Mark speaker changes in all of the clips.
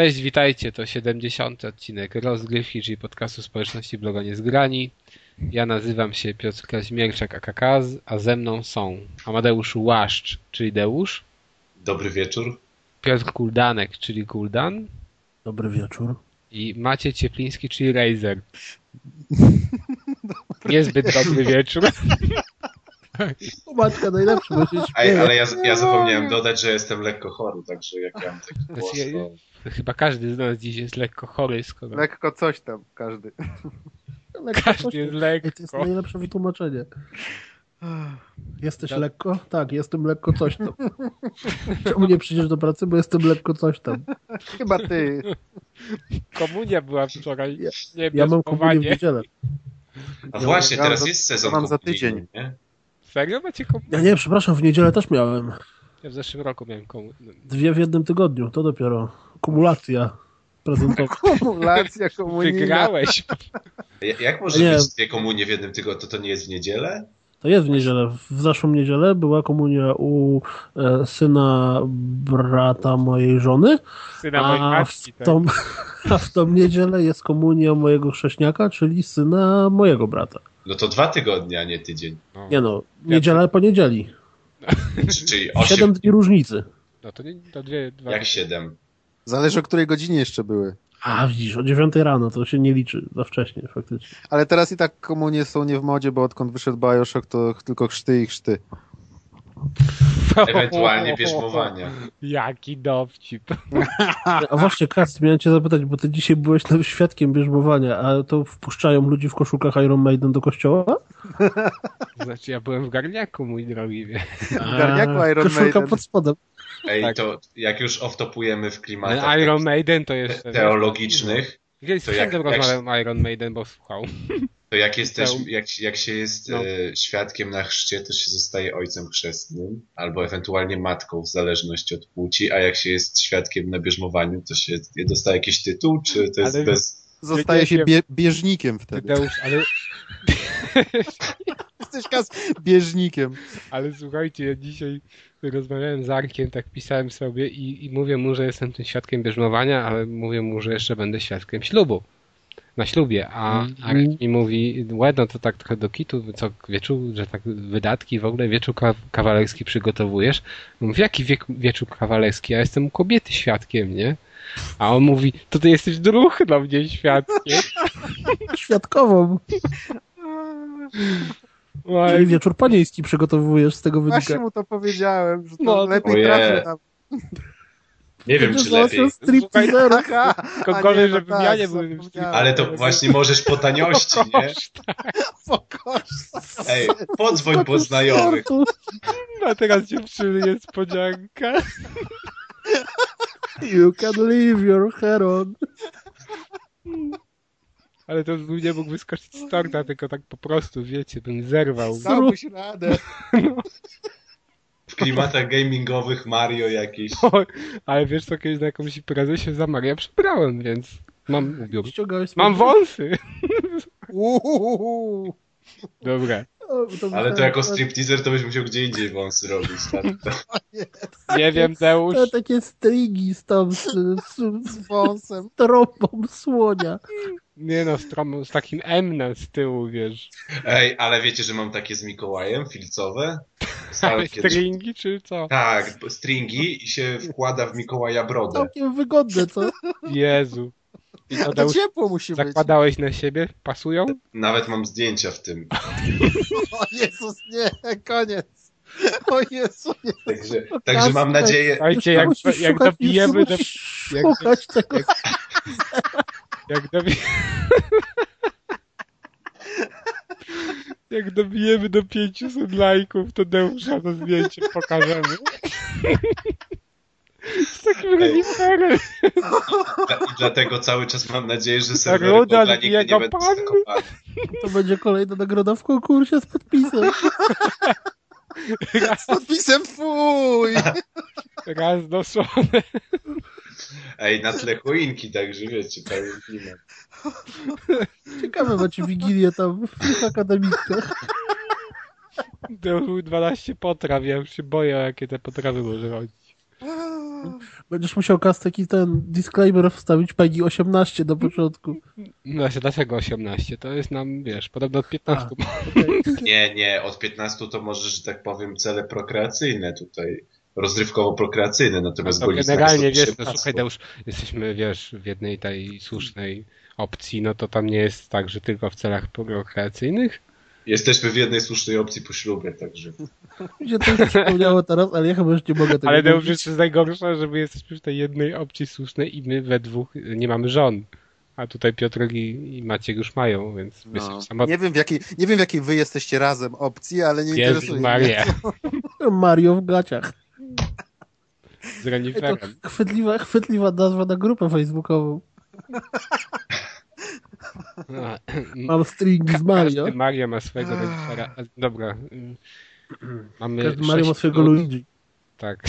Speaker 1: Cześć, witajcie, to 70. odcinek rozgrywki, czyli podcastu społeczności bloga Niezgrani. Ja nazywam się Piotr Kaźmierczak AKKaz, a ze mną są Amadeusz Łaszcz, czyli Deusz,
Speaker 2: Dobry wieczór.
Speaker 1: Piotr Kuldanek, czyli Kuldan
Speaker 3: Dobry wieczór.
Speaker 1: i Maciej Ciepliński, czyli Razer. Niezbyt dobry wieczór.
Speaker 3: O Maćka najlepszy, bo się
Speaker 2: Ej,
Speaker 3: śmieje.
Speaker 2: ale ja, ja zapomniałem dodać, że jestem lekko chory, także jak ja mam taki głos, to...
Speaker 1: Chyba każdy z nas dziś jest lekko chory, skoro
Speaker 4: Lekko coś tam, każdy.
Speaker 3: Lekko
Speaker 1: każdy jest
Speaker 3: Ej, To jest
Speaker 1: lekko.
Speaker 3: najlepsze wytłumaczenie. Jesteś
Speaker 1: Tak.
Speaker 3: lekko? Tak, jestem lekko coś tam. Czemu nie przyjdziesz do pracy? Bo jestem lekko coś tam.
Speaker 4: Chyba ty.
Speaker 1: Komunia była wczoraj,
Speaker 3: Ja-
Speaker 1: nie
Speaker 3: Ja mam komunię w niedzielę.
Speaker 2: A właśnie,
Speaker 4: ja
Speaker 2: teraz
Speaker 4: za-
Speaker 2: jest sezon
Speaker 4: mam za tydzień.
Speaker 2: nie?
Speaker 1: Serio macie komunię?
Speaker 3: Ja nie, przepraszam, w niedzielę też miałem.
Speaker 1: Ja w zeszłym roku miałem komunię.
Speaker 3: Dwie w jednym tygodniu, to dopiero. Kumulacja prezentowa.
Speaker 4: Kumulacja komunijna.
Speaker 1: Wygrałeś.
Speaker 2: Ja- Jak może
Speaker 3: Nie.
Speaker 2: być dwie komunie w jednym tygodniu? To to nie jest w niedzielę?
Speaker 3: To jest w niedzielę. W zeszłą niedzielę była komunia u e, syna brata mojej żony,
Speaker 1: Syna mojej
Speaker 3: a
Speaker 1: matki.
Speaker 3: w,
Speaker 1: tak.
Speaker 3: tą, a w tą niedzielę jest komunia mojego chrześniaka, czyli syna mojego brata.
Speaker 2: No to dwa tygodnie, a nie tydzień.
Speaker 1: No.
Speaker 3: Nie no, niedziela po niedzieli.
Speaker 2: Czy- Czyli osiem,
Speaker 3: Siedem dni różnicy.
Speaker 1: No to, nie, to dwie, dwa.
Speaker 2: jak siedem.
Speaker 4: Zależy o której godzinie jeszcze były.
Speaker 3: A widzisz, o dziewiątej rano to się nie liczy za wcześnie faktycznie.
Speaker 4: Ale teraz i tak komunie są nie w modzie, bo odkąd wyszedł Bioshock, to tylko chrzty i chrzty.
Speaker 2: Ewentualnie bierzmowania.
Speaker 1: Jaki dowcip.
Speaker 3: A właśnie, Kast, miałem cię zapytać, bo ty dzisiaj byłeś tam świadkiem bierzmowania, a to wpuszczają ludzi w koszulkach Iron Maiden do kościoła?
Speaker 1: Znaczy ja byłem w garniaku, mój drogi. Wie.
Speaker 4: W garniaku Iron
Speaker 3: Koszulka
Speaker 4: Maiden.
Speaker 3: pod spodem.
Speaker 2: Ej,
Speaker 1: Tak.
Speaker 2: to jak już oftopujemy w klimatach
Speaker 1: Ale Iron Maiden to jeszcze...
Speaker 2: teologicznych,
Speaker 1: Kiedyś z
Speaker 2: to jak- jak-
Speaker 1: rozmawiałem o Iron Maiden, bo słuchał.
Speaker 2: to jak jesteś, jak, jak się jest
Speaker 1: No.
Speaker 2: e, świadkiem na chrzcie, to się zostaje ojcem chrzestnym, albo ewentualnie matką, w zależności od płci, a jak się jest świadkiem na bierzmowaniu, to się dostaje jakiś tytuł, czy to jest
Speaker 1: Ale-
Speaker 2: bez...
Speaker 4: Zostaje się bie bieżnikiem wtedy.
Speaker 1: Tadeusz, ale,
Speaker 4: Jesteś kas bieżnikiem.
Speaker 1: ale słuchajcie, ja dzisiaj rozmawiałem z Arkiem, tak pisałem sobie i, i mówię mu, że jestem tym świadkiem bierzmowania, ale mówię mu, że jeszcze będę świadkiem ślubu. Na ślubie, a
Speaker 3: Mhm.
Speaker 1: Arek mi mówi, łe, no to tak trochę do kitu, co wieczór, że tak wydatki w ogóle, wieczór ka- kawalerski przygotowujesz. Mówię, jaki wiek, wieczór kawalerski? Ja jestem u kobiety świadkiem, nie? A on mówi, to ty jesteś druh dla mnie świadkiem.
Speaker 3: Świadkową. Czyli wieczór panieński przygotowujesz z tego
Speaker 4: Właśnie
Speaker 3: wynika.
Speaker 4: mu to powiedziałem, że to
Speaker 1: No,
Speaker 4: lepiej
Speaker 2: Ojej.
Speaker 4: trafił tam.
Speaker 2: Nie wiem, czy lepiej.
Speaker 3: załatwiał stripteaserów.
Speaker 4: Aha,
Speaker 1: Tylko
Speaker 4: a
Speaker 1: gorzej,
Speaker 4: nie, no
Speaker 1: wymianie
Speaker 4: tak.
Speaker 2: Ale to właśnie możesz po taniości, nie?
Speaker 4: Pokoż.
Speaker 2: Ej, podzwoń po znajomych.
Speaker 3: Tortu.
Speaker 1: A teraz dziewczyny niespodzianka.
Speaker 3: You can leave your hair on.
Speaker 1: Ale to bym nie mógł wyskoczyć z torta, tylko tak po prostu, wiecie, bym zerwał.
Speaker 4: Dałbyś radę.
Speaker 2: W klimatach gamingowych Mario jakieś.
Speaker 1: Ale wiesz co, kiedyś na jakąś imprezę się za Maria przebrałem, więc mam ubiór. Mam wąsy!
Speaker 4: Uhuhuhu.
Speaker 1: Dobra,
Speaker 2: Ale to jako stripteaser to byś musiał gdzie indziej wąsy robić. Tak?
Speaker 1: nie wiem, Deusz.
Speaker 3: To takie stringi z tą, z, z, z
Speaker 4: wąsem.
Speaker 3: trąbą słonia.
Speaker 1: Nie no, z, trom- z takim M na z tyłu, wiesz.
Speaker 2: Ej, ale wiecie, że mam takie z Mikołajem, filcowe?
Speaker 1: Ale
Speaker 2: Dostałem kiedyś...
Speaker 1: stringi, czy co?
Speaker 2: Tak, stringi i się wkłada w Mikołaja brodę.
Speaker 3: Całkiem wygodne, co?
Speaker 1: Jezu. I to
Speaker 4: to ciepło musi być.
Speaker 1: zakładałeś na siebie? Pasują?
Speaker 2: Nawet mam zdjęcia w tym.
Speaker 4: O Jezus, nie, koniec. O Jezu, nie.
Speaker 2: Także, także mam nadzieję...
Speaker 1: Słuchajcie, jak, jak dobijemy do... jak-
Speaker 3: Szukać tego.
Speaker 1: jak- Jak dobi... Jak dobijemy do 500 lajków, to Deusza to zdjęcie pokażemy. Z takim reniferem.
Speaker 2: Dla- I dlatego cały czas mam nadzieję, że serwery nigdy
Speaker 1: jego
Speaker 2: nie będą
Speaker 1: pan.
Speaker 2: zakopane.
Speaker 3: To będzie kolejna nagroda w konkursie z podpisem.
Speaker 1: Raz,
Speaker 4: Z podpisem fuj.
Speaker 1: raz noszone.
Speaker 2: Ej, na tle choinki, także wiecie, cały klimat.
Speaker 3: Ciekawe macie Wigilię tam w tych akademickach.
Speaker 1: Deusz 12 potraw, ja już się boję, jakie te potrawy może chodzić.
Speaker 3: Będziesz musiał kas taki ten disclaimer wstawić PEGI 18 do początku.
Speaker 1: No właśnie, dlaczego 18? To jest nam, wiesz, podobno od 15.
Speaker 2: Nie, nie, od 15 to możesz, że tak powiem, cele prokreacyjne tutaj, rozrywkowo-prokreacyjne, natomiast
Speaker 1: to
Speaker 2: golizna
Speaker 1: generalnie wiesz, no
Speaker 2: 18.
Speaker 1: słuchaj, już jesteśmy, wiesz, w jednej tej słusznej opcji, no to tam nie jest tak, że tylko w celach prokreacyjnych?
Speaker 2: Jesteśmy w jednej słusznej opcji po ślubie, także
Speaker 3: Mi się to już przypomniało teraz, ale ja chyba już nie mogę tego
Speaker 1: Ale to już jest najgorsze, że my jesteśmy w tej jednej opcji słusznej i my we dwóch nie mamy żon. A tutaj Piotr i, i Maciek już mają, więc my
Speaker 4: No.
Speaker 1: samotni.
Speaker 4: Nie, wiem, w jakiej, nie wiem, w jakiej wy jesteście razem opcji, ale nie
Speaker 1: Jezu
Speaker 4: interesuje mnie.
Speaker 1: Maria,
Speaker 3: Mario w gaciach.
Speaker 1: Z reniferem.
Speaker 3: to chwytliwa, chwytliwa nazwa na grupę facebookową.
Speaker 1: No,
Speaker 3: Mam string z Mario.
Speaker 1: Każdy Mario ma swojego renifera. Dobra. Mamy
Speaker 3: Każdy Mario ma swojego
Speaker 1: minut.
Speaker 3: Luigi.
Speaker 1: Tak.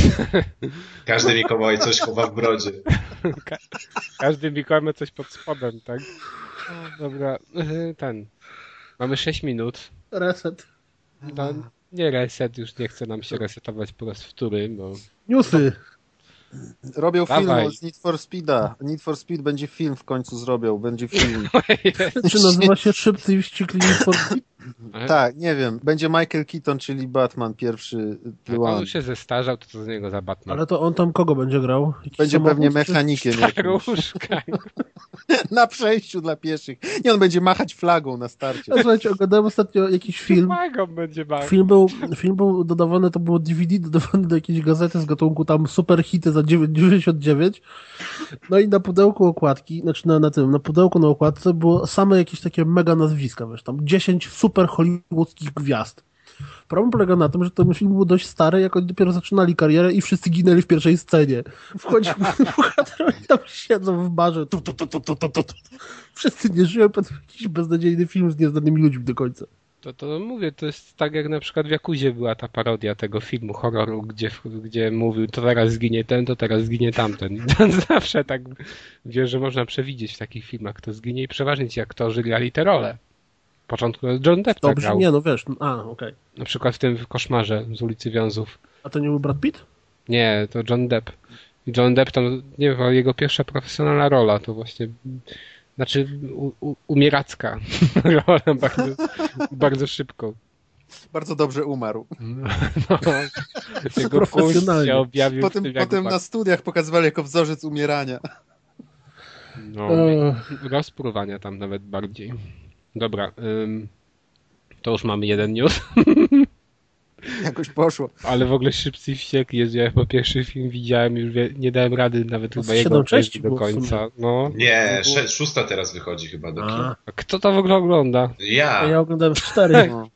Speaker 2: każdy Mikołaj coś chowa w brodzie.
Speaker 1: Każdy Mikołaj ma coś pod spodem, tak? Dobra, y, ten. Mamy 6 minut.
Speaker 3: Reset.
Speaker 1: No, nie reset, już nie chce nam się resetować po raz wtóry, bo
Speaker 3: Newsy.
Speaker 4: Robią
Speaker 1: Dawaj.
Speaker 4: film z Need for Speeda. Need for Speed będzie film w końcu zrobią, będzie film.
Speaker 3: Czy nazywa się Szybcy i Wściekli Need for Speed?
Speaker 4: Tak, nie wiem. Będzie Michael Keaton, czyli Batman pierwszy.
Speaker 1: Jak
Speaker 4: One.
Speaker 1: on się zestarzał, to co z niego za Batman?
Speaker 3: Ale to on tam kogo będzie grał? Jakiś
Speaker 4: Będzie pewnie mechanikiem.
Speaker 1: Staruszka.
Speaker 4: na przejściu dla pieszych. Nie, on będzie machać flagą na starcie.
Speaker 3: Ja, Słuchajcie, oglądałem ostatnio jakiś film.
Speaker 1: Magą będzie bał.
Speaker 3: Film był, film był dodawany, to było DVD dodawane do jakiejś gazety z gatunku tam super hity za 9,99. No i na pudełku okładki, znaczy na, na tym, na pudełku na okładce było same jakieś takie mega nazwiska, wiesz, tam 10 super hollywoodzkich gwiazd. Problem polega na tym, że ten film był dość stary, jak oni dopiero zaczynali karierę i wszyscy ginęli w pierwszej scenie. Wchodzi bohater, oni tam siedzą w barze, tu, tu, tu, tu, tu, tu, tu. Wszyscy nie żyją, potem jakiś beznadziejny film z nieznanymi ludźmi do końca.
Speaker 1: To, to mówię, to jest tak jak na przykład w Jakuzie była ta parodia tego filmu horroru, gdzie, gdzie mówił to teraz zginie ten, to teraz zginie tamten. I to zawsze tak wiesz, że można przewidzieć w takich filmach, kto zginie i przeważnie ci aktorzy grali te role. Początku John Depp tak
Speaker 3: Dobrze,
Speaker 1: grał.
Speaker 3: nie no wiesz, no, a okej.
Speaker 1: Na przykład w tym koszmarze z ulicy Wiązów.
Speaker 3: A to nie był Brad Pitt?
Speaker 1: Nie, to John Depp. I John Depp to, nie wiem, jego pierwsza profesjonalna rola to właśnie, znaczy u, u, umieracka rola bardzo, bardzo szybko.
Speaker 4: Bardzo dobrze umarł.
Speaker 1: No, jego punkt
Speaker 3: Profesjonalnie.
Speaker 1: się objawił
Speaker 4: Potem,
Speaker 1: tym,
Speaker 4: potem na studiach pokazywali jako wzorzec umierania.
Speaker 1: no,
Speaker 3: Eee,
Speaker 1: rozpruwania tam nawet bardziej. Dobra, ym, to już mamy jeden news,
Speaker 4: Jakoś poszło.
Speaker 1: ale w ogóle Szybcy i Wściekli, Jezu, ja po pierwszy film widziałem, już wie, nie dałem rady nawet
Speaker 3: No,
Speaker 1: chyba jego do końca. No.
Speaker 2: Nie, sze- szósta teraz wychodzi chyba do kin.
Speaker 3: a,
Speaker 1: A kto to w ogóle ogląda?
Speaker 2: Ja,
Speaker 3: ja oglądałem cztery.
Speaker 4: No.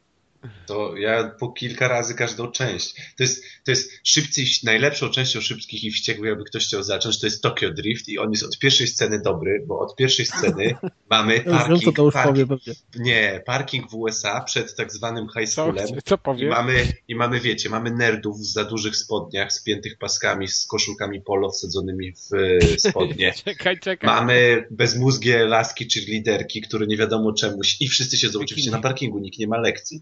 Speaker 2: To ja po kilka razy każdą część. To jest, to jest szybcy, i- najlepszą częścią szybkich i wściekłych, jakby ktoś chciał zacząć, to jest Tokyo Drift i on jest od pierwszej sceny dobry, bo od pierwszej sceny mamy
Speaker 3: Ja co
Speaker 2: parking,
Speaker 3: to już powie
Speaker 2: parking, nie, parking w USA przed tak zwanym high
Speaker 1: Co,
Speaker 2: schoolem.
Speaker 1: co
Speaker 2: I
Speaker 1: powie?
Speaker 2: mamy, I mamy, wiecie, mamy nerdów w za dużych spodniach, spiętych paskami, z koszulkami polo wsadzonymi w e, spodnie.
Speaker 1: Czekaj, czekaj.
Speaker 2: Mamy bezmózgie laski czy liderki, które nie wiadomo czemuś i wszyscy siedzą oczywiście na parkingu, nikt nie ma lekcji.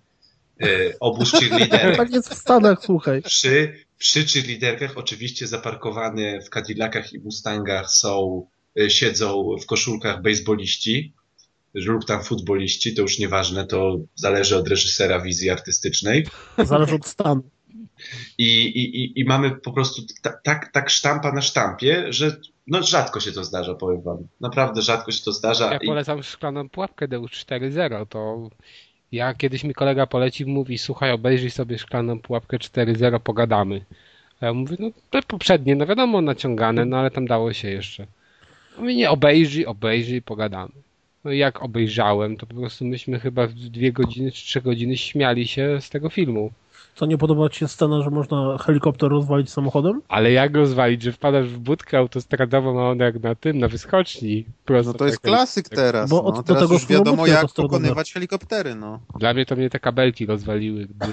Speaker 2: E, obóz cheerleaderek.
Speaker 3: Tak jest w Stanach, słuchaj.
Speaker 2: Przy, przy cheerleaderkach oczywiście zaparkowane w Cadillacach i Mustangach są, e, siedzą w koszulkach baseballiści lub tam futboliści, to już nieważne, to zależy od reżysera wizji artystycznej.
Speaker 3: Zależy od stanu.
Speaker 2: I, i, i, i mamy po prostu ta, tak, tak sztampa na sztampie, że no rzadko się to zdarza, powiem wam. Naprawdę rzadko się to zdarza.
Speaker 1: Ja
Speaker 2: I,
Speaker 1: polecam szklaną pułapkę Deus 4.0, to ja kiedyś mi kolega polecił, mówi, słuchaj, obejrzyj sobie szklaną pułapkę 4.0, pogadamy. A ja mówię, no te poprzednie, no wiadomo, naciągane, no ale tam dało się jeszcze. Mówi, nie, obejrzyj, obejrzyj, pogadamy. No i jak obejrzałem, to po prostu myśmy chyba w dwie godziny czy trzy godziny śmiali się z tego filmu.
Speaker 3: Co nie podoba ci się scena, że można helikopter rozwalić samochodem?
Speaker 1: Ale jak rozwalić, że wpadasz w budkę autostradową, a ona jak na tym, na wyskoczni.
Speaker 4: No to jest
Speaker 1: tak-
Speaker 4: klasyk teraz.
Speaker 3: Bo od-
Speaker 4: no.
Speaker 3: do
Speaker 4: Teraz
Speaker 3: tego
Speaker 4: już wiadomo, jak pokonywać helikoptery. No.
Speaker 1: Dla mnie to mnie te kabelki rozwaliły. Gdy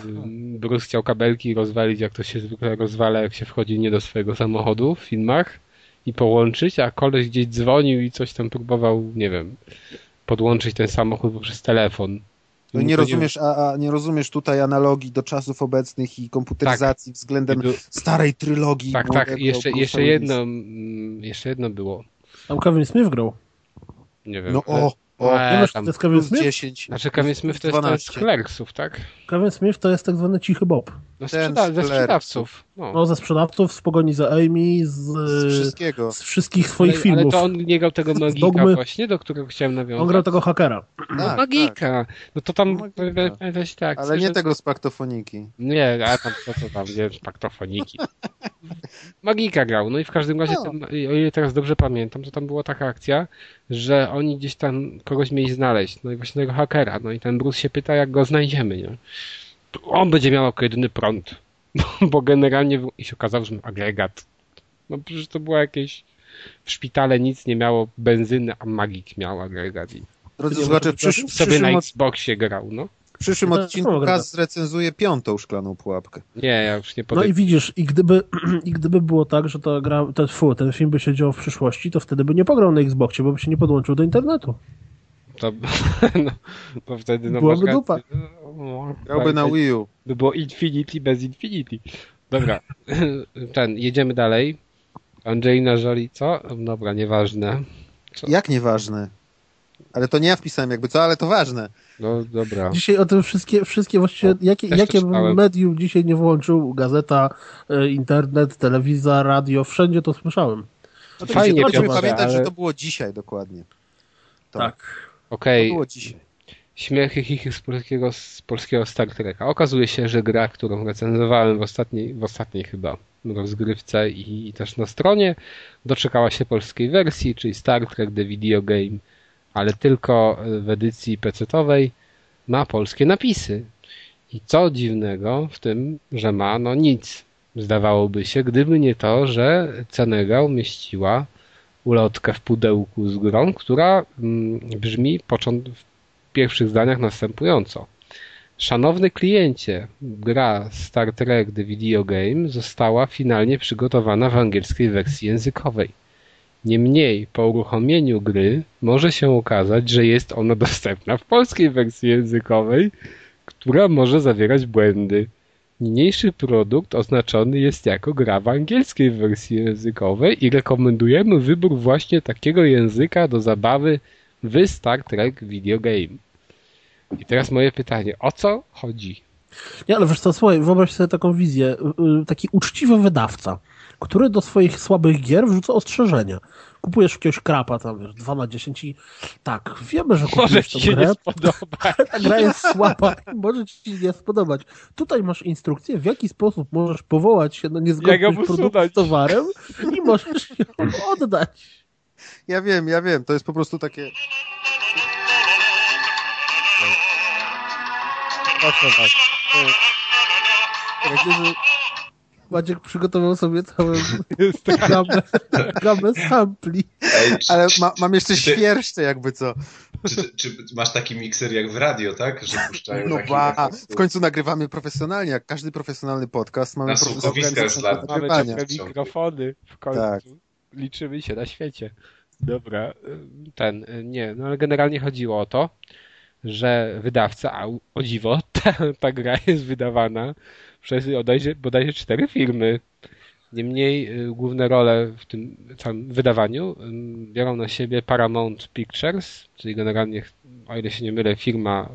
Speaker 1: Bruce chciał kabelki rozwalić, jak to się zwykle rozwala, jak się wchodzi nie do swojego samochodu w filmach i połączyć, a koleś gdzieś dzwonił i coś tam próbował, nie wiem, podłączyć ten samochód poprzez telefon.
Speaker 4: No nie rozumiesz, a, a nie rozumiesz tutaj analogii do czasów obecnych i komputeryzacji względem
Speaker 1: I był-
Speaker 4: starej trylogii.
Speaker 1: Tak, tak. I jeszcze, jeszcze jedno, mm, jeszcze jedno było.
Speaker 3: Tam Kevin Smith grał.
Speaker 1: Nie wiem.
Speaker 4: No o, o,
Speaker 1: E,
Speaker 3: Nie wiesz,
Speaker 1: tam-
Speaker 3: to jest Kevin Smith?
Speaker 4: 10.
Speaker 1: Znaczy Kevin Smith to jest, to jest
Speaker 4: 12.
Speaker 1: Clerksów, tak?
Speaker 3: Kevin Smith to jest tak zwany cichy Bob.
Speaker 1: No
Speaker 4: Ten
Speaker 1: sprzeda-
Speaker 4: z
Speaker 1: ze sprzedawców. No.
Speaker 3: No, ze sprzedawców, z pogoni za Amy, z,
Speaker 4: Z wszystkiego.
Speaker 3: z wszystkich swoich
Speaker 1: ale,
Speaker 3: filmów.
Speaker 1: ale to on nie grał tego magika
Speaker 3: Dogmy.
Speaker 1: właśnie, do którego chciałem nawiązać.
Speaker 3: On grał tego hakera.
Speaker 1: No,
Speaker 4: Tak,
Speaker 1: magika. No to tam
Speaker 4: Magika.
Speaker 1: pamiętać tak.
Speaker 4: Ale nie tego z paktofoniki.
Speaker 1: Nie, a tam co, co tam, nie, paktofoniki. Magika grał, no i w każdym razie,
Speaker 4: No.
Speaker 1: tam, o ile teraz dobrze pamiętam, to tam była taka akcja, że oni gdzieś tam kogoś mieli znaleźć, no i właśnie tego hakera, no i ten Bruce się pyta, jak go znajdziemy, nie? On będzie miał jako jedyny prąd, bo generalnie i się okazało, że agregat. No przecież to było jakieś, w szpitale nic nie miało benzyny, a magik miał agregat i
Speaker 4: Drodzy słuchacze, przysz,
Speaker 1: sobie
Speaker 4: przyszłym,
Speaker 1: na Xboxie grał, no.
Speaker 4: w przyszłym odcinku Kaz zrecenzuje piątą szklaną pułapkę.
Speaker 1: Nie, ja już nie
Speaker 3: No i
Speaker 1: podejdę.
Speaker 3: widzisz, i gdyby, i gdyby było tak, że ta gra, ten, fu, ten film by się działo w przyszłości, to wtedy by nie pograł na Xboxie, bo by się nie podłączył do internetu.
Speaker 1: To, no, to wtedy no
Speaker 3: Byłaby dupa.
Speaker 1: No,
Speaker 4: Grałby na Wii U.
Speaker 1: By było Infinity bez Infinity. Dobra, ten, jedziemy dalej. Angelina Jolie, co? Dobra, nieważne.
Speaker 4: Jak nieważne. Ale to nie ja wpisałem jakby co, ale to ważne.
Speaker 1: No dobra.
Speaker 3: Dzisiaj o tym wszystkie, wszystkie właściwie, jakie,
Speaker 1: to
Speaker 3: jakie medium dzisiaj nie włączył, gazeta, e, internet, telewizja, radio, wszędzie to słyszałem.
Speaker 1: Fajnie,
Speaker 4: Musimy
Speaker 1: Piotrze,
Speaker 4: pamiętać,
Speaker 1: ale-
Speaker 4: że to było dzisiaj dokładnie. To,
Speaker 3: Tak.
Speaker 4: to
Speaker 1: Okej,
Speaker 4: było dzisiaj.
Speaker 1: Śmiechy chichy z polskiego, z polskiego Star Treka. Okazuje się, że gra, którą recenzowałem w ostatniej, w ostatniej chyba rozgrywce i, i też na stronie, doczekała się polskiej wersji, czyli Star Trek The Video Game, ale tylko w edycji PC-owej ma polskie napisy. I co dziwnego w tym, że ma no nic, zdawałoby się, gdyby nie to, że Cenega umieściła ulotkę w pudełku z grą, która mm, brzmi począt- w pierwszych zdaniach następująco. Szanowny kliencie, gra Star Trek The Video Game została finalnie przygotowana w angielskiej wersji językowej. Niemniej po uruchomieniu gry może się okazać, że jest ona dostępna w polskiej wersji językowej, która może zawierać błędy. Niniejszy produkt oznaczony jest jako gra w angielskiej wersji językowej i rekomendujemy wybór właśnie takiego języka do zabawy w Star Trek Video Game. I teraz moje pytanie, o co chodzi?
Speaker 3: Nie, ale wiesz co, słuchaj, wyobraź sobie taką wizję. Y, y, Taki uczciwy wydawca, który do swoich słabych gier wrzuca ostrzeżenia. Kupujesz jakiegoś krapa, tam wiesz, 2 na 10 i tak, wiemy, że
Speaker 1: ci
Speaker 3: tę
Speaker 1: się
Speaker 3: grę, ta gra jest słaba i może ci się nie spodobać. Tutaj masz instrukcję, w jaki sposób możesz powołać się na niezgodność produktu z towarem i możesz ją oddać.
Speaker 4: Ja wiem, ja wiem. To jest po prostu takie...
Speaker 1: Proszę was.
Speaker 3: Kiedy Maciek przygotował sobie całą
Speaker 1: Jest tak.
Speaker 3: gamę, gamę sampli.
Speaker 2: Ej, czy,
Speaker 4: Ale ma, mam jeszcze
Speaker 2: czy-
Speaker 4: świerszcze jakby co.
Speaker 2: czy, czy, masz taki mikser jak w radio, tak? Że puszczają
Speaker 4: No ba, w końcu nagrywamy profesjonalnie. Jak każdy profesjonalny podcast, mamy
Speaker 2: Na słuchowiskach z lat.
Speaker 1: Mamy mikrofony w końcu.
Speaker 4: Tak.
Speaker 1: Liczymy się na świecie. Dobra, y, ten, y, nie, no ale generalnie chodziło o to, że wydawca, a o dziwo, ta, ta gra jest wydawana przez bodajże, bodajże cztery firmy. Niemniej y, główne role w tym całym wydawaniu biorą na siebie Paramount Pictures, czyli generalnie, o ile się nie mylę, firma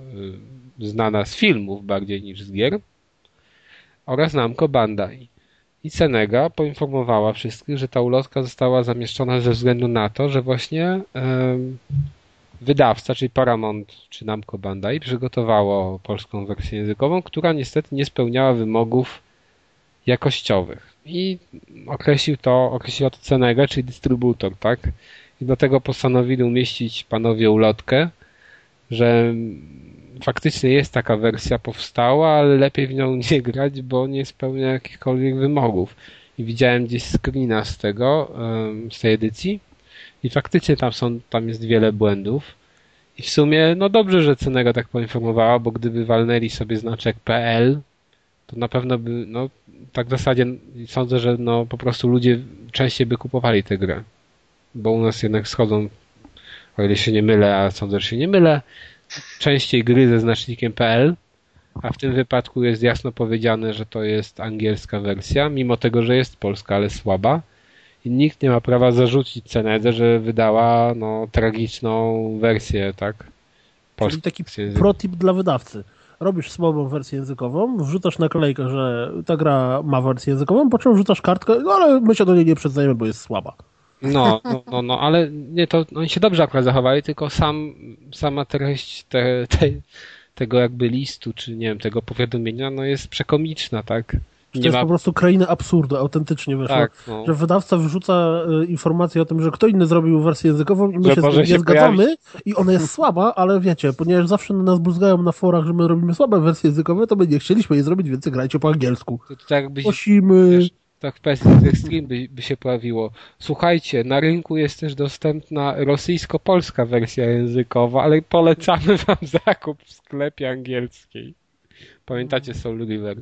Speaker 1: znana z filmów bardziej niż z gier, oraz Namco Bandai. I Senega poinformowała wszystkich, że ta ulotka została zamieszczona ze względu na to, że właśnie wydawca, czyli Paramount czy Namco Bandai przygotowało polską wersję językową, która niestety nie spełniała wymogów jakościowych. I określił to, określiła to Senega, czyli dystrybutor, tak? I dlatego postanowili umieścić panowie ulotkę, że faktycznie jest taka wersja powstała, ale lepiej w nią nie grać, bo nie spełnia jakichkolwiek wymogów. I widziałem gdzieś screena z tego, z tej edycji i faktycznie tam są, tam jest wiele błędów. I w sumie, no dobrze, że Cenega tak poinformowała, bo gdyby walnęli sobie znaczek PL, to na pewno by, no tak w zasadzie sądzę, że no po prostu ludzie częściej by kupowali tę grę. Bo u nas jednak schodzą, o ile się nie mylę, a sądzę, że się nie mylę, częściej gry ze znacznikiem PL, a w tym wypadku jest jasno powiedziane, że to jest angielska wersja, mimo tego, że jest polska, ale słaba. I nikt nie ma prawa zarzucić Cenedze, że wydała no, tragiczną wersję, tak?
Speaker 3: Czyli
Speaker 1: Polską
Speaker 3: taki protip dla wydawcy. Robisz słabą wersję językową, wrzucasz naklejkę, że ta gra ma wersję językową, po czym wrzucasz kartkę, no ale my się do niej nie przyznajemy, bo jest słaba.
Speaker 1: No, no, no, no, ale nie, to oni się dobrze akurat zachowali, tylko sam, sama treść te, te, tego jakby listu, czy nie wiem, tego powiadomienia, no jest przekomiczna, tak?
Speaker 3: To jest
Speaker 1: ma,
Speaker 3: po prostu kraina absurdu, autentycznie wyszło.
Speaker 1: tak, no.
Speaker 3: Że wydawca wyrzuca y, informację o tym, że kto inny zrobił wersję językową i my
Speaker 1: Że
Speaker 3: się z tym nie zgadzamy i ona jest słaba, ale wiecie, ponieważ zawsze na nas bluzgają na forach, że my robimy słabe wersje językowe, to my nie chcieliśmy jej zrobić, więc grajcie po angielsku.
Speaker 1: To, to tak jakbyś,
Speaker 3: Prosimy.
Speaker 1: wiesz, tak w kwestii Extreme by, by się pojawiło. Słuchajcie, na rynku jest też dostępna rosyjsko-polska wersja językowa, ale polecamy wam zakup w sklepie angielskiej. Pamiętacie Soul River?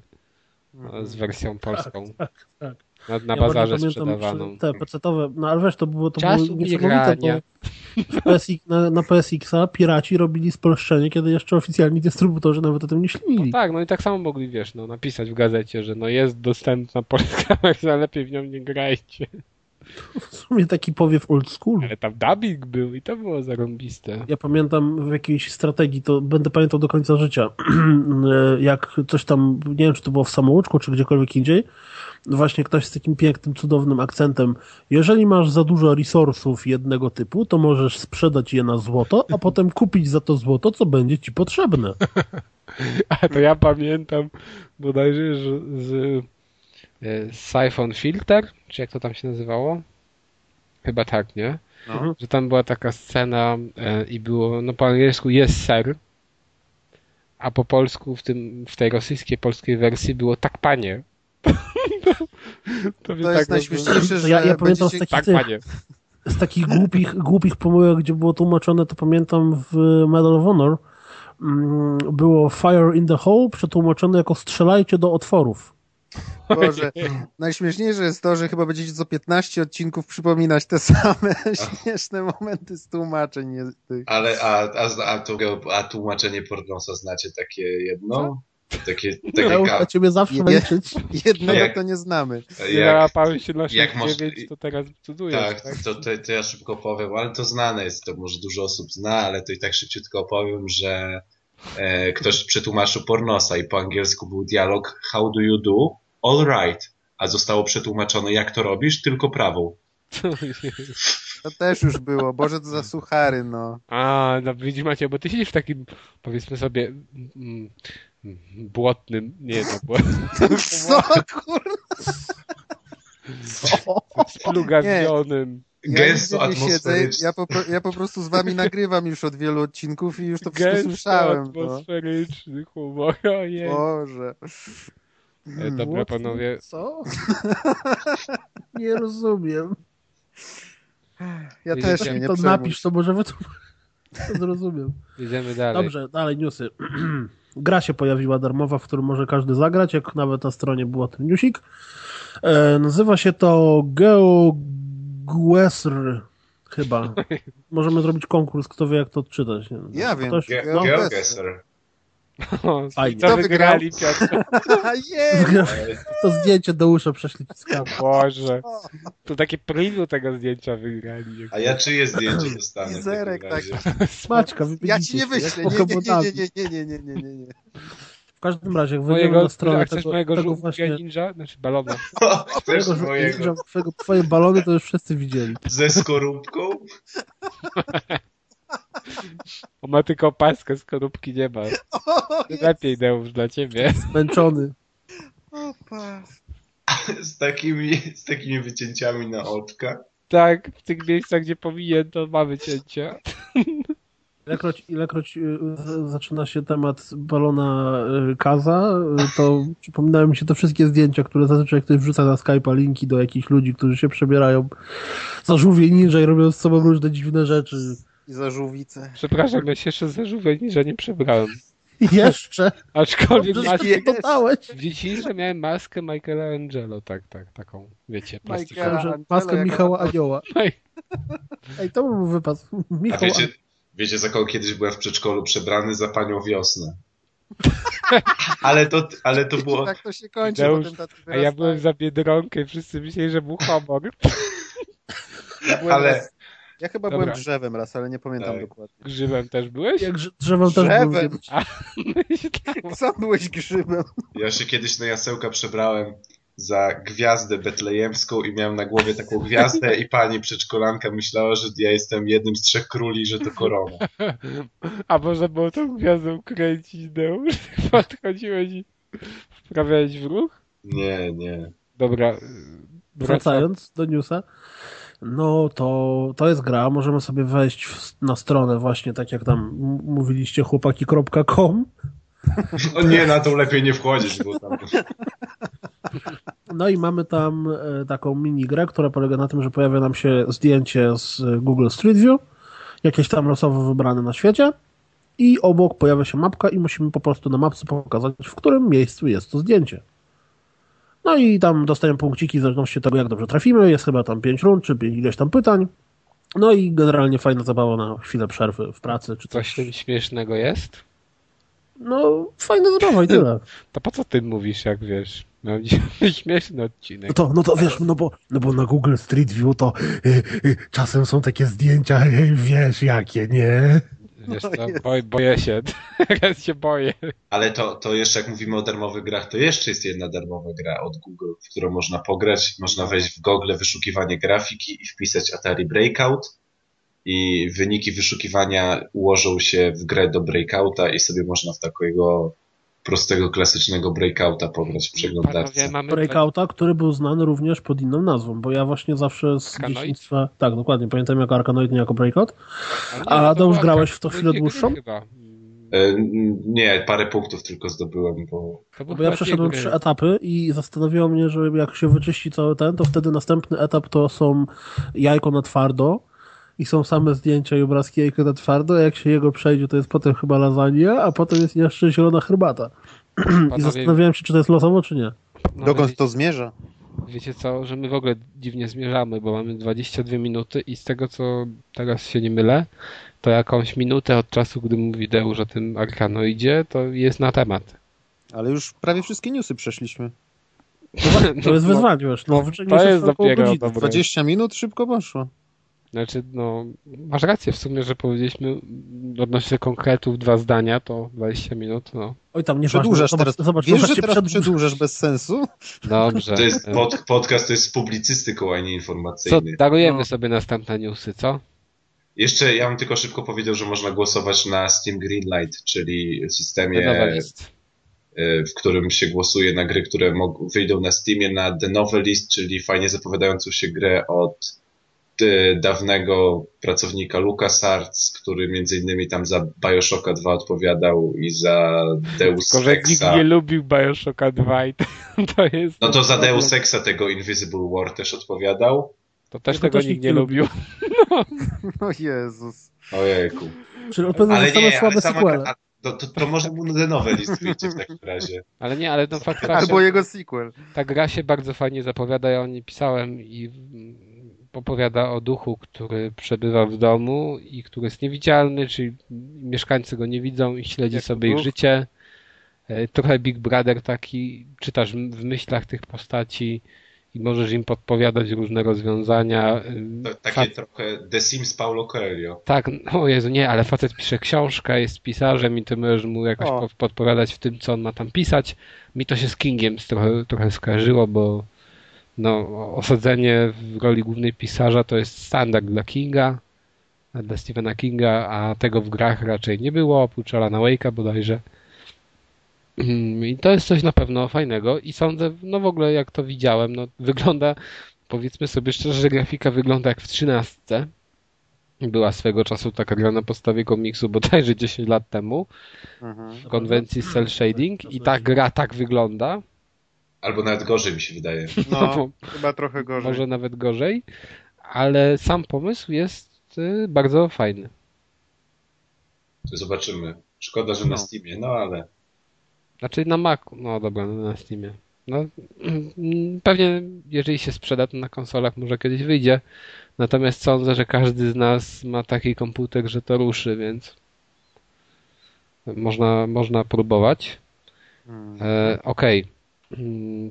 Speaker 1: No, z wersją polską.
Speaker 3: tak, tak.
Speaker 1: Na, na
Speaker 3: Ja
Speaker 1: bazarze sprzedawaną.
Speaker 3: Te pecetowe, no ale wiesz, to było, to było niesamowite, bo PSX, na, na PSX-a piraci robili spolszczenie, kiedy jeszcze oficjalni dystrybutorzy nawet o tym nie ślili.
Speaker 1: Tak, no i tak samo mogli, wiesz, no, napisać w gazecie, że no jest dostępna polska wersja, lepiej w nią nie grajcie.
Speaker 3: W sumie taki powiew old school.
Speaker 1: Ale tam dubbing był i to było zarąbiste.
Speaker 3: Ja pamiętam w jakiejś strategii, to będę pamiętał do końca życia, jak coś tam, nie wiem, czy to było w samouczku, czy gdziekolwiek indziej, właśnie ktoś z takim pięknym, cudownym akcentem, jeżeli masz za dużo resursów jednego typu, to możesz sprzedać je na złoto, a potem kupić za to złoto, co będzie ci potrzebne.
Speaker 1: A to ja pamiętam bodajże że z e, Siphon Filter, czy jak to tam się nazywało? Chyba tak, nie?
Speaker 4: No.
Speaker 1: Że tam była taka scena e, i było, no po angielsku jest ser, a po polsku w tym, w tej rosyjskiej, polskiej wersji było tak panie. to,
Speaker 4: To jest
Speaker 1: tak
Speaker 4: najśmieszniejsze,
Speaker 3: To
Speaker 4: że
Speaker 3: ja- ja pamiętam
Speaker 4: będziecie...
Speaker 3: z
Speaker 1: Tak,
Speaker 3: tych-
Speaker 1: panie.
Speaker 3: Z takich głupich, głupich pomyłek, gdzie było tłumaczone, to pamiętam w Medal of Honor, mm, było Fire in the Hole przetłumaczone jako strzelajcie do otworów.
Speaker 4: Boże, najśmieszniejsze jest to, że chyba będziecie co 15 odcinków przypominać te same śmieszne momenty z tłumaczeń.
Speaker 2: Ale a, a, a, a tłumaczenie pornosa znacie takie jedno? Takie, takie
Speaker 3: Ja
Speaker 2: ka-
Speaker 3: ciebie zawsze
Speaker 4: Nie.
Speaker 3: liczyć.
Speaker 4: Jednego
Speaker 2: Jak-
Speaker 4: to nie znamy.
Speaker 1: Nie
Speaker 2: jak,
Speaker 1: nałapałem się na
Speaker 2: jak masz-
Speaker 1: 9, to teraz cudujesz,
Speaker 2: tak,
Speaker 1: tak?
Speaker 2: to, to, to ja szybko powiem, ale to znane jest, to może dużo osób zna, ale to i tak szybciutko opowiem, że e, ktoś przetłumaczył pornosa i po angielsku był dialog How do you do? All right. A zostało przetłumaczone jak to robisz? Tylko prawą.
Speaker 4: To też już było. Boże, to za suchary, no.
Speaker 1: A, no widzisz Macie, bo ty siedzisz w takim, powiedzmy sobie, mm, błotnym, nie no, błotnym,
Speaker 4: Co, kurwa?
Speaker 1: splugawionym,
Speaker 4: Ja
Speaker 2: Gęsto atmosferyczny.
Speaker 4: ja po, ja po prostu z wami nagrywam już od wielu odcinków i już to wszystko
Speaker 1: gęsto
Speaker 4: słyszałem. No.
Speaker 1: atmosferyczny humor, ojej.
Speaker 4: Boże.
Speaker 1: E, Dobra,
Speaker 3: What?
Speaker 1: panowie,
Speaker 3: Co? Nie rozumiem.
Speaker 4: Ja
Speaker 1: Widzicie,
Speaker 4: też nie, nie
Speaker 3: to
Speaker 4: przejmuj
Speaker 3: napisz, to może. To zrozumiem.
Speaker 1: idziemy dalej.
Speaker 3: Dobrze, dalej newsy. Gra się pojawiła darmowa, w którym może każdy zagrać, jak nawet na stronie było ten newsik. E, nazywa się to GeoGuessr chyba. Możemy zrobić konkurs, kto wie jak to odczytać. Nie?
Speaker 4: Ja wiem.
Speaker 3: Ktoś,
Speaker 2: Ge-
Speaker 4: No,
Speaker 3: no,
Speaker 2: Geoguessr.
Speaker 1: O,
Speaker 3: Fajnie.
Speaker 1: co
Speaker 4: Kto
Speaker 1: wygrali, Piotr?
Speaker 3: To zdjęcie do usza przeszli.
Speaker 1: Boże. To takie preview tego zdjęcia wygrali.
Speaker 2: A ja czyje zdjęcie dostanę? w
Speaker 4: Izerek
Speaker 2: takim razie?
Speaker 3: Maćka,
Speaker 4: Ja ci nie wyślę. Nie, nie, nie, nie, nie, nie, nie, nie, nie.
Speaker 3: W każdym razie,
Speaker 1: Mojego,
Speaker 3: na stronę
Speaker 1: chcesz
Speaker 3: tego,
Speaker 1: mojego
Speaker 3: tego właśnie...
Speaker 1: ninja? Znaczy balona.
Speaker 2: Chcesz mojego
Speaker 3: twojego, twoje balony to już wszyscy widzieli.
Speaker 2: ze skorupką?
Speaker 1: On ma tylko paskę, skorupki nie ma.
Speaker 4: O,
Speaker 1: Lepiej Deusz dla ciebie.
Speaker 3: Zmęczony.
Speaker 4: Opa.
Speaker 2: Z takimi, z takimi wycięciami na oczka?
Speaker 1: Tak, w tych miejscach, gdzie powinien, to mamy cięcia.
Speaker 3: Ilekroć, ilekroć y, z- zaczyna się temat balona y, Kaza, y, to przypominają mi się te wszystkie zdjęcia, które zazwyczaj ktoś wrzuca na Skype'a, linki do jakichś ludzi, którzy się przebierają za żółwie ninja i robią z sobą różne dziwne rzeczy.
Speaker 4: I za żółwicę.
Speaker 1: Przepraszam, ja się jeszcze za żółwia ninja nie przebrałem.
Speaker 3: Jeszcze,
Speaker 1: Aczkolwiek maskę,
Speaker 3: dodałeś.
Speaker 1: w dzieciństwie miałem maskę Michaela Angelo, tak, tak, taką, wiecie, plastikową.
Speaker 3: Maskę Michała Anioła. Ej, to był wypas.
Speaker 2: A
Speaker 3: Michał
Speaker 2: wiecie, Wiecie, za kogo kiedyś byłem w przedszkolu przebrany? Za panią wiosnę. ale, to, ale to było...
Speaker 4: Tak to się kończy.
Speaker 1: Deusz,
Speaker 4: potem tacy
Speaker 1: A ja byłem za Biedronkę i wszyscy myśleli, że był humor.
Speaker 4: Ja,
Speaker 2: ale-.
Speaker 4: Ja chyba
Speaker 1: Dobra.
Speaker 4: byłem drzewem raz, ale nie pamiętam
Speaker 2: Tak.
Speaker 4: dokładnie.
Speaker 1: Grzybem też byłeś?
Speaker 3: Jak drze- drzewem też
Speaker 4: Drzewem.
Speaker 3: był kiedyś.
Speaker 1: Myślałem.
Speaker 4: Sam byłeś grzybem.
Speaker 2: Ja się kiedyś na jasełka przebrałem za gwiazdę betlejemską i miałem na głowie taką gwiazdę i pani przedszkolanka myślała, że ja jestem jednym z trzech króli, że to korona.
Speaker 1: A można było tą gwiazdą kręcić, Deusz? Podchodziłeś i wprawiałeś w ruch?
Speaker 2: Nie, nie.
Speaker 1: Dobra. y,
Speaker 3: Wracając do newsa, no to, to jest gra, możemy sobie wejść w, na stronę właśnie, tak jak tam mówiliście, chłopaki.com
Speaker 2: No nie, na to lepiej nie wchodzić, bo tam...
Speaker 3: no i mamy tam e, taką mini grę, która polega na tym, że pojawia nam się zdjęcie z e, Google Street View, jakieś tam losowo wybrane na świecie i obok pojawia się mapka i musimy po prostu na mapce pokazać, w którym miejscu jest to zdjęcie. No i tam dostajemy punkciki w zależności od tego, jak dobrze trafimy. Jest chyba tam pięć rund, czy ileś tam pytań. No i generalnie fajna zabawa na chwilę przerwy w pracy, czy
Speaker 1: Coś
Speaker 3: coś.
Speaker 1: śmiesznego jest?
Speaker 3: No, fajna zabawa i tyle.
Speaker 1: To po co ty mówisz, jak wiesz? Miał śmieszny odcinek.
Speaker 3: No to, no to wiesz, no bo, no bo na Google Street View to y, y, czasem są takie zdjęcia, y, wiesz jakie, nie?
Speaker 1: Wiesz co,
Speaker 4: No
Speaker 1: boj, boję się. Teraz się boję.
Speaker 2: Ale to, to jeszcze jak mówimy o darmowych grach, to jeszcze jest jedna darmowa gra od Google, w którą można pograć. Można wejść w Google wyszukiwanie grafiki i wpisać Atari Breakout i wyniki wyszukiwania ułożą się w grę do Breakouta i sobie można w takiego prostego, klasycznego Breakouta pograć w przeglądarce.
Speaker 1: Panowie, mamy
Speaker 3: Breakouta, który był znany również pod inną nazwą, bo ja właśnie zawsze z
Speaker 1: Arkanoid?
Speaker 3: dzieciństwa, tak, dokładnie, pamiętam jako Arkanoid, nie jako Breakout.
Speaker 1: Ale
Speaker 3: A
Speaker 1: to
Speaker 3: to już grałeś w to chwilę dłuższą?
Speaker 1: Chyba.
Speaker 2: E, Nie, parę punktów tylko zdobyłem, bo
Speaker 3: Bo ja przeszedłem trzy etapy i zastanowiło mnie, że jak się wyczyści cały ten, to wtedy następny etap to są jajko na twardo i są same zdjęcia i obrazki jajka na twardo, a jak się jego przejdzie, to jest potem chyba lasagna, a potem jest jeszcze zielona herbata. I
Speaker 1: Panowie,
Speaker 3: zastanawiałem się, czy to jest losowo, czy nie.
Speaker 1: no,
Speaker 4: Dokąd
Speaker 1: wie-
Speaker 4: to zmierza?
Speaker 1: Wiecie co, że my w ogóle dziwnie zmierzamy, bo mamy 22 minuty i z tego co teraz się nie mylę, to jakąś minutę od czasu, gdy mówi Deusz o tym Arkanoidzie, to jest na temat.
Speaker 4: Ale już prawie wszystkie newsy przeszliśmy.
Speaker 3: To jest
Speaker 1: no,
Speaker 3: wyzwanie, wiesz. No,
Speaker 1: to jest dopiero
Speaker 3: godziny.
Speaker 1: dobre.
Speaker 4: 20 minut szybko poszło.
Speaker 1: Znaczy, no, masz rację w sumie, że powiedzieliśmy odnośnie konkretów dwa zdania, to 20 minut, no.
Speaker 3: Oj, tam nie
Speaker 4: Przedłużasz
Speaker 3: zobacz,
Speaker 4: teraz.
Speaker 3: Zobacz,
Speaker 4: Wiesz, że teraz
Speaker 3: przedłużasz.
Speaker 4: przedłużasz bez sensu?
Speaker 1: Dobrze.
Speaker 2: to jest
Speaker 1: E,
Speaker 2: pod, podcast to jest z publicystyką, a nie
Speaker 1: Co,
Speaker 2: informacyjny.
Speaker 1: darujemy
Speaker 4: No.
Speaker 1: sobie następne newsy, co?
Speaker 2: Jeszcze ja bym tylko szybko powiedział, że można głosować na Steam Greenlight, czyli systemie y, w którym się głosuje na gry, które wyjdą na Steamie, na The Novelist, czyli fajnie zapowiadającą się grę od dawnego pracownika LucasArts, który między innymi tam za Bioshocka 2 odpowiadał i za Deus
Speaker 1: Tylko, że nikt
Speaker 2: Exa.
Speaker 1: nie lubił Bioshocka 2 i to, to jest...
Speaker 2: No to za Deus Exa tego Invisible War też odpowiadał.
Speaker 1: To też
Speaker 3: To
Speaker 1: tego
Speaker 3: też
Speaker 1: nikt nie lubił.
Speaker 4: O Jezus.
Speaker 2: Ojejku.
Speaker 3: Czyli
Speaker 2: Ale
Speaker 3: same
Speaker 2: nie, ale
Speaker 3: słabe sequele.
Speaker 2: gra, to, to, to może mu wyjdzie w takim razie.
Speaker 1: Ale nie, ale no fakt
Speaker 4: Albo jego sequel.
Speaker 1: ta gra się bardzo fajnie zapowiada, ja o niej pisałem i opowiada o duchu, który przebywa w domu i który jest niewidzialny, czyli mieszkańcy go nie widzą i śledzi
Speaker 4: Jak
Speaker 1: sobie ich
Speaker 4: duch?
Speaker 1: życie. E, Trochę Big Brother taki, czytasz w myślach tych postaci i możesz im podpowiadać różne rozwiązania.
Speaker 2: To,
Speaker 1: Fa-
Speaker 2: takie trochę The Sims Paulo Coelho.
Speaker 1: Tak, o Jezu, nie, ale facet pisze książkę, jest pisarzem i ty możesz mu jakoś
Speaker 4: O.
Speaker 1: po- podpowiadać w tym, co on ma tam pisać. Mi to się z Kingiem trochę, trochę skojarzyło, bo no, osadzenie w roli głównej pisarza to jest standard dla Kinga, dla Stephena Kinga, a tego w grach raczej nie było, oprócz Alana Wake'a bodajże. Mm, I to jest coś na pewno fajnego i sądzę, no w ogóle jak to widziałem, no wygląda, powiedzmy sobie szczerze, że grafika wygląda jak w trzynastce. Była swego czasu taka gra na podstawie komiksu bodajże 10 lat temu
Speaker 4: Mhm.
Speaker 1: w konwencji Cell Shading i ta gra tak wygląda,
Speaker 2: Albo nawet gorzej mi się wydaje.
Speaker 4: No, chyba trochę gorzej.
Speaker 1: może nawet gorzej, ale sam pomysł jest y, bardzo fajny.
Speaker 2: To zobaczymy. Szkoda, że na
Speaker 4: No.
Speaker 2: Steamie, no ale
Speaker 1: Znaczy na Macu, no dobra, no na Steamie. No, pewnie jeżeli się sprzeda, to na konsolach może kiedyś wyjdzie. Natomiast sądzę, że każdy z nas ma taki komputer, że to ruszy, więc można, można próbować.
Speaker 4: Hmm.
Speaker 1: E, Okej. Mm,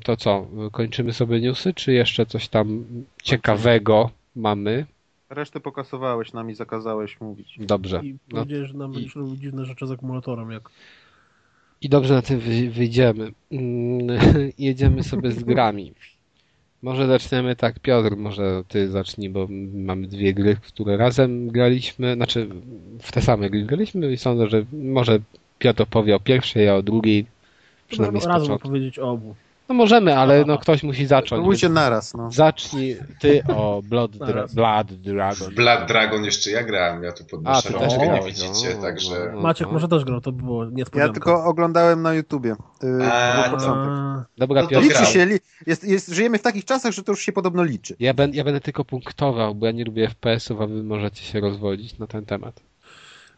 Speaker 1: To co? Kończymy sobie newsy, czy jeszcze coś tam ciekawego mamy?
Speaker 4: Resztę pokasowałeś nam i zakazałeś mówić.
Speaker 1: Dobrze.
Speaker 3: I
Speaker 1: No,
Speaker 3: powiedziałeś, że nam będziesz robił dziwne rzeczy z akumulatorem, jak
Speaker 1: I dobrze na tym wy- wyjdziemy. Mm, Jedziemy sobie z grami. Może zaczniemy tak, Piotr, może ty zacznij, bo mamy dwie gry, które razem graliśmy, znaczy w te same gry graliśmy i sądzę, że może Piotr opowie o pierwszej, a o drugiej, przynajmniej z
Speaker 3: razem o obu.
Speaker 1: No możemy, ale no ktoś musi zacząć. Więc
Speaker 4: naraz, no.
Speaker 1: Zacznij ty o Blood, Dra-. Blood Dragon.
Speaker 2: Blood Dragon jeszcze ja grałem, ja tu
Speaker 1: A,
Speaker 2: podnoszę
Speaker 1: ty
Speaker 2: rączkę, nie widzicie,
Speaker 1: no,
Speaker 2: także...
Speaker 1: no, no.
Speaker 3: Maciek może też grał, to było
Speaker 4: Ja
Speaker 3: niespodzianka.
Speaker 4: tylko oglądałem na YouTubie. Yy,
Speaker 2: A, to-.
Speaker 3: A,
Speaker 1: Dobra,
Speaker 2: No to
Speaker 4: Liczy się, li, jest, jest, żyjemy w takich czasach, że to już się podobno liczy.
Speaker 1: ja, ben, ja będę tylko punktował, bo ja nie lubię FPS-ów, a wy możecie się rozwodzić na ten temat.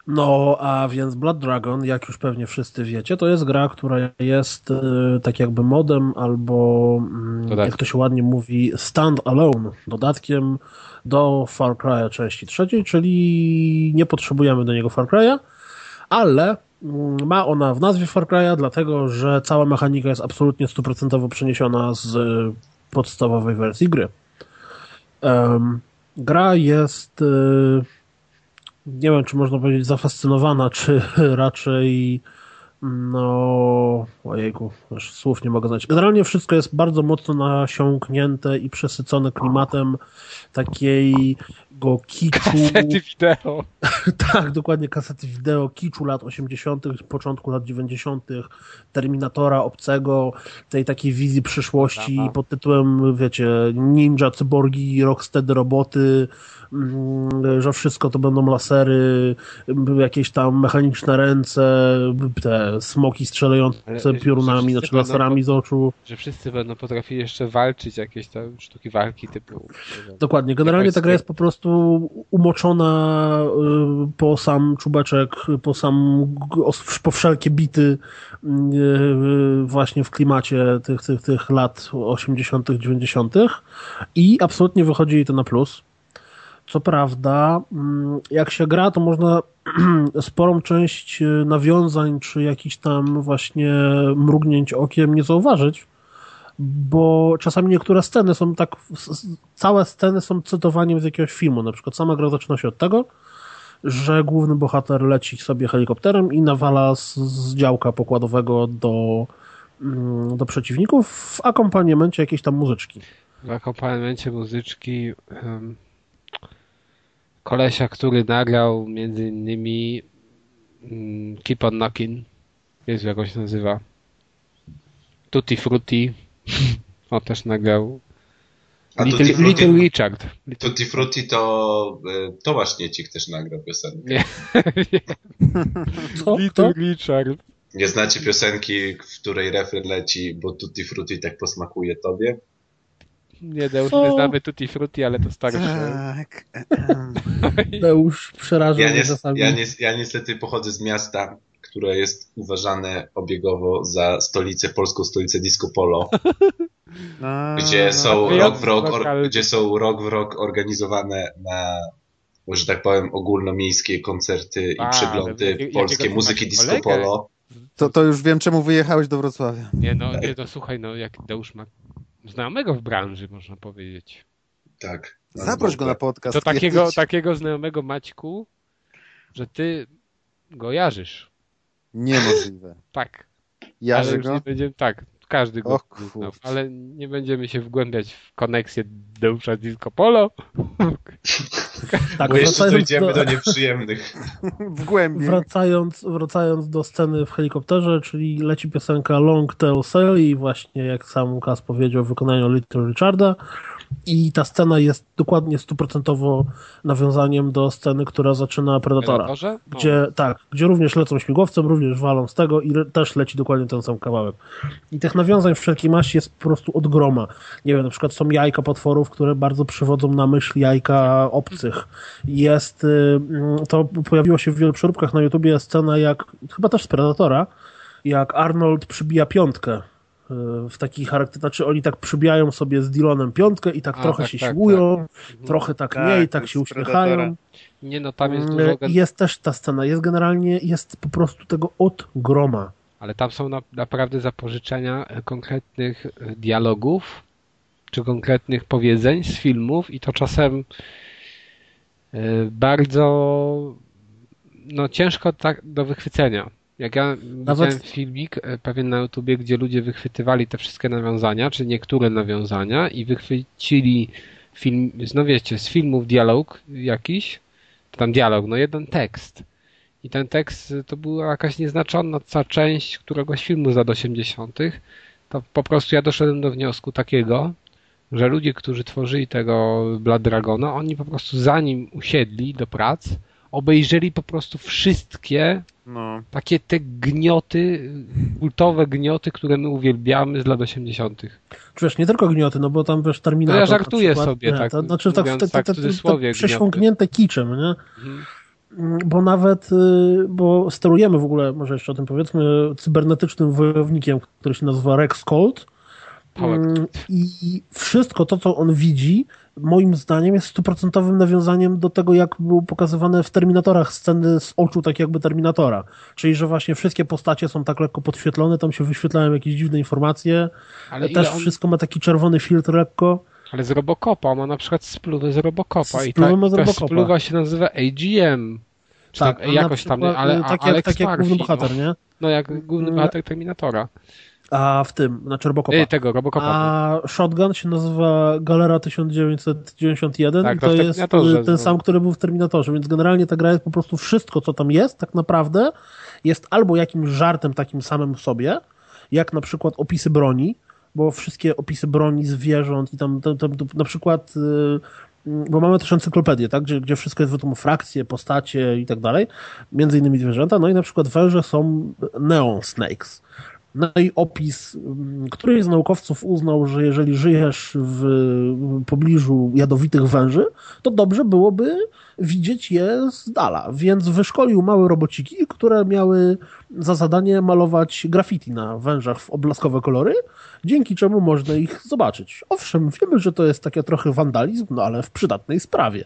Speaker 3: No, a więc Blood Dragon, jak już pewnie wszyscy wiecie, to jest gra, która jest e, tak jakby modem albo, mm, jak to się ładnie mówi, stand alone, dodatkiem do Far Cry'a części trzeciej, czyli nie potrzebujemy do niego Far Cry'a, ale mm, ma ona w nazwie Far Cry'a, dlatego że cała mechanika jest absolutnie stuprocentowo przeniesiona z podstawowej wersji gry. Gra jest e, nie wiem, czy można powiedzieć zafascynowana, czy raczej no, ojejku, aż słów nie mogę znać. Generalnie wszystko jest bardzo mocno nasiąknięte i przesycone klimatem takiego kiczu.
Speaker 1: Kasety wideo.
Speaker 3: Tak, dokładnie kasety wideo, kiczu lat 80., początku lat 90., Terminatora obcego, tej takiej wizji przyszłości
Speaker 1: Dobra.
Speaker 3: pod tytułem, wiecie, ninja, cyborgi, rocksteady roboty, że wszystko to będą lasery, jakieś tam mechaniczne ręce, te smoki strzelające
Speaker 1: Ale,
Speaker 3: piorunami, znaczy
Speaker 1: będą
Speaker 3: laserami z oczu.
Speaker 1: Że wszyscy będą potrafili jeszcze walczyć, jakieś tam sztuki walki typu.
Speaker 3: Dokładnie. Generalnie ta gra jest po prostu umoczona y, po sam czubeczek, po sam po wszelkie bity y, właśnie w klimacie tych, tych, tych lat 80., 90. i absolutnie wychodzi to na plus. Co prawda, mm, jak się gra, to można sporą część y, nawiązań, czy jakichś tam właśnie mrugnięć okiem nie zauważyć, bo czasami niektóre sceny są tak, całe sceny są cytowaniem z jakiegoś filmu, na przykład sama gra zaczyna się od tego, że główny bohater leci sobie helikopterem i nawala z, z działka pokładowego do, mm, do przeciwników w akompaniamencie jakiejś tam muzyczki.
Speaker 1: W akompaniamencie muzyczki em, kolesia, który nagrał między innymi mm, Keep on Knocking. Jezu, jak on się nazywa. Tutti Frutti. On też nagrał.
Speaker 2: A
Speaker 1: Little,
Speaker 2: Tutti Frutti,
Speaker 1: Little Richard. Little...
Speaker 2: Tutti Frutti to e, Tomasz Niecik też nagrał piosenkę.
Speaker 1: Nie.
Speaker 3: Co?
Speaker 1: Little? Richard.
Speaker 2: Nie znacie piosenki, w której refren leci, bo Tutti Frutti tak posmakuje tobie?
Speaker 1: Nie, Deusz,
Speaker 3: Co?
Speaker 1: my znamy Tutti Frutti, ale to starsze.
Speaker 4: Tak.
Speaker 3: Deusz przeraża
Speaker 2: Ja,
Speaker 3: mnie
Speaker 2: nie,
Speaker 3: czasami.
Speaker 2: ja, nie, ja niestety pochodzę z miasta, które jest uważane obiegowo za stolicę, polską stolicę disco polo,
Speaker 4: A,
Speaker 2: gdzie są rok w rok, or, gdzie są rok w rok organizowane na, że tak powiem, ogólnomiejskie koncerty i
Speaker 1: A,
Speaker 2: przeglądy
Speaker 1: ale jak-
Speaker 2: polskiej muzyki disco
Speaker 1: kolegę?
Speaker 2: polo.
Speaker 4: To, to już wiem, czemu wyjechałeś do Wrocławia.
Speaker 1: Nie no, nie no, słuchaj, no jak Deusz ma znajomego w branży, można powiedzieć.
Speaker 2: Tak.
Speaker 4: Zaproś go na podcast.
Speaker 1: To takiego,
Speaker 4: kiedyś.
Speaker 1: takiego znajomego Maćku, że ty go jarzysz.
Speaker 4: Niemożliwe.
Speaker 1: Tak.
Speaker 4: Jarzy go?
Speaker 1: nie będziemy, tak, każdy go znał, ale nie będziemy się wgłębiać w koneksję Deusza Disco Polo.
Speaker 3: Tak,
Speaker 2: Bo jeszcze
Speaker 3: wracając
Speaker 2: dojdziemy
Speaker 3: do-
Speaker 2: do nieprzyjemnych.
Speaker 4: W głębi.
Speaker 3: Wracając, wracając do sceny w helikopterze, czyli leci piosenka Long Tail Sally, właśnie jak sam Łukasz powiedział, w wykonaniu Little Richarda. I ta scena jest dokładnie stuprocentowo nawiązaniem do sceny, która zaczyna Predatora.
Speaker 1: Predatorze? O,
Speaker 3: Gdzie, tak, gdzie również lecą śmigłowcem, również walą z tego i le, też leci dokładnie ten sam kawałek. I tych nawiązań w wszelkiej maści jest po prostu od groma. Nie wiem, na przykład są jajka potworów, które bardzo przywodzą na myśl jajka obcych. Jest, y, mm, to pojawiło się w wielu przeróbkach na YouTubie scena jak, chyba też z Predatora, jak Arnold przybija piątkę w taki charakter, znaczy oni tak przybijają sobie z Dylanem piątkę i tak
Speaker 1: A,
Speaker 3: trochę
Speaker 1: tak,
Speaker 3: się
Speaker 1: tak,
Speaker 3: siłują,
Speaker 1: tak.
Speaker 3: trochę tak,
Speaker 4: Tak,
Speaker 3: nie i tak
Speaker 4: to
Speaker 3: się uśmiechają.
Speaker 1: Nie no, tam jest
Speaker 3: Mm,
Speaker 1: dużo...
Speaker 3: Jest też ta scena, jest generalnie, jest po prostu tego od groma.
Speaker 1: Ale tam są na, naprawdę zapożyczenia e, konkretnych e, dialogów, czy konkretnych powiedzeń z filmów i to czasem e, bardzo no ciężko tak do wychwycenia. Jak ja widziałem filmik e, pewien na YouTubie, gdzie ludzie wychwytywali te wszystkie nawiązania, czy niektóre nawiązania i wychwycili film, no wiecie, z filmów dialog jakiś, czy tam dialog, no jeden tekst. I ten tekst y, to była jakaś nieznacząca część któregoś filmu z lat 80. To po prostu ja doszedłem do wniosku takiego, że ludzie, którzy tworzyli tego Blood Dragona, oni po prostu zanim usiedli do prac, obejrzeli po prostu wszystkie
Speaker 4: No.
Speaker 1: takie te gnioty, kultowe gnioty, które my uwielbiamy z lat 80.
Speaker 3: Czy wiesz, nie tylko gnioty, no bo tam wiesz Terminator.
Speaker 1: No ja żartuję
Speaker 3: przykład,
Speaker 1: sobie,
Speaker 3: nie,
Speaker 1: tak,
Speaker 3: To, znaczy tak, te, te,
Speaker 1: tak
Speaker 3: te, te, te przesiąknięte kiczem, nie?
Speaker 1: Mhm.
Speaker 3: Mm, Bo nawet, y, bo sterujemy w ogóle, może jeszcze o tym powiedzmy, cybernetycznym wojownikiem, który się nazywa Rex Colt.
Speaker 1: Power.
Speaker 3: Mm, I wszystko to, co on widzi, moim zdaniem jest stuprocentowym nawiązaniem do tego, jak było pokazywane w Terminatorach sceny z oczu tak jakby Terminatora. Czyli, że właśnie wszystkie postacie są tak lekko podświetlone, tam się wyświetlają jakieś dziwne informacje,
Speaker 1: Ale
Speaker 3: też
Speaker 1: on,
Speaker 3: wszystko ma taki czerwony filtr lekko.
Speaker 1: ale z Robocopa, ma na przykład spluwę z Robocopa i ta,
Speaker 3: Spluwę ma z
Speaker 1: ta
Speaker 3: Robocopa.
Speaker 1: spluwa się nazywa AGM. Czy
Speaker 3: Tak,
Speaker 1: tam, jakoś tam, ale
Speaker 3: tak,
Speaker 1: Alex
Speaker 3: jak, tak jak główny bohater,
Speaker 1: no,
Speaker 3: nie?
Speaker 1: no jak główny
Speaker 3: Mm,
Speaker 1: bohater Terminatora.
Speaker 3: A w tym, na Czerbokopa.
Speaker 1: Ej, tego, Robocopa.
Speaker 3: A Shotgun się nazywa Galera 1991
Speaker 1: Tak,
Speaker 3: i
Speaker 1: to
Speaker 3: to jest y, ten sam, który był w Terminatorze, więc generalnie ta gra jest po prostu wszystko, co tam jest, tak naprawdę jest albo jakimś żartem takim samym w sobie, jak na przykład opisy broni, bo wszystkie opisy broni, zwierząt i tam, tam, tam na przykład y, bo mamy też encyklopedię, tak, gdzie, gdzie wszystko jest wiadomo, frakcje, postacie i tak dalej, między innymi zwierzęta, no i na przykład węże są neon snakes. No i opis, mm, któryś z naukowców uznał, że jeżeli żyjesz w pobliżu jadowitych węży, to dobrze byłoby widzieć je z dala. Więc wyszkolił małe robociki, które miały za zadanie malować graffiti na wężach w odblaskowe kolory, dzięki czemu można ich zobaczyć. Owszem, wiemy, że to jest takie trochę wandalizm, no ale w przydatnej sprawie.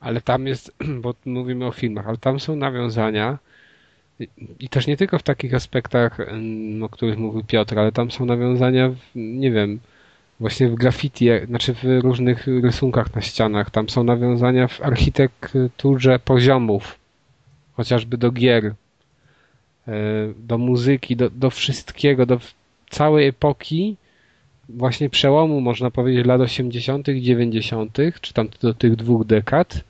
Speaker 1: Ale tam jest, bo mówimy o filmach, ale tam są nawiązania i- też nie tylko w takich aspektach, ym, o których mówił Piotr, ale tam są nawiązania, w, nie wiem, właśnie w graffiti, znaczy w różnych rysunkach na ścianach. Tam są nawiązania w architekturze poziomów, chociażby do gier, e, do muzyki, do, do wszystkiego, do całej epoki, właśnie przełomu, można powiedzieć, lat 80., 90., czy tam do tych dwóch dekad.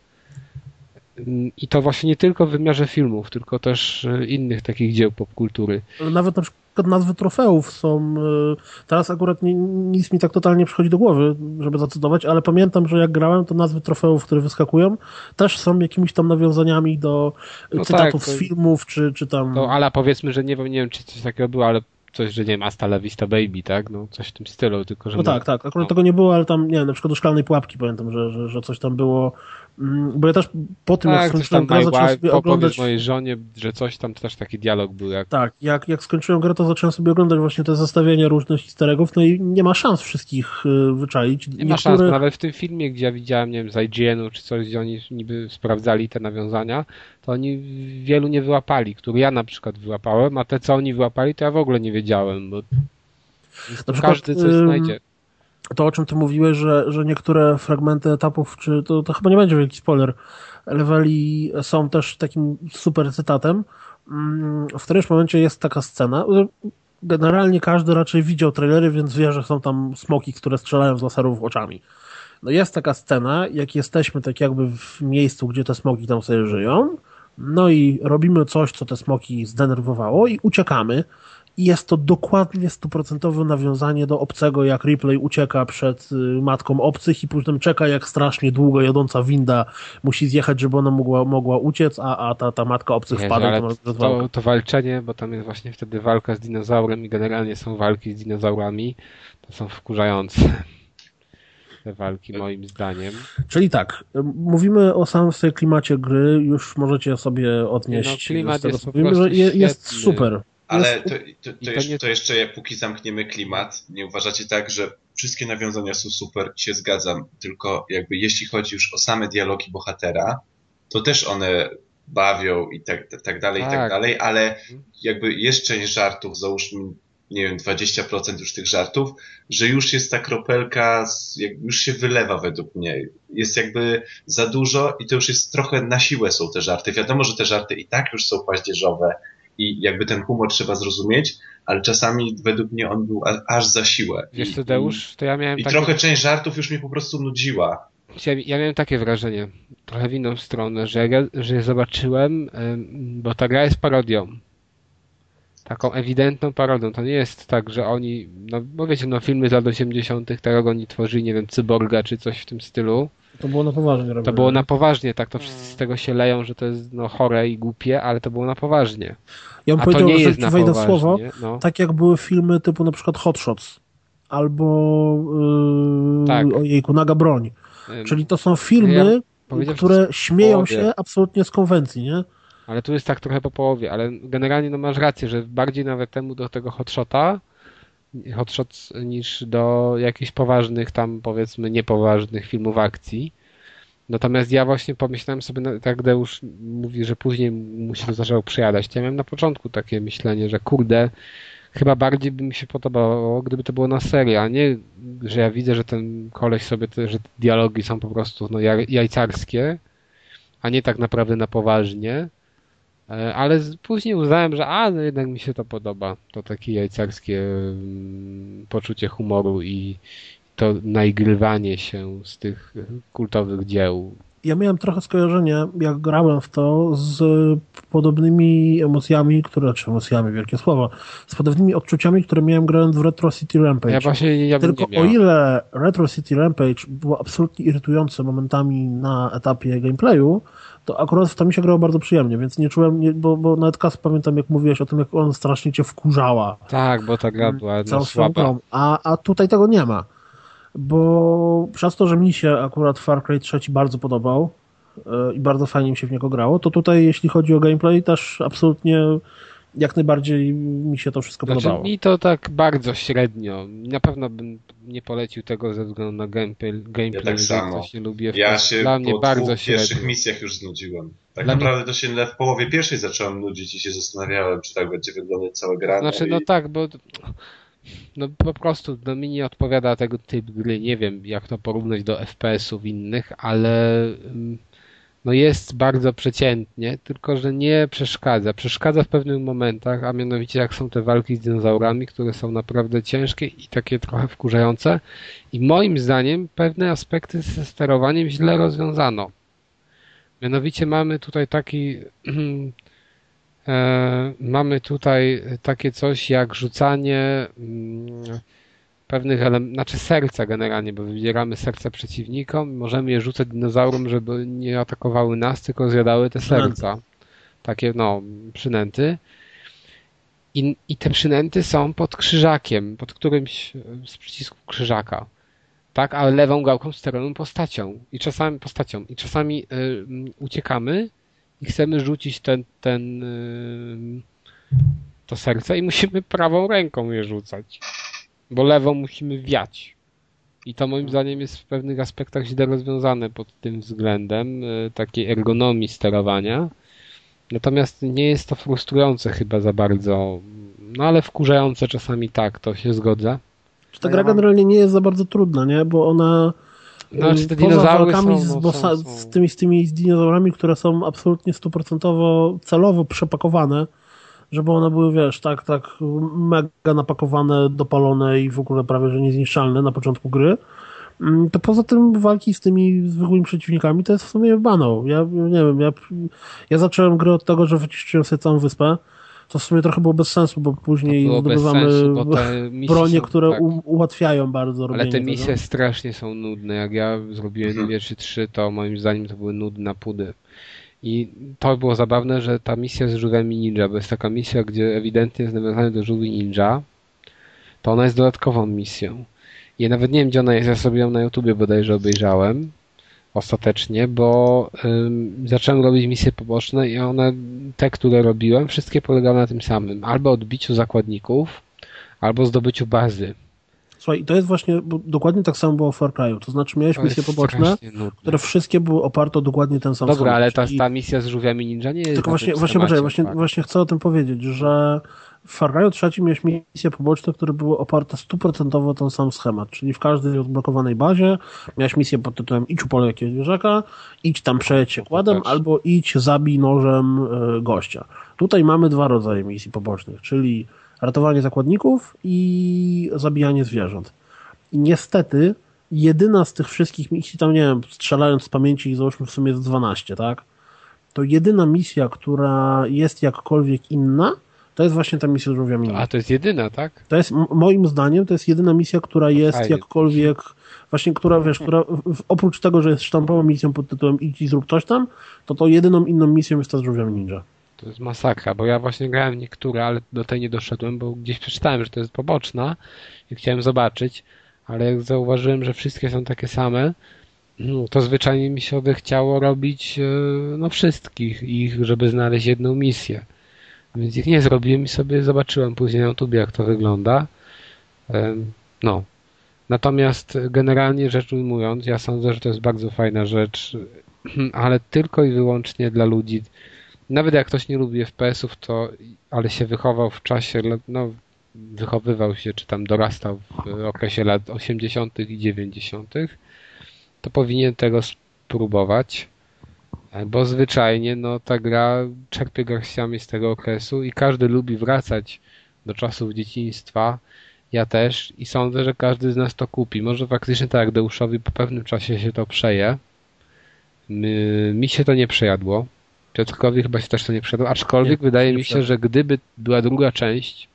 Speaker 1: I to właśnie nie tylko w wymiarze filmów, tylko też e, innych takich dzieł popkultury.
Speaker 3: Ale Nawet na przykład nazwy trofeów są. y, Teraz akurat nie, nic mi tak totalnie przychodzi do głowy, żeby zacytować, ale pamiętam, że jak grałem, to nazwy trofeów, które wyskakują, też są jakimiś tam nawiązaniami do y,
Speaker 1: No
Speaker 3: cytatów
Speaker 1: tak,
Speaker 3: z filmów, czy, czy tam.
Speaker 1: To, ale powiedzmy, że nie wiem, nie wiem, czy coś takiego było, ale coś, że nie wiem, Asta La Vista Baby, tak? No coś w tym stylu, tylko że...
Speaker 3: No tak, tak. Akurat
Speaker 1: no.
Speaker 3: tego nie było, ale tam, nie wiem, na przykład do szklanej pułapki pamiętam, że, że, że coś tam było. Mm, Bo ja też po tym, jak
Speaker 1: Tak, coś
Speaker 3: skończyłem grę, zacząłem sobie oglądać.
Speaker 1: mojej żonie, że coś tam, to też taki dialog był, jak...
Speaker 3: Tak, jak, jak skończyłem grę, to zacząłem sobie oglądać właśnie te zestawienia różnych easter eggów, no i nie ma szans wszystkich y, wyczaić.
Speaker 1: Nie ma szans, nawet w tym filmie, gdzie ja widziałem, nie wiem, z IGN-u czy coś, gdzie oni niby sprawdzali te nawiązania, to oni wielu nie wyłapali, które ja na przykład wyłapałem, a te, co oni wyłapali, to ja w ogóle nie wiedziałem, bo
Speaker 3: Na przykład,
Speaker 1: każdy coś znajdzie.
Speaker 3: To, o czym ty mówiłeś, że, że niektóre fragmenty etapów, czy to, to chyba nie będzie wielki spoiler, leveli są też takim super cytatem. Mm, W którymś momencie jest taka scena. Generalnie każdy raczej widział trailery, więc wie, że są tam smoki, które strzelają z laserów oczami. No jest taka scena, jak jesteśmy tak jakby w miejscu, gdzie te smoki tam sobie żyją, no i robimy coś, co te smoki zdenerwowało i uciekamy. I jest to dokładnie stuprocentowe nawiązanie do obcego, jak Ripley ucieka przed y, matką obcych i później czeka, jak strasznie długo jadąca winda musi zjechać, żeby ona mogła, mogła uciec, a, a ta, ta matka obcych
Speaker 1: Jezu,
Speaker 3: wpada. to
Speaker 1: to, to, walczenie, bo tam jest właśnie wtedy walka z dinozaurem i generalnie są walki z dinozaurami, to są wkurzające. Te walki moim zdaniem.
Speaker 3: Czyli tak, mówimy o samym sobie klimacie gry, już możecie sobie odnieść
Speaker 1: Nie no, klimat jest
Speaker 3: mówimy, że je, jest
Speaker 1: świetny.
Speaker 3: super.
Speaker 2: Ale to, to, to, jeszcze,
Speaker 1: nie-
Speaker 2: to jeszcze, póki zamkniemy klimat, nie uważacie tak, że wszystkie nawiązania są super się zgadzam, tylko jakby jeśli chodzi już o same dialogi bohatera, to też one bawią i tak, tak, tak dalej, i tak
Speaker 1: Tak.
Speaker 2: dalej, ale jakby jest część żartów, załóżmy, nie wiem, 20% już tych żartów, że już jest ta kropelka, już się wylewa według mnie. Jest jakby za dużo i to już jest trochę na siłę są te żarty. Wiadomo, że te żarty i tak już są paździerzowe i jakby ten humor trzeba zrozumieć, ale czasami według mnie on był aż za siłę.
Speaker 1: Wiesz co, Deusz, to ja miałem
Speaker 2: I,
Speaker 1: takie,
Speaker 2: trochę część żartów już mnie po prostu nudziła.
Speaker 1: ja, ja miałem takie wrażenie, trochę w inną stronę, że, ja, że zobaczyłem, em, bo ta gra jest parodią. Taką ewidentną parodią. To nie jest tak, że oni, no bo wiecie, no filmy z lat 80., tak oni tworzyli, nie wiem, cyborga czy coś w tym stylu.
Speaker 3: To było na poważnie robione.
Speaker 1: To było na poważnie, tak to wszyscy z tego się leją, że to jest no chore i głupie, ale to było na poważnie.
Speaker 3: Ja bym
Speaker 1: A to
Speaker 3: powiedział,
Speaker 1: nie
Speaker 3: że
Speaker 1: jest na
Speaker 3: wejdę w
Speaker 1: poważnie.
Speaker 3: słowo,
Speaker 1: No.
Speaker 3: tak jak były filmy typu na przykład Hot Shots albo yy,
Speaker 1: Tak.
Speaker 3: ojejku, Naga Broń.
Speaker 1: Ym,
Speaker 3: Czyli to są filmy,
Speaker 1: Ja
Speaker 3: które śmieją się absolutnie z konwencji, nie?
Speaker 1: Ale tu jest tak trochę po połowie, ale generalnie no masz rację, że bardziej nawet temu do tego hotshota, hotshots niż do jakichś poważnych tam powiedzmy niepoważnych filmów akcji. Natomiast ja właśnie pomyślałem sobie, no, tak Deusz mówi, że później mu się to zaczęło przyjadać. Ja miałem na początku takie myślenie, że kurde, chyba bardziej by mi się podobało, gdyby to było na serię, a nie, że ja widzę, że ten koleś sobie, te, że te dialogi są po prostu no, jaj- jajcarskie, a nie tak naprawdę na poważnie. E, Ale później uznałem, że a, no jednak mi się to podoba. To takie jajcarskie mm, poczucie humoru i to naigrywanie się z tych kultowych dzieł.
Speaker 3: Ja miałem trochę skojarzenie, jak grałem w to, z podobnymi emocjami, które, czy emocjami, wielkie słowo, z podobnymi odczuciami, które miałem grając w Retro City Rampage.
Speaker 1: Ja właśnie ja
Speaker 3: Tylko o ile Retro City Rampage było absolutnie irytujące momentami na etapie gameplayu, to akurat w to mi się grało bardzo przyjemnie, więc nie czułem, nie, bo, bo nawet Kas pamiętam jak mówiłeś o tym, jak on strasznie cię wkurzała
Speaker 1: Tak, bo ta gra była
Speaker 3: całą
Speaker 1: słaba.
Speaker 3: a, a tutaj tego nie ma. Bo przez to, że mi się akurat Far Cry 3 bardzo podobał e, i bardzo fajnie mi się w niego grało, to tutaj jeśli chodzi o gameplay też absolutnie jak najbardziej mi się to wszystko
Speaker 1: Znaczy,
Speaker 3: podobało.
Speaker 1: mi to tak bardzo średnio. Na pewno bym nie polecił tego ze względu na gameplay. gameplay
Speaker 2: Ja tak samo.
Speaker 1: ktoś nie lubi
Speaker 2: Ja się
Speaker 1: Dla mnie
Speaker 2: po
Speaker 1: bardzo
Speaker 2: dwóch pierwszych misjach już znudziłem. Tak
Speaker 1: Dla mnie-
Speaker 2: naprawdę to się w połowie pierwszej zacząłem nudzić i się zastanawiałem, czy tak będzie wyglądać cała gra.
Speaker 1: Znaczy,
Speaker 2: i...
Speaker 1: no tak, bo no po prostu no mi nie odpowiada tego typ gry. Nie wiem, jak to porównać do FPS-ów innych, ale mm, no jest bardzo przeciętnie, tylko że nie przeszkadza. Przeszkadza w pewnych momentach, a mianowicie jak są te walki z dinozaurami, które są naprawdę ciężkie i takie trochę wkurzające. I moim zdaniem pewne aspekty ze sterowaniem źle rozwiązano. Mianowicie mamy tutaj taki E, mamy tutaj takie coś jak rzucanie mm, pewnych elementów, znaczy serca generalnie, bo wybieramy serca przeciwnikom, możemy je rzucać dinozaurom, żeby nie atakowały nas, tylko zjadały te serca. Takie, no, przynęty. I, I te przynęty są pod krzyżakiem, pod którymś z przycisków krzyżaka. Tak, ale lewą gałką sterowaną postacią. I czasami postacią. I czasami y, uciekamy i chcemy rzucić ten, ten y, to serce i musimy prawą ręką je rzucać. Bo lewą musimy wiać. I to moim zdaniem jest w pewnych aspektach źle rozwiązane pod tym względem y, takiej ergonomii sterowania. Natomiast nie jest to frustrujące chyba za bardzo. No ale wkurzające czasami tak, to się zgodzę.
Speaker 3: Czy ta gra
Speaker 4: ja mam-
Speaker 3: generalnie nie jest za bardzo trudna, nie? Bo ona
Speaker 1: No, czy te
Speaker 3: poza walkami
Speaker 1: są,
Speaker 3: z,
Speaker 1: no,
Speaker 3: bossa,
Speaker 1: są, są.
Speaker 3: z tymi z tymi z dinozaurami, które są absolutnie stuprocentowo celowo przepakowane, żeby one były, wiesz, tak, tak mega napakowane, dopalone i w ogóle prawie, że niezniszczalne na początku gry, mm, to poza tym walki z tymi zwykłymi przeciwnikami to jest w sumie banał. Ja nie wiem, ja, ja zacząłem grę od tego, że wyciszyłem sobie całą wyspę, to w sumie trochę było bez sensu, bo później zdobywamy bronie,
Speaker 1: są,
Speaker 3: które
Speaker 1: tak.
Speaker 3: u, ułatwiają bardzo robienie
Speaker 1: Ale te
Speaker 3: tego.
Speaker 1: misje strasznie są nudne. Jak ja zrobiłem
Speaker 2: Mhm.
Speaker 1: dwie czy trzy, to moim zdaniem to były nudne pudy. I to było zabawne, że ta misja z żółwiami ninja, bo jest taka misja, gdzie ewidentnie jest nawiązane do żółwi ninja, to ona jest dodatkową misją. Ja nawet nie wiem, gdzie ona jest, ja sobie ją na YouTubie bodajże obejrzałem. ostatecznie, bo ym, zacząłem robić misje poboczne i one, te, które robiłem, wszystkie polegały na tym samym. Albo odbiciu zakładników, albo zdobyciu bazy.
Speaker 3: Słuchaj, to jest właśnie, bo dokładnie tak samo było w Far Cry'u. To znaczy miałeś misje poboczne, które wszystkie były oparte o dokładnie ten sam
Speaker 1: Dobra, ale ta, ta misja z żółwiami ninja nie jest
Speaker 3: Tylko właśnie, właśnie, poczekaj, właśnie,
Speaker 1: tak.
Speaker 3: właśnie chcę o tym powiedzieć, że w Far Cry'u trzecim miałeś misje poboczne, które były oparte stuprocentowo o ten sam schemat, czyli w każdej odblokowanej bazie miałeś misję pod tytułem idź upoluj jakiegoś zwierzaka, idź tam przejedź się kładem, albo idź zabij nożem y, gościa. Tutaj mamy dwa rodzaje misji pobocznych, czyli ratowanie zakładników i zabijanie zwierząt. I niestety jedyna z tych wszystkich misji, tam nie wiem, strzelając z pamięci, załóżmy w sumie jest 12, tak? To jedyna misja, która jest jakkolwiek inna, to jest właśnie ta misja z żółwiami.
Speaker 1: A to jest jedyna, tak?
Speaker 3: To jest, moim zdaniem, to jest jedyna misja, która jest
Speaker 1: Fajnie.
Speaker 3: jakkolwiek, właśnie, która, wiesz, która w, oprócz tego, że jest sztampową misją pod tytułem idź i zrób coś tam, to to jedyną inną misją jest ta z żółwiami ninja.
Speaker 1: To jest masakra, bo ja właśnie grałem niektóre, ale do tej nie doszedłem, bo gdzieś przeczytałem, że to jest poboczna i chciałem zobaczyć, ale jak zauważyłem, że wszystkie są takie same, no, to zwyczajnie mi się odechciało robić e, no wszystkich ich, żeby znaleźć jedną misję. Więc ich nie zrobiłem i sobie zobaczyłem później na YouTube, jak to wygląda. Em, No. Natomiast generalnie rzecz ujmując, ja sądzę, że to jest bardzo fajna rzecz, ale tylko i wyłącznie dla ludzi. Nawet jak ktoś nie lubi FPS-ów, to ale się wychował w czasie, lat- no wychowywał się, czy tam dorastał w okresie lat 80. i 90., to powinien tego spróbować, e, bo zwyczajnie no, ta gra czerpie garściami z tego okresu i każdy lubi wracać do czasów dzieciństwa, ja też i sądzę, że każdy z nas to kupi. Może faktycznie tak jak Deuszowi po pewnym czasie się to przeje. Mi się to nie przejadło. Piotrkowi chyba się też to nie przejadło, aczkolwiek
Speaker 3: Nie,
Speaker 1: wydaje
Speaker 3: nie
Speaker 1: mi się, że gdyby była druga część,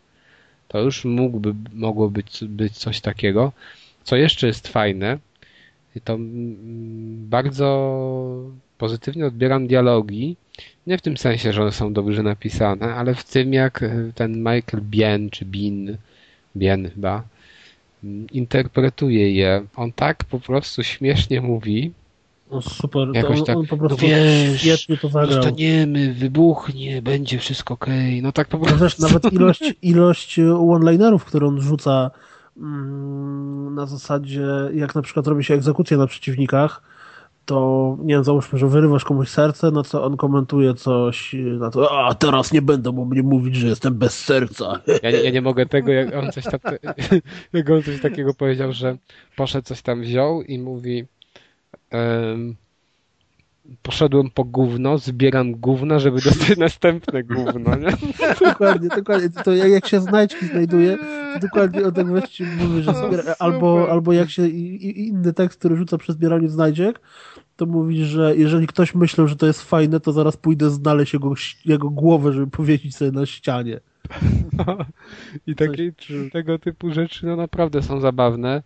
Speaker 1: to już mógłby, mogło być, być coś takiego. Co jeszcze jest fajne, to mm, bardzo pozytywnie odbieram dialogi. Nie w tym sensie, że one są dobrze napisane, ale w tym jak e, ten Michael Bien, czy Bin, Bien chyba, mm, interpretuje je. On tak po prostu śmiesznie mówi,
Speaker 3: No, super, to
Speaker 1: Jakoś
Speaker 3: on,
Speaker 1: tak,
Speaker 3: on po prostu
Speaker 1: no wiesz,
Speaker 3: świetnie to zagrał.
Speaker 1: Zostaniemy, wybuchnie, będzie wszystko okej. No tak po
Speaker 3: No
Speaker 1: prostu.
Speaker 3: Wiesz, nawet ilość, ilość one-linerów, które on rzuca mm, na zasadzie, jak na przykład robi się egzekucja na przeciwnikach, to nie wiem, załóżmy, że wyrywasz komuś serce, no co on komentuje coś na to, a teraz nie będą o mnie mówić, że jestem bez serca.
Speaker 1: Ja, nie- ja nie mogę tego, jak on coś tak, jak on coś takiego powiedział, że poszedł coś tam wziął i mówi poszedłem po gówno, zbieram gówna, żeby dostać następne gówno, nie?
Speaker 3: dokładnie, dokładnie. To jak, się znajdźki znajduje, to dokładnie o tak właściwie mówi, że zbiera, albo, albo jak się inny tekst, który rzuca przy zbieraniu znajdziek, to mówi, że jeżeli ktoś myślał, że to jest fajne, to zaraz pójdę znaleźć jego, jego głowę, żeby powiesić sobie na ścianie.
Speaker 1: I takie tego typu rzeczy no naprawdę są zabawne.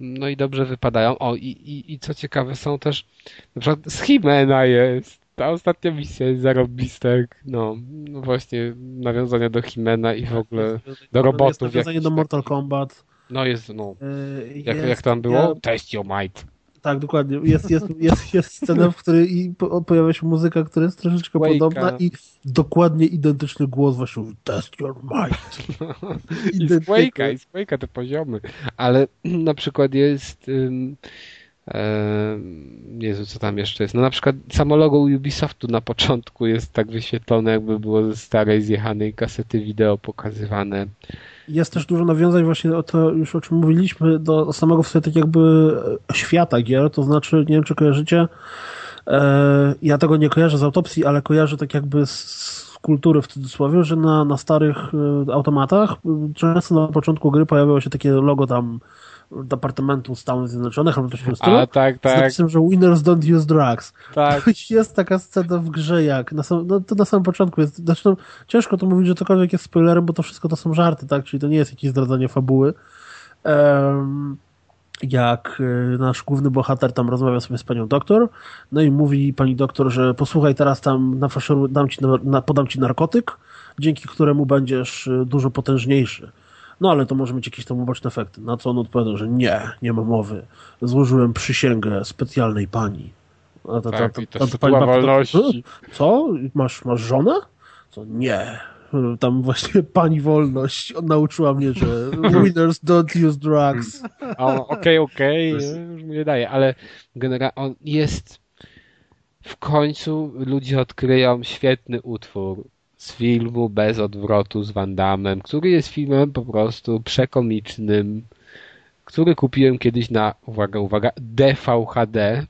Speaker 1: No i dobrze wypadają. O, i, i, i co ciekawe, są też na przykład z Himena jest. Ta ostatnia misja jest zarobista, jak, no, no właśnie nawiązania do Himena i w ogóle do robotów.
Speaker 3: Jest nawiązanie do Mortal. Kombat.
Speaker 1: No jest, no.
Speaker 3: Yy,
Speaker 1: Jak,
Speaker 3: jest-
Speaker 1: jak tam było?
Speaker 3: ja-
Speaker 1: Test your might.
Speaker 3: Tak, dokładnie. Jest, jest, jest, jest scena, w której pojawia się muzyka, która jest troszeczkę
Speaker 1: Quake'a.
Speaker 3: podobna i dokładnie identyczny głos właśnie mówi Test your might.
Speaker 1: I z. Quake'a, i z Quake'a te poziomy. Ale na przykład jest ym, em, Jezu, co tam jeszcze jest? No na przykład samo logo Ubisoftu na początku jest tak wyświetlone, jakby było ze starej, zjechanej kasety wideo pokazywane.
Speaker 3: Jest też dużo nawiązań właśnie o to, już o czym mówiliśmy, do samego w sobie tak jakby świata gier, to znaczy, nie wiem czy kojarzycie, e, ja tego nie kojarzę z autopsji, ale kojarzę tak jakby z, z kultury w cudzysłowie, że na, na starych e, automatach e, często na początku gry pojawiało się takie logo tam Departamentu Stanów Zjednoczonych albo coś w tym stylu.
Speaker 1: A tak, tak,
Speaker 3: napisem, że winners don't use drugs.
Speaker 1: tak.
Speaker 3: Jest taka scena w grze, jak na sam, no, to na samym początku jest. Zresztą ciężko to mówić, że cokolwiek jest spoilerem, bo to wszystko to są żarty, tak? Czyli to nie jest jakieś zdradzanie fabuły. Em, jak y, nasz główny bohater tam rozmawia sobie z panią doktor, no i mówi pani doktor, że posłuchaj, teraz tam nafaszeruję, dam ci, na, na, podam ci narkotyk, dzięki któremu będziesz y, dużo potężniejszy. No ale to może mieć jakieś tam uboczne efekty. Na co on odpowiadał, że nie, nie ma mowy. Złożyłem przysięgę specjalnej pani.
Speaker 1: A ta, tak, ta, ta, ta, ta pani wolności.
Speaker 3: Co? Masz, masz żonę? Co? Nie. Tam właśnie pani wolność nauczyła mnie, że winners don't use drugs.
Speaker 1: Okej, okej, już mi nie daje, ale generalnie on jest w końcu ludzie odkryją świetny utwór z filmu Bez odwrotu z Van Damme, który jest filmem po prostu przekomicznym, który kupiłem kiedyś na, uwaga, uwaga, DVHD.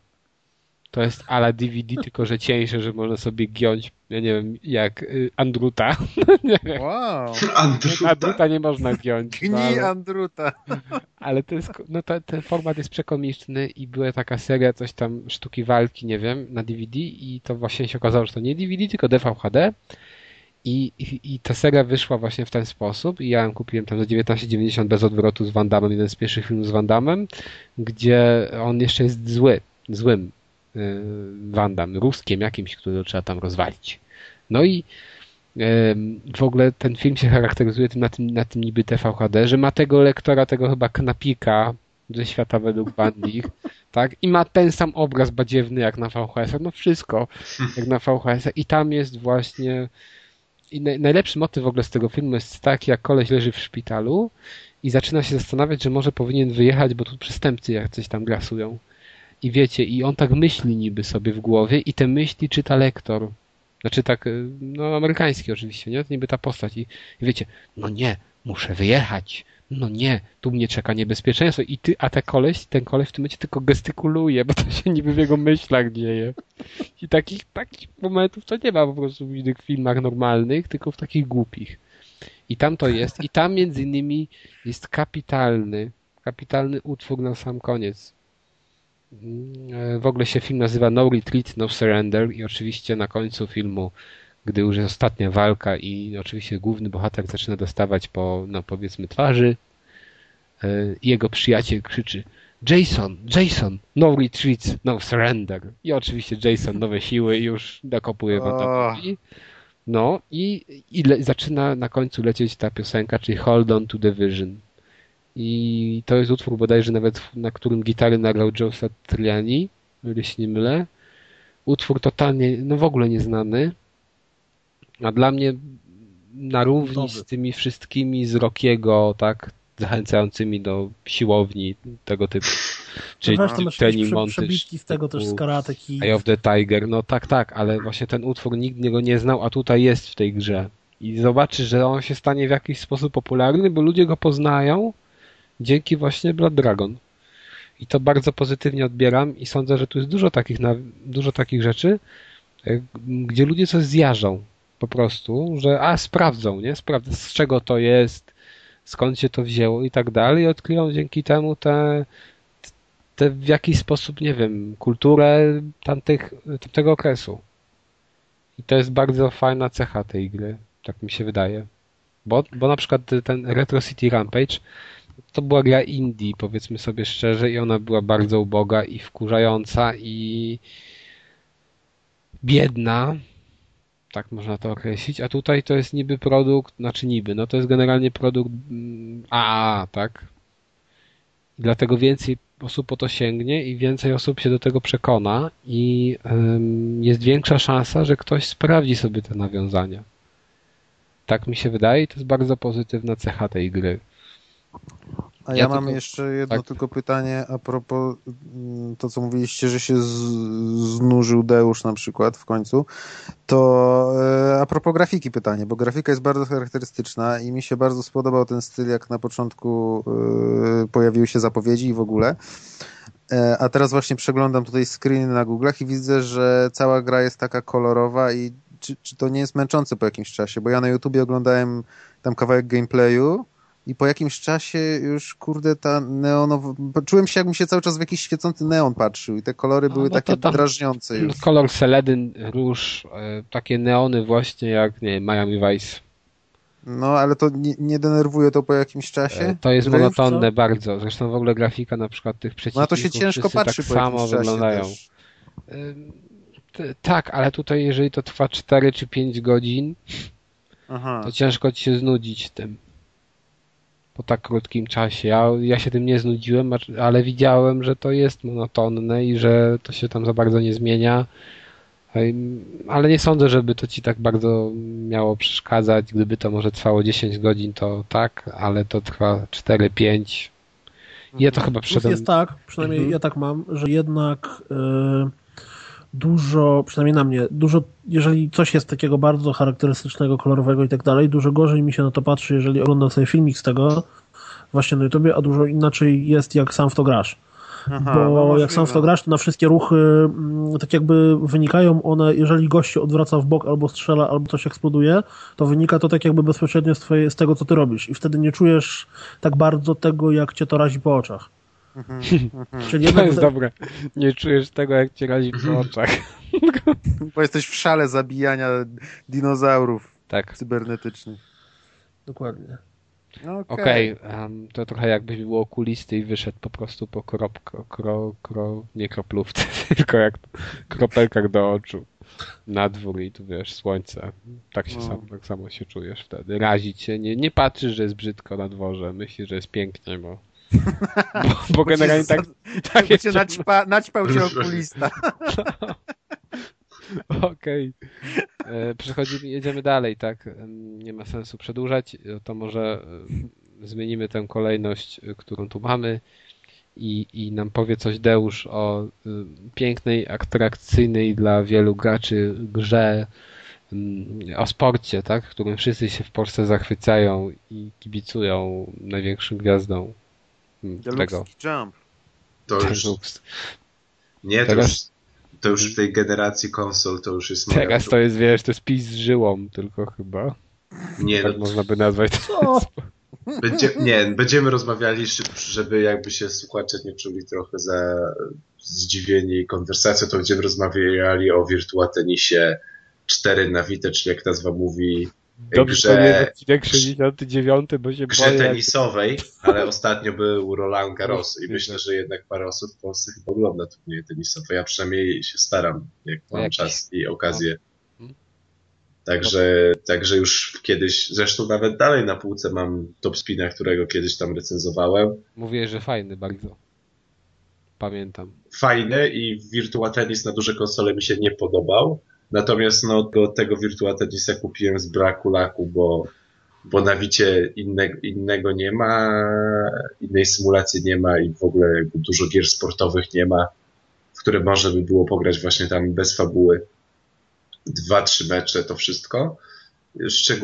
Speaker 1: To jest ala DVD, tylko że cieńsze, że można sobie giąć, ja nie wiem, jak y, Andruta.
Speaker 4: Wow.
Speaker 2: Andruta.
Speaker 1: Andruta nie można giąć.
Speaker 4: Gni no, ale, Andruta.
Speaker 1: Ale to jest, no to, ten format jest przekomiczny i była taka seria, coś tam, sztuki walki, nie wiem, na DVD i to właśnie się okazało, że to nie DVD, tylko DVHD i, i, I ta seria wyszła właśnie w ten sposób i ja ją kupiłem tam za 19,90 bez odwrotu z Van jeden z pierwszych filmów z Van gdzie on jeszcze jest zły, złym yy, ruskiem jakimś, którego trzeba tam rozwalić. No i w ogóle ten film się charakteryzuje tym na, tym na tym niby TVHD, że ma tego lektora, tego chyba knapika ze świata według Bandich, tak? I ma ten sam obraz badziewny jak na VHS, no wszystko jak na VHS i tam jest właśnie i najlepszy motyw w ogóle z tego filmu jest taki, jak koleś leży w szpitalu i zaczyna się zastanawiać, że może powinien wyjechać, bo tu przestępcy jak coś tam grasują. I wiecie, i on tak myśli niby sobie w głowie i te myśli czyta lektor. Znaczy tak, y, no amerykański oczywiście, nie? To niby ta postać. I, i wiecie, no nie, muszę wyjechać no nie, tu mnie czeka niebezpieczeństwo i ty, a ten koleś, ten koleś w tym momencie tylko gestykuluje, bo to się niby w jego myślach dzieje. I takich, takich momentów to nie ma po prostu w innych filmach normalnych, tylko w takich głupich. I tam to jest. I tam między innymi jest kapitalny, kapitalny utwór na sam koniec. W ogóle się film nazywa No Retreat, No Surrender i oczywiście na końcu filmu gdy już jest ostatnia walka i oczywiście główny bohater zaczyna dostawać po, no powiedzmy, twarzy, e, jego przyjaciel krzyczy Jason, Jason, no retreat, no surrender. I oczywiście Jason, nowe siły już nakopuje Watakowi. No i, i le, zaczyna na końcu lecieć ta piosenka, czyli Hold on to the Vision. I to jest utwór bodajże nawet, na którym gitary nagrał Joe Satriani, o się nie mylę. Utwór totalnie, no w ogóle nieznany. A dla mnie na równi z tymi wszystkimi z Rockiego, tak, zachęcającymi do siłowni tego typu.
Speaker 3: Czyli no montage. Przebitki z tego też z karate
Speaker 1: Eye of the Tiger, no tak, tak, ale właśnie ten utwór nikt go nie znał, a tutaj jest w tej grze. I zobaczysz, że on się stanie w jakiś sposób popularny, bo ludzie go poznają dzięki właśnie Blood Dragon. I to bardzo pozytywnie odbieram i sądzę, że tu jest dużo takich, dużo takich rzeczy, e, gdzie ludzie coś zjażą po prostu, że a sprawdzą, nie? Sprawdzą z czego to jest, skąd się to wzięło i tak dalej i odkryją dzięki temu te, te w jakiś sposób, nie wiem, kulturę tamtych, tamtego okresu. I to jest bardzo fajna cecha tej gry, tak mi się wydaje. Bo, bo na przykład ten Retro City Rampage to była gra indie, powiedzmy sobie szczerze, i ona była bardzo uboga i wkurzająca i biedna, tak można to określić, a tutaj to jest niby produkt, znaczy niby, no to jest generalnie produkt AAA, mm, tak? I dlatego więcej osób po to sięgnie i więcej osób się do tego przekona i ym, jest większa szansa, że ktoś sprawdzi sobie te nawiązania. Tak mi się wydaje i to jest bardzo pozytywna cecha tej gry.
Speaker 4: A ja, ja mam tylko, jeszcze jedno tak. tylko pytanie a propos mm, to, co mówiliście, że się znużył Deusz na przykład w końcu. To e, a propos grafiki pytanie, bo grafika jest bardzo charakterystyczna i mi się bardzo spodobał ten styl, jak na początku e, pojawiły się zapowiedzi i w ogóle. E, a teraz właśnie przeglądam tutaj screeny na Google'ach i widzę, że cała gra jest taka kolorowa i czy, czy to nie jest męczące po jakimś czasie? Bo ja na YouTubie oglądałem tam kawałek gameplayu i po jakimś czasie już, kurde, ta neonowa... Czułem się, jakbym się cały czas w jakiś świecący neon patrzył i te kolory były no takie drażniące już.
Speaker 1: Kolor seledyn, róż, e, takie neony właśnie jak, nie Miami Vice.
Speaker 4: No, ale to nie, nie, denerwuje to po jakimś czasie? E,
Speaker 1: to jest monotonne bardzo. Zresztą w ogóle grafika na przykład tych przeciwników
Speaker 4: no, to się ciężko patrzy
Speaker 1: tak samo wyglądają. Tak, ale tutaj jeżeli to trwa 4 czy 5 godzin, Aha. to ciężko ci się znudzić tym. Po tak krótkim czasie. Ja, ja się tym nie znudziłem, ale widziałem, że to jest monotonne i że to się tam za bardzo nie zmienia. Ale nie sądzę, żeby to ci tak bardzo miało przeszkadzać. Gdyby to może trwało 10 godzin, to tak, ale to trwa 4-5. Ja to chyba
Speaker 3: przyszedłem... Jest tak, przynajmniej mhm. ja tak mam, że jednak yy, dużo, przynajmniej na mnie, dużo, jeżeli coś jest takiego bardzo charakterystycznego, kolorowego i tak dalej, dużo gorzej mi się na to patrzy, jeżeli oglądam sobie filmik z tego właśnie na YouTubie, a dużo inaczej jest, jak sam w to grasz. Aha, bo no jak sam w to grasz, to na wszystkie ruchy mm, tak jakby wynikają one, jeżeli gość się odwraca w bok albo strzela, albo coś eksploduje, to wynika to tak jakby bezpośrednio z, twoje, z tego, co ty robisz i wtedy nie czujesz tak bardzo tego, jak cię to razi po oczach.
Speaker 1: Mhm. Czyli to jest te... dobre. Nie czujesz tego, jak cię razi po mhm. oczach.
Speaker 4: Bo jesteś w szale zabijania dinozaurów tak. cybernetycznych.
Speaker 3: Dokładnie.
Speaker 1: Okej, okay. okay um, to trochę jakbyś był okulisty i wyszedł po prostu po krop, kro, kro, nie kroplówce, tylko jak kropelkach do oczu na dwór i tu wiesz, słońce. Tak, się no. sam, tak samo się czujesz wtedy. Razi cię, nie, nie patrzysz, że jest brzydko na dworze, myślisz, że jest pięknie, bo bo, bo generalnie tak, tak
Speaker 4: jest. Naćpa, naćpał cię okulista.
Speaker 1: Okej. Okay. E, przechodzimy, jedziemy dalej, tak? Nie ma sensu przedłużać. To może e, zmienimy tę kolejność, e, którą tu mamy i, i nam powie coś Deusz o pięknej, atrakcyjnej dla wielu graczy grze o sporcie, tak? Którym wszyscy się w Polsce zachwycają i kibicują największym gwiazdom tego.
Speaker 4: Jump.
Speaker 2: To już... Nie, to już to już w tej generacji konsol to już jest...
Speaker 1: Teraz to jest, wiesz, to jest pis z żyłą tylko chyba. Nie, tak no, można by nazwać to.
Speaker 2: Będzie, nie, będziemy rozmawiali, żeby jakby się słuchacze nie czuli trochę za zdziwieni konwersacją, to będziemy rozmawiali o Virtua Tenisie 4 na Vita, czyli jak nazwa mówi,
Speaker 1: Dobrze, grze, odcinek 69, bo się
Speaker 2: grze boję. tenisowej, ale ostatnio był Roland Garros i myślę, że jednak parę osób w Polsce chyba ogląda turnieje tenisowe. Ja przynajmniej się staram, jak mam Jakiś. czas i okazję. No. Także, także już kiedyś, zresztą nawet dalej na półce mam top spina, którego kiedyś tam recenzowałem.
Speaker 1: Mówię, że fajny bardzo. Pamiętam.
Speaker 2: Fajny i Virtua Tennis na duże konsole mi się nie podobał Natomiast no, do tego Virtua Tenisa kupiłem z braku laku, bo, bo na Wicie inne, innego nie ma, innej symulacji nie ma i w ogóle dużo gier sportowych nie ma, w które można by było pograć właśnie tam bez fabuły. Dwa, trzy mecze, to wszystko.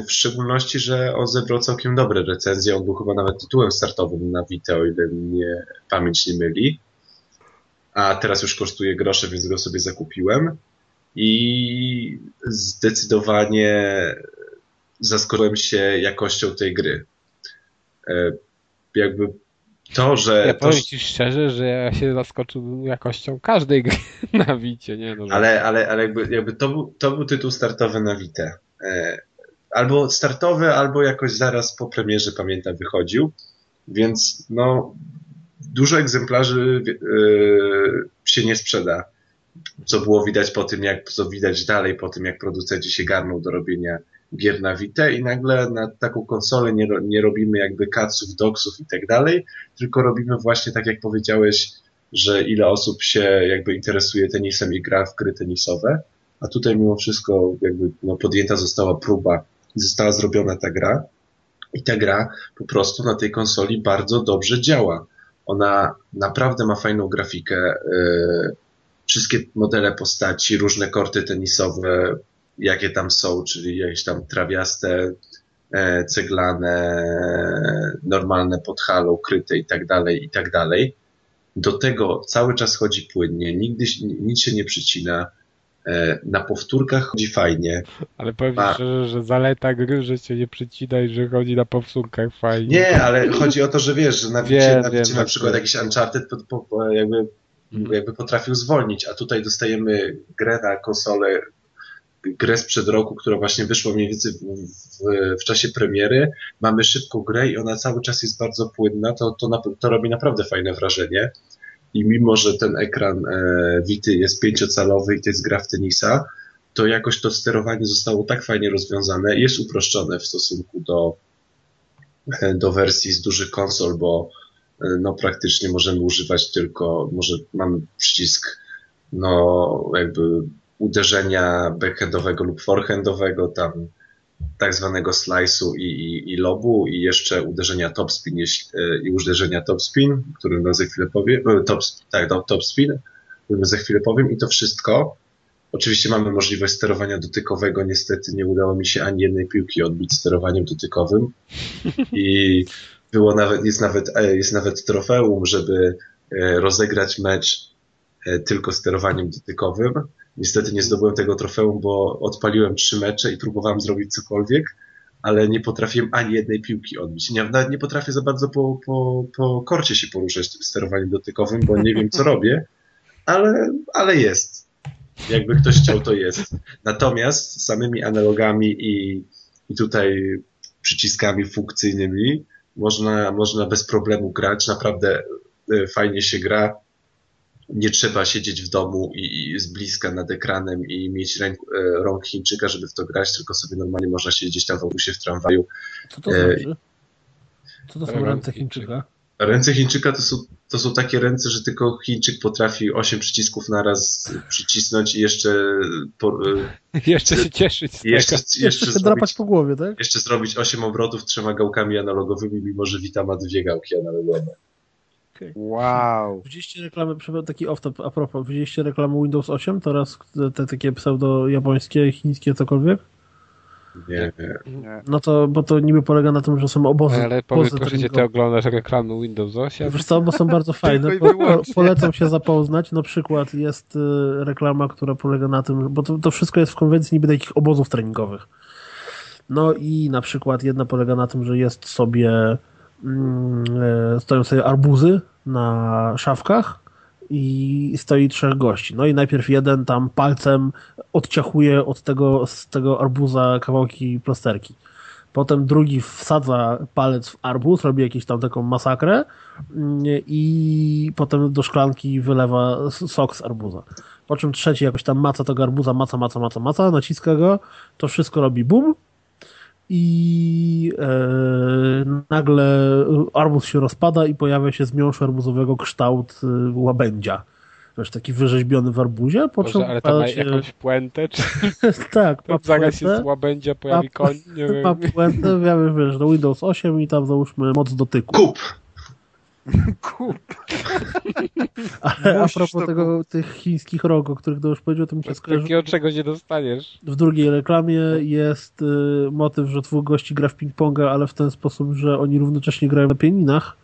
Speaker 2: W szczególności, że on zebrał całkiem dobre recenzje. On był chyba nawet tytułem startowym na Vita, o ile mnie pamięć nie myli. A teraz już kosztuje grosze, więc go sobie zakupiłem i zdecydowanie zaskoczyłem się jakością tej gry. E, jakby to, że...
Speaker 1: Ja powiem to... ci szczerze, że ja się zaskoczył jakością każdej gry na Wicie, nie? No,
Speaker 2: ale, ale, ale jakby, jakby to, był, to był tytuł startowy na Witę. E, albo startowy, albo jakoś zaraz po premierze, pamiętam, wychodził. Więc no, dużo egzemplarzy yy, się nie sprzeda co było widać po tym, jak, co widać dalej po tym, jak producenci się garną do robienia gier na Vita i nagle na taką konsolę nie, nie robimy jakby katsów, doksów i tak dalej, tylko robimy właśnie tak jak powiedziałeś, że ile osób się jakby interesuje tenisem i gra w gry tenisowe, a tutaj mimo wszystko jakby no, podjęta została próba i została zrobiona ta gra i ta gra po prostu na tej konsoli bardzo dobrze działa. Ona naprawdę ma fajną grafikę, yy, wszystkie modele postaci, różne korty tenisowe, jakie tam są, czyli jakieś tam trawiaste, e, ceglane, normalne pod halą, kryte i tak dalej, i tak dalej. Do tego cały czas chodzi płynnie, nigdy nic się nie przycina. E, na powtórkach chodzi fajnie.
Speaker 1: Ale powiem A... szczerze, że zaleta gry, że się nie przycina i że chodzi na powtórkach fajnie.
Speaker 2: Nie, ale chodzi o to, że wiesz, że na, wiecie, na, wiecie, na przykład jakiś Uncharted po, po, jakby. Jakby potrafił zwolnić, a tutaj dostajemy grę na konsolę, grę sprzed roku, która właśnie wyszła mniej więcej w, w, w, czasie premiery. Mamy szybką grę i ona cały czas jest bardzo płynna, to, to, to robi naprawdę fajne wrażenie. I mimo, że ten ekran e, Wity jest pięciocalowy i to jest gra w tenisa, to jakoś to sterowanie zostało tak fajnie rozwiązane, jest uproszczone w stosunku do, do wersji z dużych konsol, bo no praktycznie możemy używać tylko, może mamy przycisk no jakby uderzenia backhandowego lub forehandowego, tam tak zwanego slice'u i, i, i lobu i jeszcze uderzenia topspin i uderzenia topspin, którym za chwilę powiem, e, top, tak, no, topspin, którym za chwilę powiem i to wszystko. Oczywiście mamy możliwość sterowania dotykowego, niestety nie udało mi się ani jednej piłki odbić sterowaniem dotykowym i było nawet, jest nawet, e, jest nawet trofeum, żeby e, rozegrać mecz tylko sterowaniem dotykowym Niestety nie zdobyłem tego trofeum, bo odpaliłem trzy mecze i próbowałem zrobić cokolwiek, ale nie potrafiłem ani jednej piłki odbić. Nie, nawet nie potrafię za bardzo po, po, po korcie się poruszać tym sterowaniem dotykowym, bo nie wiem, co robię, ale, ale jest. Jakby ktoś chciał, to jest. Natomiast samymi analogami i, i tutaj przyciskami funkcyjnymi można, można bez problemu grać. Naprawdę e, fajnie się gra nie trzeba siedzieć w domu i, i z bliska nad ekranem i mieć ręk, e, rąk Chińczyka, żeby w to grać, tylko sobie normalnie można siedzieć tam w autobusie w tramwaju.
Speaker 3: Co to znaczy? Co to są ręce Chińczyka?
Speaker 2: Ręce Chińczyka to są, to są takie ręce, że tylko Chińczyk potrafi osiem przycisków naraz przycisnąć i jeszcze po,
Speaker 1: e, jeszcze się cieszyć.
Speaker 2: Jeszcze, jeszcze,
Speaker 3: jeszcze się drapać po głowie, tak?
Speaker 2: Jeszcze zrobić osiem obrotów trzema gałkami analogowymi, mimo że Vita ma dwie gałki analogowe.
Speaker 4: Okay. Wow.
Speaker 3: Widzieliście reklamę, taki off-top a propos, widzieliście reklamę Windows 8 teraz, te takie pseudo-japońskie, chińskie, cokolwiek?
Speaker 2: Nie,
Speaker 3: nie. No to, bo to niby polega na tym, że są obozy.
Speaker 1: Ale powiedz, proszę cię, ty oglądasz reklamy Windows 8?
Speaker 3: Wiesz co, bo są bardzo fajne. Po, po, polecam się zapoznać. Na przykład jest y, reklama, która polega na tym, bo to, to wszystko jest w konwencji niby takich obozów treningowych. No i na przykład jedna polega na tym, że jest sobie mm, e, stoją sobie arbuzy na szafkach i stoi trzech gości. No i najpierw jeden tam palcem odciachuje od tego, z tego arbuza kawałki plasterki. Potem drugi wsadza palec w arbuz, robi jakąś tam taką masakrę mm, i potem do szklanki wylewa sok z arbuza. Po czym trzeci jakoś tam maca tego arbuza, maca, maca, maca, maca, naciska go, to wszystko robi bum i e, nagle arbuz się rozpada i pojawia się z miąższu arbuzowego kształt e, łabędzia. Wiesz, taki wyrzeźbiony w arbuzie, po
Speaker 1: czym ale to ma się... jakąś puentę, czy...
Speaker 3: tak,
Speaker 1: ma zaraz się z łabędzia pojawi ma, koń, nie wiem.
Speaker 3: Ma puentę, wiemy, wiesz, do Windows 8 i tam załóżmy moc dotyku.
Speaker 2: Kup!
Speaker 4: Kup.
Speaker 3: Ale a propos tego, tych chińskich rog, o których to już powiedział, to mi się skojarzyło.
Speaker 1: Takiego czego nie dostaniesz.
Speaker 3: W drugiej reklamie jest y, motyw, że dwóch gości gra w ping-ponga, ale w ten sposób, że oni równocześnie grają na pianinach,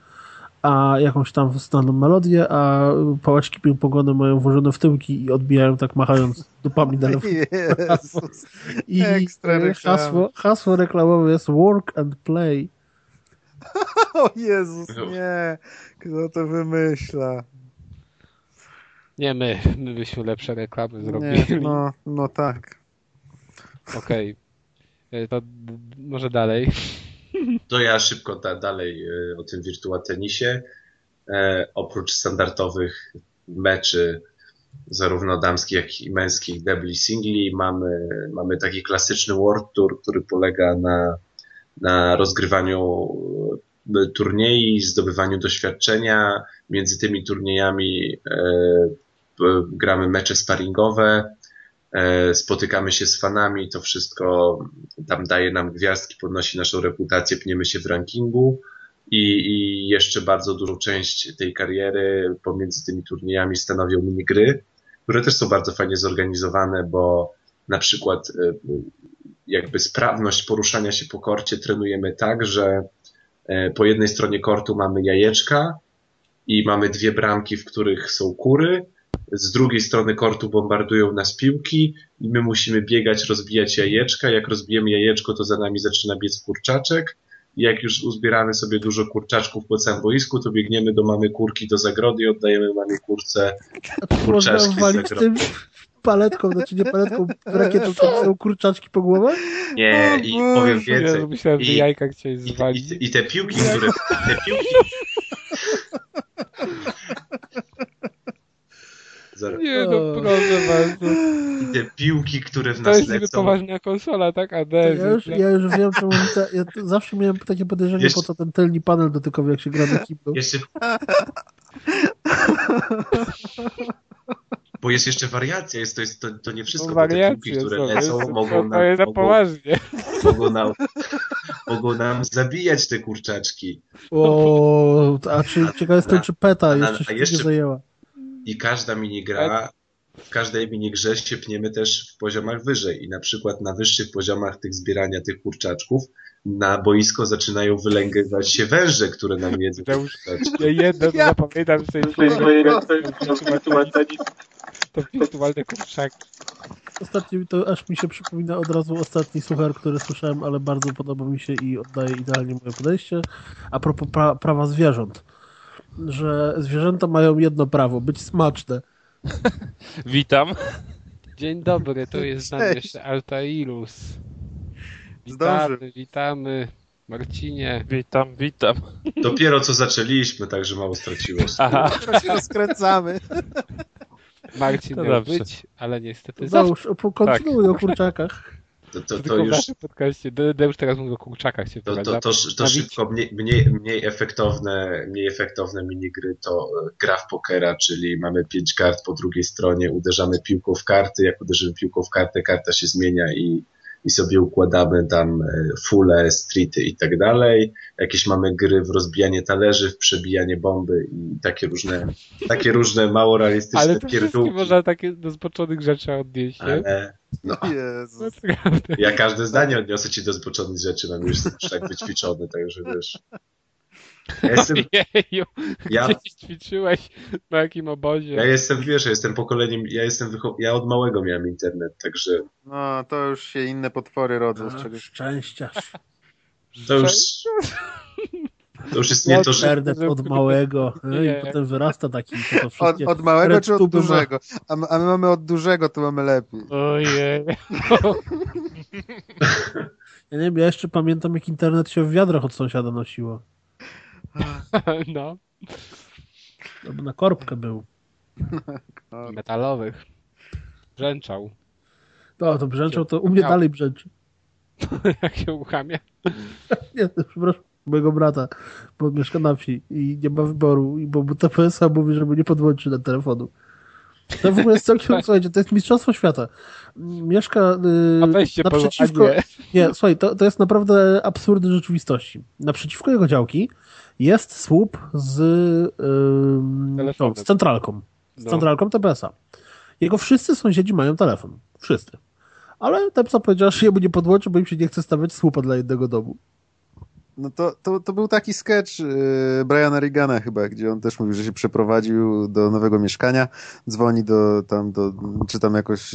Speaker 3: a jakąś tam znaną melodię, a pałaczki ping-pongowe mają włożone w tyłki i odbijają tak machając dupami na lewo. I hasło, hasło reklamowe jest work and play.
Speaker 4: o Jezus, nie. Kto to wymyśla?
Speaker 1: Nie my, my byśmy lepsze reklamy zrobili.
Speaker 4: Nie, no, no tak.
Speaker 1: Okej. Okay. E, to może dalej.
Speaker 2: To ja szybko da, dalej e, o tym Virtua Tenisie. E, oprócz standardowych meczy zarówno damskich, jak i męskich debli singli mamy, mamy taki klasyczny World Tour, który polega na na rozgrywaniu e, turniej, zdobywaniu doświadczenia. Między tymi turniejami e, gramy mecze sparingowe, e, spotykamy się z fanami, to wszystko tam daje nam gwiazdki, podnosi naszą reputację, pniemy się w rankingu. I, I jeszcze bardzo dużą część tej kariery pomiędzy tymi turniejami stanowią minigry, które też są bardzo fajnie zorganizowane, bo na przykład jakby sprawność poruszania się po korcie trenujemy tak, że e, po jednej stronie kortu mamy jajeczka i mamy dwie bramki, w których są kury. Z drugiej strony kortu bombardują nas piłki i my musimy biegać, rozbijać jajeczka. Jak rozbijemy jajeczko, to za nami zaczyna biec kurczaczek. I jak już uzbieramy sobie dużo kurczaczków po całym boisku, to biegniemy do mamy kurki do zagrody i oddajemy mamie kurce kurczaczki z zagrody
Speaker 3: paletką, znaczy nie paletką, rakietą, to są kurczaczki po głowę?
Speaker 2: Nie, i powiem więcej.
Speaker 1: Ja myślałem, że jajka chciałeś zwalić.
Speaker 2: I, i, I, te piłki, które... Te piłki...
Speaker 1: Nie, no proszę bardzo.
Speaker 2: I te piłki, które w nas
Speaker 1: lecą. To
Speaker 2: jest
Speaker 1: lecą. poważna konsola, tak? ADS.
Speaker 3: Ja już, ja już wiem, czemu ta, ja zawsze miałem takie podejrzenie, Jeszcze... po co ten tylny panel dotykowy, jak się gra na kiblu.
Speaker 2: Jeszcze... Bo jest jeszcze wariacja, jest, to, jest, to, to nie wszystko,
Speaker 1: no,
Speaker 2: te piłki, które lecą, jest, mogą nam,
Speaker 1: to mogą, poważnie.
Speaker 2: Mogą, nam, mogą nam zabijać te kurczaczki.
Speaker 3: O, a czy ciekawe jestem, czy PETA jeszcze się jeszcze, zajęła.
Speaker 2: I każda minigra, w każdej minigrze się pniemy też w poziomach wyżej i na przykład na wyższych poziomach tych zbierania tych kurczaczków na boisko zaczynają wylęgywać się węże, które nam jedzą.
Speaker 1: Ja już ja jedno ja. zapamiętam w sensie, to wirtualne kurczaki.
Speaker 3: Ostatni, to aż mi się przypomina od razu ostatni suchar, który słyszałem, ale bardzo podoba mi się i oddaje idealnie moje podejście. A propos pra prawa zwierząt. Że zwierzęta mają jedno prawo, być smaczne.
Speaker 5: Witam.
Speaker 1: Dzień dobry, to jest z nami jeszcze Altairus. Witamy, witamy. Marcinie.
Speaker 5: Witam, witam.
Speaker 2: Dopiero co zaczęliśmy, także mało straciłeś.
Speaker 3: Aha. Teraz się rozkręcamy.
Speaker 1: Marcin to miał dobrze. być, ale niestety...
Speaker 3: Załóż, kontynuuj tak. o kurczakach.
Speaker 2: To, to, to już... W
Speaker 1: podcaście, już teraz mówię o kurczakach się
Speaker 2: To, to, to, to szybko, mniej, mniej, mniej, efektowne, mniej efektowne minigry to e, gra w pokera, czyli mamy pięć kart po drugiej stronie, uderzamy piłką w karty, jak uderzymy piłką w kartę, karta się zmienia i i sobie układamy tam e, fule, streety i tak dalej. Jakieś mamy gry w rozbijanie talerzy, w przebijanie bomby i takie różne, takie różne mało realistyczne
Speaker 1: Ale to pierdółki. można takie do zboczonych rzeczy odnieść,
Speaker 2: Ale, no,
Speaker 3: Jezus.
Speaker 2: ja każde zdanie odniosę ci do zboczonych rzeczy, mam już tak wyćwiczony, także wiesz.
Speaker 1: Ja jestem, Jeju, ja, gdzieś ćwiczyłeś, na jakim obozie?
Speaker 2: Ja jestem, wiesz, ja jestem pokoleniem, ja jestem ja od małego miałem internet, także...
Speaker 4: No, to już się inne potwory rodzą z czegoś.
Speaker 3: Szczęściarz.
Speaker 2: To już... To już jest nie to, że...
Speaker 3: Od małego no i potem wyrasta taki...
Speaker 4: Od, od małego czy od dużego? A my, a my mamy od dużego, to mamy lepiej.
Speaker 1: Ojej.
Speaker 3: Ja nie wiem, ja jeszcze pamiętam, jak internet się w wiadrach od sąsiada nosiło.
Speaker 1: No.
Speaker 3: No bo na korbkę był.
Speaker 1: Metalowych. Brzęczał.
Speaker 3: No, to brzęczał, to u mnie Miał. dalej brzęczy.
Speaker 1: Jak się uchamia?
Speaker 3: nie, przepraszam, mojego brata, bo mieszka na wsi i nie ma wyboru, i bo mu TPS-a mówi, żeby nie podłączyć na telefonu. To w ogóle jest całkiem, słuchajcie, to jest mistrzostwo świata. Mieszka
Speaker 1: yy, naprzeciwko...
Speaker 3: Nie. nie, słuchaj, to, to jest naprawdę absurdy rzeczywistości. Naprzeciwko jego działki jest słup z, yy, no, z centralką. Z no. centralką TPS-a. Jego wszyscy sąsiedzi mają telefon. Wszyscy. Ale TPS powiedział, że jemu nie podłączy, bo im się nie chce stawiać słupa dla jednego domu.
Speaker 4: No to, to, to był taki sketch yy, Briana Reagana chyba, gdzie on też mówił, że się przeprowadził do nowego mieszkania, dzwoni do tam, do, czy tam jakoś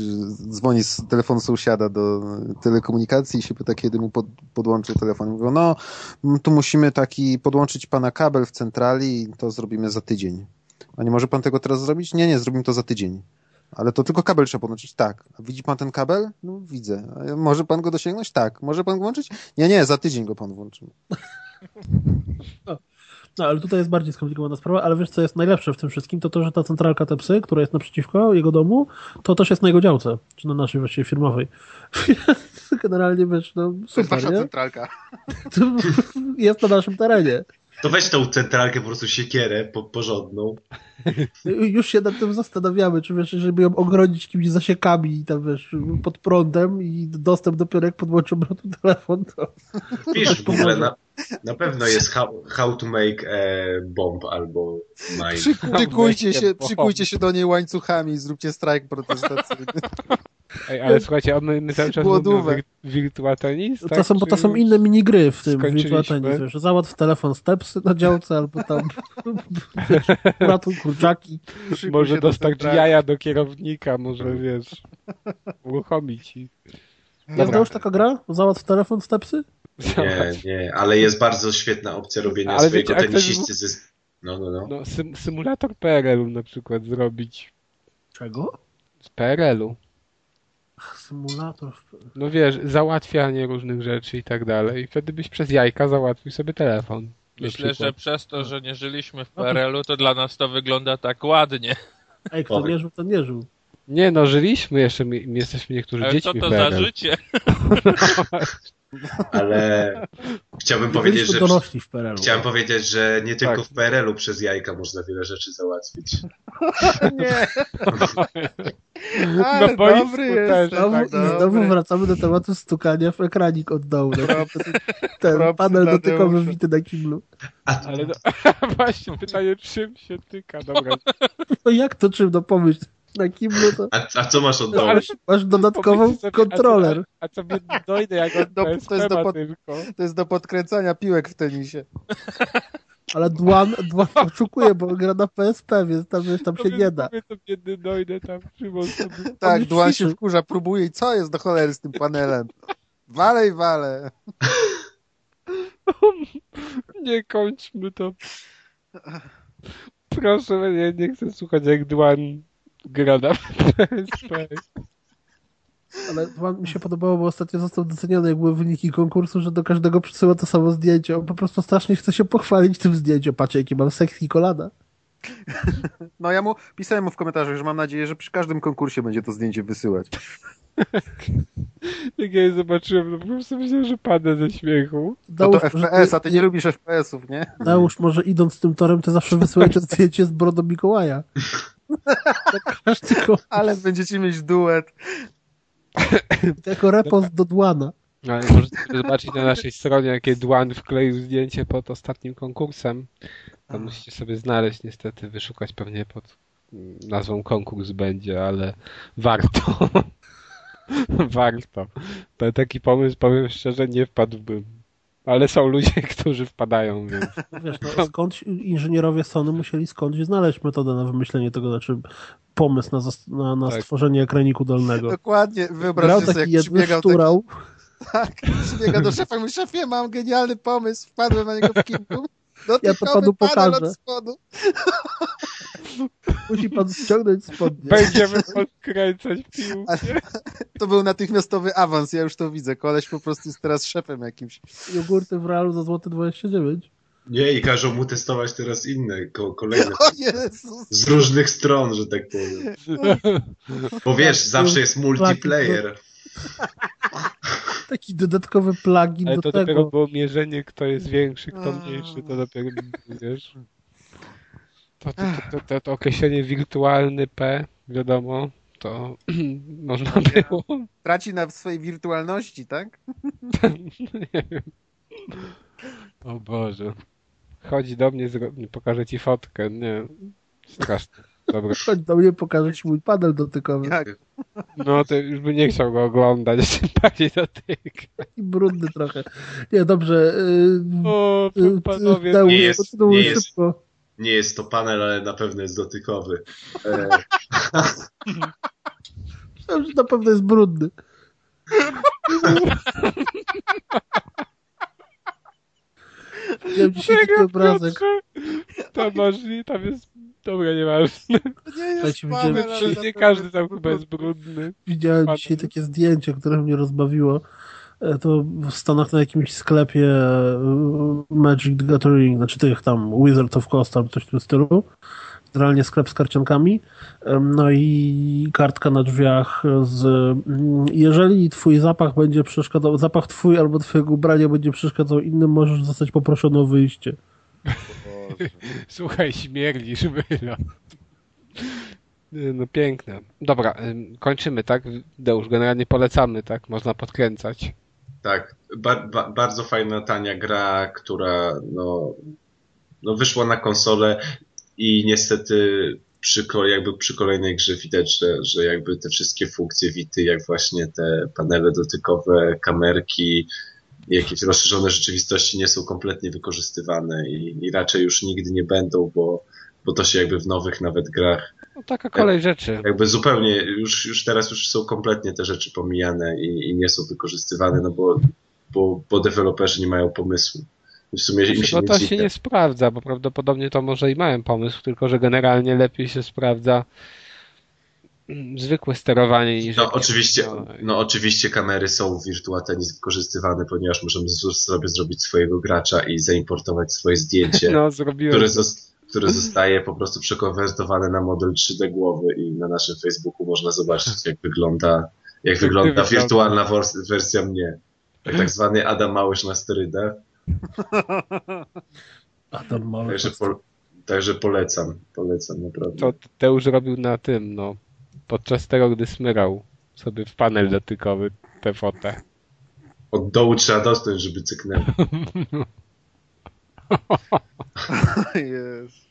Speaker 4: dzwoni z telefonu sąsiada do telekomunikacji i się pyta, kiedy mu pod, podłączy telefon. Mówią, no, tu musimy taki podłączyć pana kabel w centrali i to zrobimy za tydzień. A nie może pan tego teraz zrobić? Nie, nie, zrobimy to za tydzień. Ale to tylko kabel trzeba podłączyć? Tak. A widzi pan ten kabel? No widzę. A może pan go dosięgnąć? Tak. Może pan go włączyć? Nie, nie, za tydzień go pan włączy.
Speaker 3: No. no, ale tutaj jest bardziej skomplikowana sprawa, ale wiesz, co jest najlepsze w tym wszystkim? To to, że ta centralka Tepsy, która jest naprzeciwko jego domu, to też jest na jego działce, czy na naszej właściwie firmowej. Generalnie wiesz, no super, To jest
Speaker 4: wasza nie? centralka.
Speaker 3: jest na naszym terenie.
Speaker 2: To weź tą centralkę, po prostu siekierę po, porządną.
Speaker 3: Już się nad tym zastanawiamy, czy wiesz, żeby ją ogrodzić jakimiś zasiekami tam wiesz, pod prądem i dostęp dopiero jak podłączą telefon, to...
Speaker 2: Wiesz, w ogóle na, na pewno jest how, how to make a bomb albo mine.
Speaker 4: Przykujcie się, przykujcie się do niej łańcuchami i zróbcie strajk protestacyjny.
Speaker 1: Ej, ale słuchajcie, my, my cały czas mówimy Virtua Tennis, tak?
Speaker 3: To są, bo to są inne minigry w tym Virtua Tennis, wiesz, załatw telefon stepsy na działce, albo tam ratuj kurczaki.
Speaker 1: Może dostać jaja do kierownika, może wiesz, uruchomić.
Speaker 3: Jest już taka gra? Załatw telefon stepsy?
Speaker 2: Nie, nie, ale jest bardzo świetna opcja robienia ale swojego wiecie, tenisisty ze... No, no, no. no
Speaker 1: sym symulator PRL-u na przykład zrobić.
Speaker 3: Czego?
Speaker 1: Z PRL-u.
Speaker 3: Symulator.
Speaker 1: No wiesz, załatwianie różnych rzeczy i tak dalej. Wtedy byś przez jajka załatwił sobie telefon.
Speaker 5: Myślę, że przez to, że nie żyliśmy w PRL-u, to dla nas to wygląda tak ładnie.
Speaker 3: Ej, kto nie żył, to nie żył.
Speaker 1: Nie no, żyliśmy jeszcze, my, my jesteśmy niektórzy
Speaker 5: Ale
Speaker 1: dziećmi
Speaker 5: co to
Speaker 1: PRL.
Speaker 5: za życie?
Speaker 2: Ale chciałbym powiedzieć, że
Speaker 3: w PRL-u.
Speaker 2: chciałem powiedzieć, że nie tylko
Speaker 1: Tak.
Speaker 2: w PRL-u przez jajka można wiele rzeczy załatwić.
Speaker 4: Nie. Ale dobry jest.
Speaker 1: też,
Speaker 3: Znowu,
Speaker 1: tak,
Speaker 3: I znowu
Speaker 4: dobry.
Speaker 3: wracamy do tematu stukania w ekranik od dołu. No. Ten
Speaker 4: propsy
Speaker 3: panel dotykowy wity na kiblu.
Speaker 2: A,
Speaker 1: Ale no, właśnie pytanie, czym się tyka, dobra.
Speaker 3: No jak to czym? No pomyśl. Na kiblu to
Speaker 2: a, a co masz od
Speaker 1: No,
Speaker 3: masz dodatkową
Speaker 1: sobie,
Speaker 3: kontroler.
Speaker 1: A co, a co by dojdę, jak on
Speaker 4: Do-
Speaker 1: to jest
Speaker 4: to jest do pod-. To jest do podkręcania piłek w tenisie.
Speaker 3: Ale Dwan, Dwan oszukuje, bo gra na PSP, więc tam, wiesz, tam się nie da.
Speaker 1: To biedny dojdę tam, Szymon sobie.
Speaker 4: Tak, Duan się wkurza, próbuje i co jest do cholery z tym panelem? Wale i wale.
Speaker 1: Nie kończmy to. Proszę, nie, nie chcę słuchać jak Dwan gra na PSP.
Speaker 3: Ale Dwan mi się podobało, bo ostatnio został doceniony, jak były wyniki konkursu, że do każdego przysyła to samo zdjęcie. On po prostu strasznie chce się pochwalić tym zdjęciem. Patrzcie, jakie mam sexy kolana.
Speaker 4: No ja mu pisałem mu w komentarzach, że mam nadzieję, że przy każdym konkursie będzie to zdjęcie wysyłać.
Speaker 1: Jak ja je zobaczyłem, to po prostu myślałem, że padnę ze śmiechu.
Speaker 4: No to FPS, a ty nie lubisz FPS-ów, nie?
Speaker 3: Dałóż, może idąc tym torem, to zawsze wysyłajcie zdjęcie z brodą Mikołaja. Tak każdy ko-
Speaker 4: Ale będziecie mieć duet.
Speaker 3: jako repost do Dłana.
Speaker 1: Ale możecie zobaczyć na naszej stronie, jakie Dwan wkleił zdjęcie pod ostatnim konkursem. To musicie sobie znaleźć, niestety, wyszukać pewnie pod nazwą konkurs będzie, ale warto. warto. To taki pomysł, powiem szczerze, nie wpadłbym. Ale są ludzie, którzy wpadają, więc
Speaker 3: Wiesz, no, skąd inżynierowie Sony musieli skądś znaleźć metodę na wymyślenie tego, znaczy pomysł na, na, na
Speaker 1: Tak.
Speaker 3: stworzenie ekraniku dolnego.
Speaker 4: Dokładnie,
Speaker 3: Grał
Speaker 4: wyobraźcie sobie, jak przybiegał
Speaker 3: szturał,
Speaker 4: Tak, przybiega do szefa i mówi, szefie, mam genialny pomysł, wpadłem na niego w kilku. Dotykowy
Speaker 3: panu
Speaker 4: panel
Speaker 3: pokażę.
Speaker 4: od spodu.
Speaker 3: musi pan ściągnąć spodnie.
Speaker 1: będziemy podkręcać piłkę.
Speaker 4: To był natychmiastowy awans, ja już to widzę. Koleś po prostu jest teraz szefem jakimś.
Speaker 3: Jogurty w realu za złote 29.
Speaker 2: Nie, i każą mu testować teraz inne, ko kolejne.
Speaker 4: O Jezus!
Speaker 2: Z różnych stron, że tak powiem. Bo wiesz, zawsze jest multiplayer.
Speaker 3: Taki dodatkowy plugin
Speaker 1: Ale
Speaker 3: do
Speaker 1: to
Speaker 3: tego.
Speaker 1: dopiero było mierzenie, kto jest większy, kto mniejszy, to dopiero, wiesz. To, to, to, to, to określenie wirtualny P, wiadomo, to można było.
Speaker 4: Traci na swojej wirtualności, tak?
Speaker 1: Nie wiem. O Boże. Chodzi do mnie, zro... pokażę ci fotkę. Nie. Straszne. Dobra.
Speaker 3: Chodź do mnie, pokażę ci mój panel dotykowy.
Speaker 4: Jak?
Speaker 1: No to już by nie chciał go oglądać, tym bardziej dotyka.
Speaker 3: I brudny trochę. Nie, dobrze. Yy,
Speaker 1: O,
Speaker 3: yy,
Speaker 1: panowie.
Speaker 3: Deusz,
Speaker 2: Nie jest- nie jest-
Speaker 3: szybko.
Speaker 2: Nie jest to panel, ale na pewno jest dotykowy. E,
Speaker 3: Myślałem, że na pewno jest brudny. Miałem dzisiaj taki obrazek.
Speaker 1: Tam masz, tam jest... Dobra, nieważne.
Speaker 4: Nie jest
Speaker 3: Słuchajcie,
Speaker 4: panel,
Speaker 3: widziałem-
Speaker 1: nie każdy tam chyba jest brudny.
Speaker 3: Widziałem
Speaker 1: Ładny.
Speaker 3: dzisiaj takie zdjęcie, które mnie rozbawiło. E, To w Stanach na jakimś sklepie e, Magic the Gathering, znaczy tych tam Wizard of Coast, tam coś w tym stylu. Generalnie sklep z karciankami. No i kartka na drzwiach z... mm, Jeżeli twój zapach będzie przeszkadzał, zapach twój albo twojego ubrania będzie przeszkadzał innym, możesz zostać poproszony o wyjście.
Speaker 1: Słuchaj, śmierdzisz. Nie, No piękne. Dobra, ym, kończymy, tak? Deusz, generalnie polecamy, tak? Można podkręcać.
Speaker 2: tak, ba, ba, bardzo fajna, tania gra, która no, no wyszła na konsolę i niestety przy, jakby przy kolejnej grze widać, że, że jakby te wszystkie funkcje Wity, jak właśnie te panele dotykowe, kamerki, jakieś rozszerzone rzeczywistości nie są kompletnie wykorzystywane i, i raczej już nigdy nie będą, bo, bo to się jakby w nowych nawet grach
Speaker 1: No taka kolej rzeczy.
Speaker 2: jakby zupełnie, już, już teraz już są kompletnie te rzeczy pomijane i, i nie są wykorzystywane, no bo, bo, bo deweloperzy nie mają pomysłu. W sumie im się
Speaker 1: No to się nie sprawdza, bo prawdopodobnie to może i mają pomysł, tylko że generalnie lepiej się sprawdza mm, zwykłe sterowanie niż
Speaker 2: No oczywiście,
Speaker 1: no,
Speaker 2: no oczywiście kamery są w Virtua Tennis wykorzystywane, ponieważ możemy sobie zrobić swojego gracza i zaimportować swoje zdjęcie,
Speaker 1: No,
Speaker 2: które, zos- które zostaje po prostu przekonwertowane na model 3D głowy i na naszym Facebooku można zobaczyć, jak wygląda, jak wygląda wirtualna wersja mnie. Tak, tak zwany Adam Małysz na sterydach.
Speaker 3: Adam Małysz.
Speaker 2: Także, po, także polecam, polecam naprawdę.
Speaker 1: To Teusz robił na tym, no, podczas tego, gdy smyrał sobie w panel dotykowy tę fotę.
Speaker 2: Od dołu trzeba dostać, żeby cyknęło.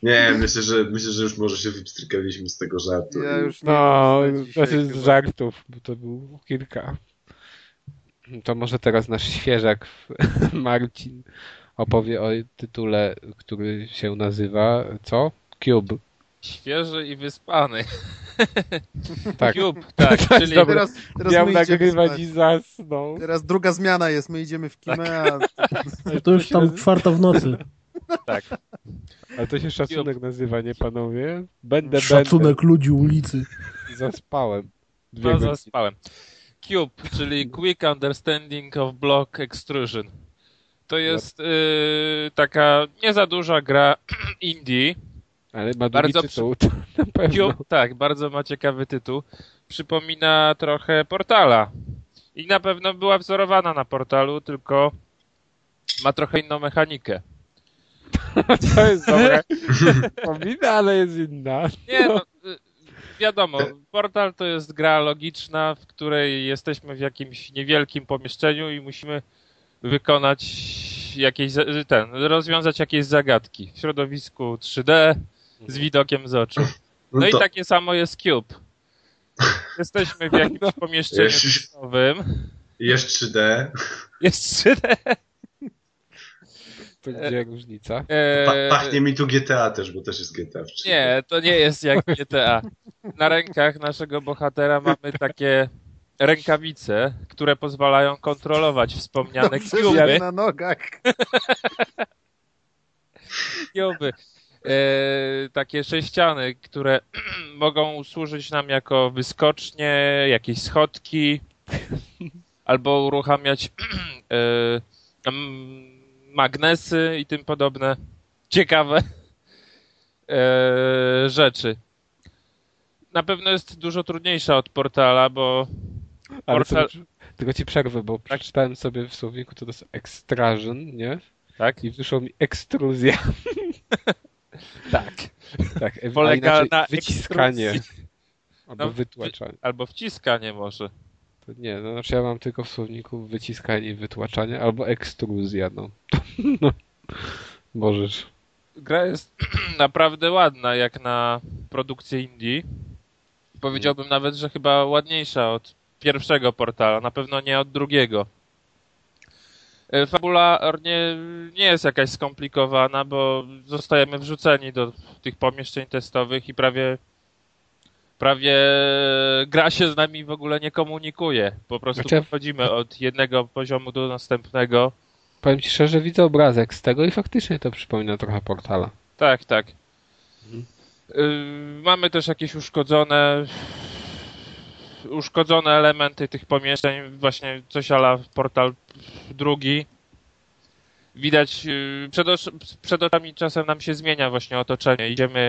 Speaker 2: Nie, myślę że, myślę, że już może się wypstrykaliśmy z tego żartu.
Speaker 4: Ja już
Speaker 1: no, znaczy z żartów, bo to był kilka. To może teraz nasz świeżak Marcin opowie o tytule, który się nazywa co? Cube.
Speaker 5: Świeży i wyspany.
Speaker 1: Tak.
Speaker 5: Cube, tak.
Speaker 1: Czyli teraz, teraz miał nagrywać i zasnął.
Speaker 4: Teraz druga zmiana jest, my idziemy w kimę, tak.
Speaker 3: a... To już tam czwarta w nocy.
Speaker 5: Tak.
Speaker 1: Ale to się szacunek Cube. nazywa, nie panowie? Będę,
Speaker 3: Szacunek
Speaker 1: będę.
Speaker 3: ludzi ulicy.
Speaker 1: Zaspałem.
Speaker 5: Dwie no, zaspałem. Cube, czyli Quick Understanding of Block Extrusion. To jest yy, taka nie za duża gra indie.
Speaker 1: Ale ma bardzo tytuł, na pewno.
Speaker 5: Cube, tak, bardzo ma ciekawy tytuł. Przypomina trochę Portala. I na pewno była wzorowana na Portalu, tylko ma trochę inną mechanikę.
Speaker 1: to jest dobre. Pomina, ale jest inna.
Speaker 5: Nie, no, wiadomo, Portal to jest gra logiczna, w której jesteśmy w jakimś niewielkim pomieszczeniu i musimy wykonać jakieś, ten, rozwiązać jakieś zagadki w środowisku 3D z widokiem z oczu. No, no to... i takie samo jest Cube. Jesteśmy w jakimś no. pomieszczeniu nowym.
Speaker 2: Jest 3D.
Speaker 5: Jest 3D.
Speaker 1: To gdzie różnica?
Speaker 2: Pa pachnie mi tu GTA też, bo też jest GTA. W
Speaker 5: nie, to nie jest jak GTA. Na rękach naszego bohatera mamy takie rękawice, które pozwalają kontrolować wspomniane
Speaker 4: cube. na nogach.
Speaker 5: Cube. E, takie sześciany, które mogą służyć nam jako wyskocznie, jakieś schodki, albo uruchamiać e, magnesy i tym podobne ciekawe e, rzeczy. Na pewno jest dużo trudniejsza od portala, bo
Speaker 1: portal... tylko ci przerwę, bo tak? przeczytałem sobie w słowniku, to, to jest extrasion, nie?
Speaker 5: Tak.
Speaker 1: I wyszło mi ekstruzja.
Speaker 5: tak.
Speaker 1: tak.
Speaker 5: Polega na
Speaker 1: wyciskanie. Albo no, wytłaczanie.
Speaker 5: Albo wciskanie może.
Speaker 1: To nie, no znaczy ja mam tylko w słowniku wyciskanie i wytłaczanie, albo ekstruzja, no. no. Możesz.
Speaker 5: Gra jest naprawdę ładna, jak na produkcję indie. Powiedziałbym nawet, że chyba ładniejsza od pierwszego portala, na pewno nie od drugiego. E, fabularnie nie jest jakaś skomplikowana, bo zostajemy wrzuceni do tych pomieszczeń testowych i prawie prawie gra się z nami w ogóle nie komunikuje. Po prostu znaczy... przechodzimy od jednego poziomu do następnego.
Speaker 1: Powiem ci szczerze, widzę obrazek z tego i faktycznie to przypomina trochę portala.
Speaker 5: Tak, tak. Mhm. Y, mamy też jakieś uszkodzone uszkodzone elementy tych pomieszczeń, właśnie coś ala portal drugi. Widać, y, przed, przed oczami czasem nam się zmienia właśnie otoczenie. Idziemy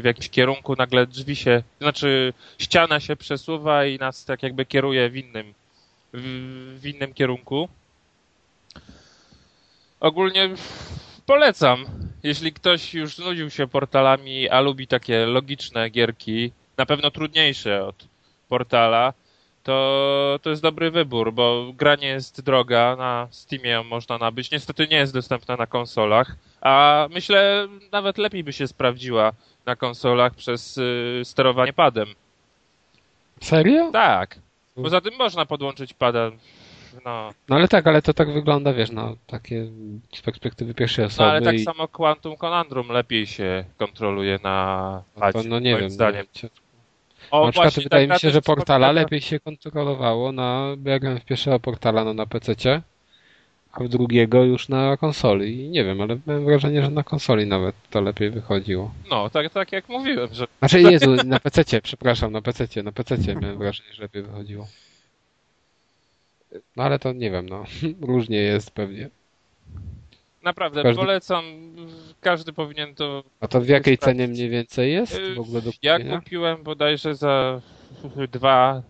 Speaker 5: w jakimś kierunku, nagle drzwi się, znaczy ściana się przesuwa i nas tak jakby kieruje w innym, w, innym kierunku. Ogólnie polecam. Jeśli ktoś już znudził się portalami, a lubi takie logiczne gierki, na pewno trudniejsze od portala, to, to jest dobry wybór, bo gra nie jest droga, na Steamie ją można nabyć. Niestety nie jest dostępna na konsolach, a myślę nawet lepiej by się sprawdziła na konsolach przez y, sterowanie padem.
Speaker 1: Serio?
Speaker 5: Tak. Poza tym można podłączyć pada. No.
Speaker 1: no ale tak, ale to tak wygląda, wiesz, no, takie z perspektywy pierwszej osoby. No
Speaker 5: ale tak i... samo Quantum Conundrum lepiej się kontroluje na padzie,
Speaker 1: no, no nie wiem,
Speaker 5: zdaniem.
Speaker 1: No, o, na przykład wydaje mi się, że portala lepiej się kontrolowało na, bo ja grałem w pierwszego portala no, na PC, a w drugiego już na konsoli. I nie wiem, ale miałem wrażenie, że na konsoli nawet to lepiej wychodziło.
Speaker 5: No, tak, tak jak mówiłem, że...
Speaker 1: Znaczy, Jezu, na PC, przepraszam, na PC, na PC miałem wrażenie, że lepiej wychodziło. No ale to nie wiem, no. Różnie jest pewnie.
Speaker 5: Naprawdę, Każdy... polecam każdy powinien to...
Speaker 1: A to w jakiej cenie mniej więcej jest w ogóle do
Speaker 5: Ja kupiłem bodajże za dwa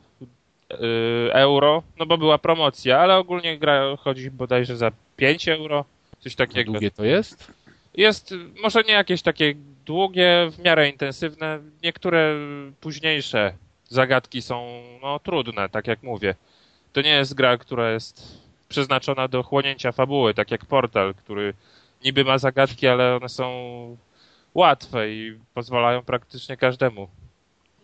Speaker 5: euro, no bo była promocja, ale ogólnie gra chodzi bodajże za 5 euro, coś takiego.
Speaker 1: Długie to jest?
Speaker 5: Jest, może nie jakieś takie długie, w miarę intensywne, niektóre późniejsze zagadki są no, trudne, tak jak mówię. To nie jest gra, która jest przeznaczona do chłonięcia fabuły, tak jak Portal, który niby ma zagadki, ale one są łatwe i pozwalają praktycznie każdemu.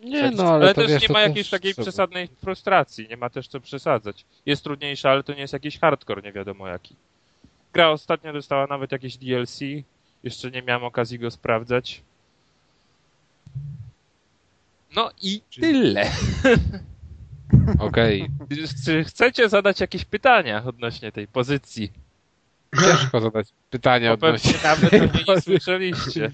Speaker 1: Nie, no, ale,
Speaker 5: ale
Speaker 1: też
Speaker 5: wiesz,
Speaker 1: nie
Speaker 5: ma jakiejś takiej przesadnej frustracji, nie ma też co przesadzać. Jest trudniejsza, ale to nie jest jakiś hardcore, nie wiadomo jaki. Gra ostatnio dostała nawet jakieś DLC, jeszcze nie miałem okazji go sprawdzać. No i tyle.
Speaker 1: Okej.
Speaker 5: Okay. Czy chcecie zadać jakieś pytania odnośnie tej pozycji?
Speaker 1: Ciężko zadać pytania odnośnie
Speaker 5: Nawet o niej nie słyszeliście.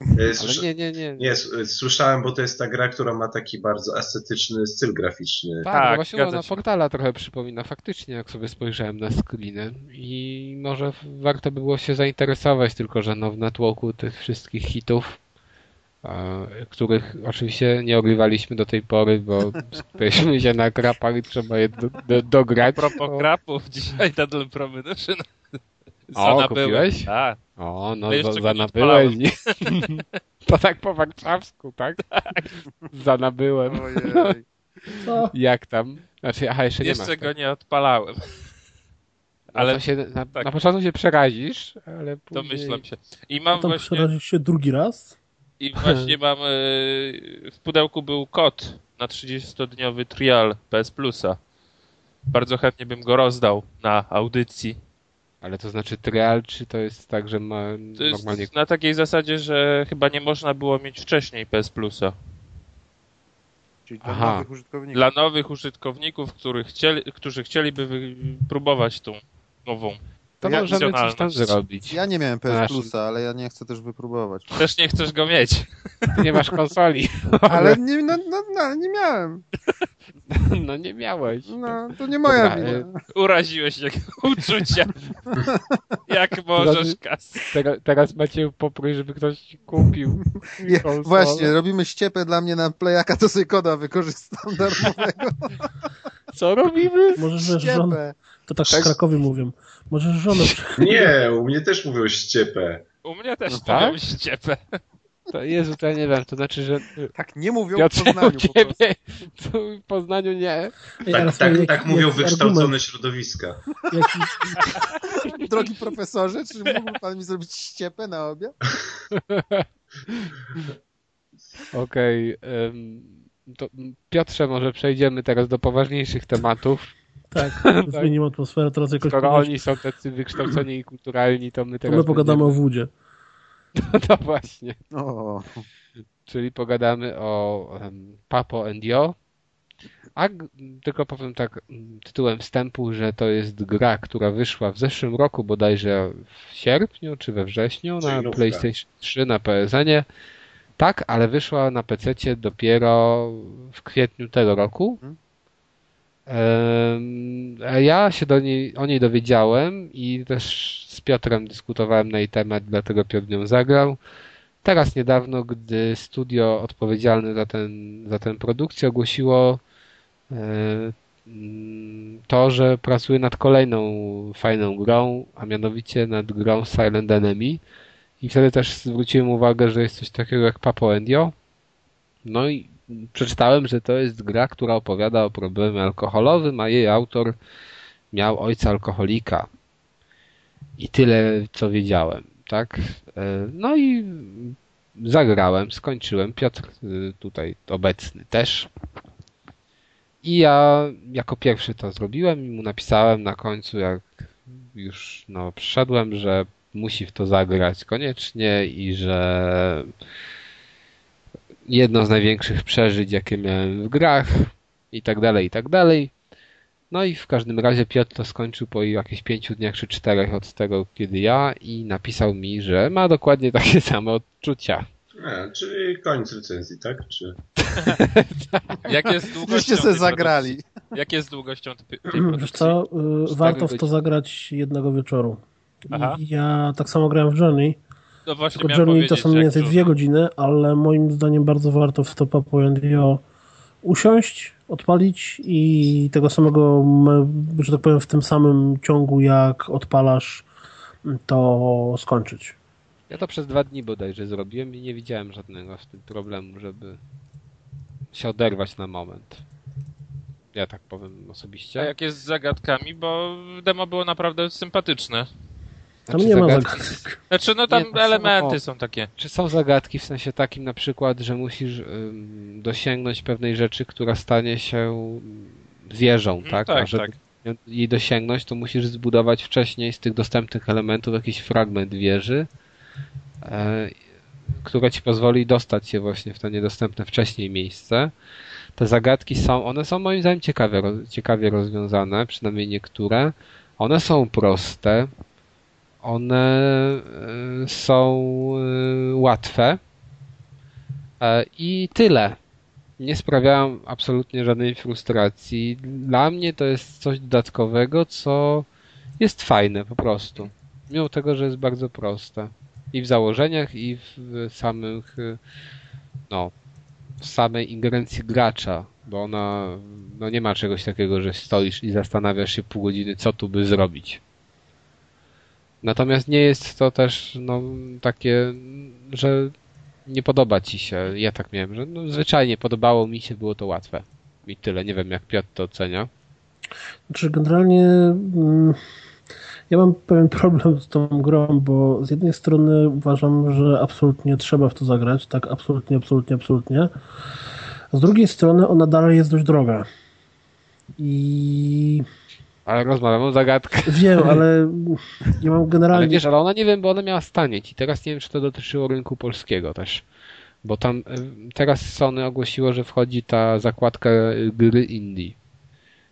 Speaker 1: Ale nie, nie, nie.
Speaker 2: Nie, słyszałem, bo to jest ta gra, która ma taki bardzo estetyczny styl graficzny.
Speaker 1: Tak, tak właśnie ona portala trochę przypomina faktycznie, jak sobie spojrzałem na screeny i może warto by było się zainteresować, tylko że no w networku tych wszystkich hitów których oczywiście nie ogrywaliśmy do tej pory, bo skupiliśmy się na krapach i trzeba je do, do, dograć.
Speaker 5: A propos o... krapów, dzisiaj Double Premonition
Speaker 1: O, kupiłeś?
Speaker 5: Tak.
Speaker 1: O, no za, zanabyłeś. to tak po warszawsku, tak? tak. Zanabyłem. Ojej. Co? Jak tam? Znaczy, aha, jeszcze,
Speaker 5: jeszcze
Speaker 1: nie Jeszcze
Speaker 5: go nie odpalałem.
Speaker 1: Ale się, na, tak. na, początku się przerazisz, ale później...
Speaker 5: Domyślam się. I mam
Speaker 3: A
Speaker 5: właśnie...
Speaker 3: przerazisz się drugi raz?
Speaker 5: I właśnie mam... w pudełku był kod na 30-dniowy trial PS Plusa. Bardzo chętnie bym go rozdał na audycji.
Speaker 1: Ale to znaczy trial, czy to jest tak, że ma
Speaker 5: to jest
Speaker 1: normalnie...
Speaker 5: na takiej zasadzie, że chyba nie można było mieć wcześniej PS Plusa.
Speaker 4: Czyli dla Aha. nowych użytkowników.
Speaker 5: Dla nowych użytkowników, których chcieli, którzy chcieliby próbować tą nową
Speaker 1: to ja, możemy coś tam zrobić.
Speaker 4: Ja nie miałem PS Plusa, ale ja nie chcę też wypróbować.
Speaker 5: Też nie chcesz go mieć.
Speaker 1: Nie masz konsoli.
Speaker 4: ale nie, no, no, no, nie miałem.
Speaker 1: No nie miałeś.
Speaker 4: No, to nie moja Dobra, wina.
Speaker 5: Uraziłeś jego uczucia. Jak możesz, Kas.
Speaker 1: Teraz, teraz macie poprój, żeby ktoś kupił.
Speaker 4: Je, właśnie, robimy ściepę dla mnie na playaka, to sobie koda wykorzystam darmowego.
Speaker 1: Co robimy?
Speaker 3: Może Ściepę. To tak, tak w Krakowie mówią. Możesz żonę
Speaker 2: Nie, u mnie też mówią ściepę.
Speaker 5: U mnie też no tak? ściepę.
Speaker 1: To Jezu, to ja nie wiem, to znaczy, że...
Speaker 4: Tak nie mówią Piotrze, w Poznaniu ciebie,
Speaker 1: po w Poznaniu nie.
Speaker 2: Tak, tak, tak mówią wykształcone argument. środowiska.
Speaker 4: Jaki... Drogi profesorze, czy mógłby pan mi zrobić ściepę na obiad?
Speaker 1: Okej. Okay, um, Piotrze, może przejdziemy teraz do poważniejszych tematów.
Speaker 3: Tak, zmienimy atmosferę teraz jakoś.
Speaker 1: Skoro oni są tacy wykształceni i kulturalni, to my teraz.
Speaker 3: To my pogadamy będziemy... o wódzie.
Speaker 1: No to właśnie.
Speaker 4: O.
Speaker 1: Czyli pogadamy o um, Papo and Yo. A tylko powiem tak tytułem wstępu, że to jest gra, która wyszła w zeszłym roku bodajże w sierpniu czy we wrześniu na PlayStation 3 na PSN-ie. Tak, ale wyszła na PC dopiero w kwietniu tego roku. Hmm. Ja się do niej, o niej dowiedziałem i też z Piotrem dyskutowałem na jej temat, dlatego Piotr nią zagrał. Teraz niedawno, gdy studio odpowiedzialne za, ten, za tę produkcję ogłosiło e, to, że pracuje nad kolejną fajną grą, a mianowicie nad grą Silent Enemy. I wtedy też zwróciłem uwagę, że jest coś takiego jak Papo Endio. No i przeczytałem, że to jest gra, która opowiada o problemie alkoholowym, a jej autor miał ojca alkoholika. I tyle, co wiedziałem, tak? E, no i zagrałem, skończyłem. Piotr y, tutaj obecny też. I ja jako pierwszy to zrobiłem i mu napisałem na końcu, jak już no, przyszedłem, że musi w to zagrać koniecznie i że jedno z największych przeżyć, jakie miałem w grach i tak dalej, i tak dalej. No i w każdym razie Piotr to skończył po jakichś pięciu dniach czy czterech od tego, kiedy ja i napisał mi, że ma dokładnie takie same odczucia.
Speaker 2: A, czyli koniec recenzji, tak? Czy...
Speaker 5: Jak jest długością
Speaker 4: sobie zagrali.
Speaker 5: Jak jest długością tej
Speaker 3: Wiesz co, y, warto w to zagrać jednego wieczoru. Aha. Ja tak samo grałem w Johnny
Speaker 5: No właśnie
Speaker 3: Tylko Journey to są mniej więcej dwie godziny, ale moim zdaniem bardzo warto w Top Up usiąść, odpalić i tego samego, że tak powiem, w tym samym ciągu jak odpalasz, to skończyć.
Speaker 1: Ja to przez dwa dni bodajże zrobiłem i nie widziałem żadnego w tym problemu, żeby się oderwać na moment. Ja tak powiem osobiście.
Speaker 5: A jak jest z zagadkami, bo demo było naprawdę sympatyczne.
Speaker 3: Tam znaczy, nie ma zagadki.
Speaker 5: Znaczy, no tam nie, elementy są, są, takie.
Speaker 1: Czy są zagadki w sensie takim na przykład, że musisz ym, dosięgnąć pewnej rzeczy, która stanie się wieżą, mm, tak?
Speaker 5: tak
Speaker 1: A żeby
Speaker 5: tak.
Speaker 1: jej dosięgnąć, to musisz zbudować wcześniej z tych dostępnych elementów jakiś fragment wieży, e, która ci pozwoli dostać się właśnie w to niedostępne wcześniej miejsce. Te zagadki są, one są moim zdaniem ciekawe, ciekawie rozwiązane, przynajmniej niektóre. One są proste, one e, są e, łatwe e, i tyle. Nie sprawiają absolutnie żadnej frustracji. Dla mnie to jest coś dodatkowego, co jest fajne po prostu. Mimo tego, że jest bardzo proste. I w założeniach, i w samych, no, w samej ingerencji gracza, bo ona, no nie ma czegoś takiego, że stoisz i zastanawiasz się pół godziny, co tu by zrobić. Natomiast nie jest to też no, takie, że nie podoba ci się. Ja tak miałem, że no, zwyczajnie podobało mi się, było to łatwe. I tyle. Nie wiem, jak Piotr to ocenia.
Speaker 3: Znaczy, generalnie mm, ja mam pewien problem z tą grą, bo z jednej strony uważam, że absolutnie trzeba w to zagrać. Tak, absolutnie, absolutnie, absolutnie. Z drugiej strony ona dalej jest dość droga. I
Speaker 1: ale rozmawiam o zagadkę.
Speaker 3: Wiem, ale ja mam generalnie...
Speaker 1: Ale wiesz, ale ona nie wiem, bo ona miała stanieć i teraz nie wiem, czy to dotyczyło rynku polskiego też. Bo tam y, teraz Sony ogłosiło, że wchodzi ta zakładka gry indie.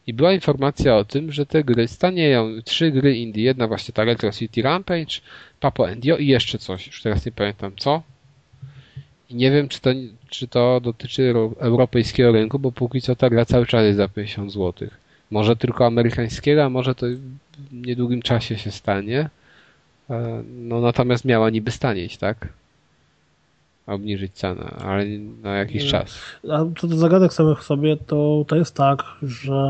Speaker 1: I była informacja o tym, że te gry stanieją. Trzy gry indie. Jedna właśnie ta Retro City Rampage, Papo Endio i jeszcze coś. Już teraz nie pamiętam co. I nie wiem, czy to, czy to dotyczy europejskiego rynku, bo póki co ta gra cały czas jest za 50 złotych. Może tylko amerykańskiego, a może to w niedługim czasie się stanie. E, no natomiast miała niby stanieć, tak? Obniżyć cenę, ale na jakiś czas.
Speaker 3: A co do zagadek samych sobie, to, to jest tak, że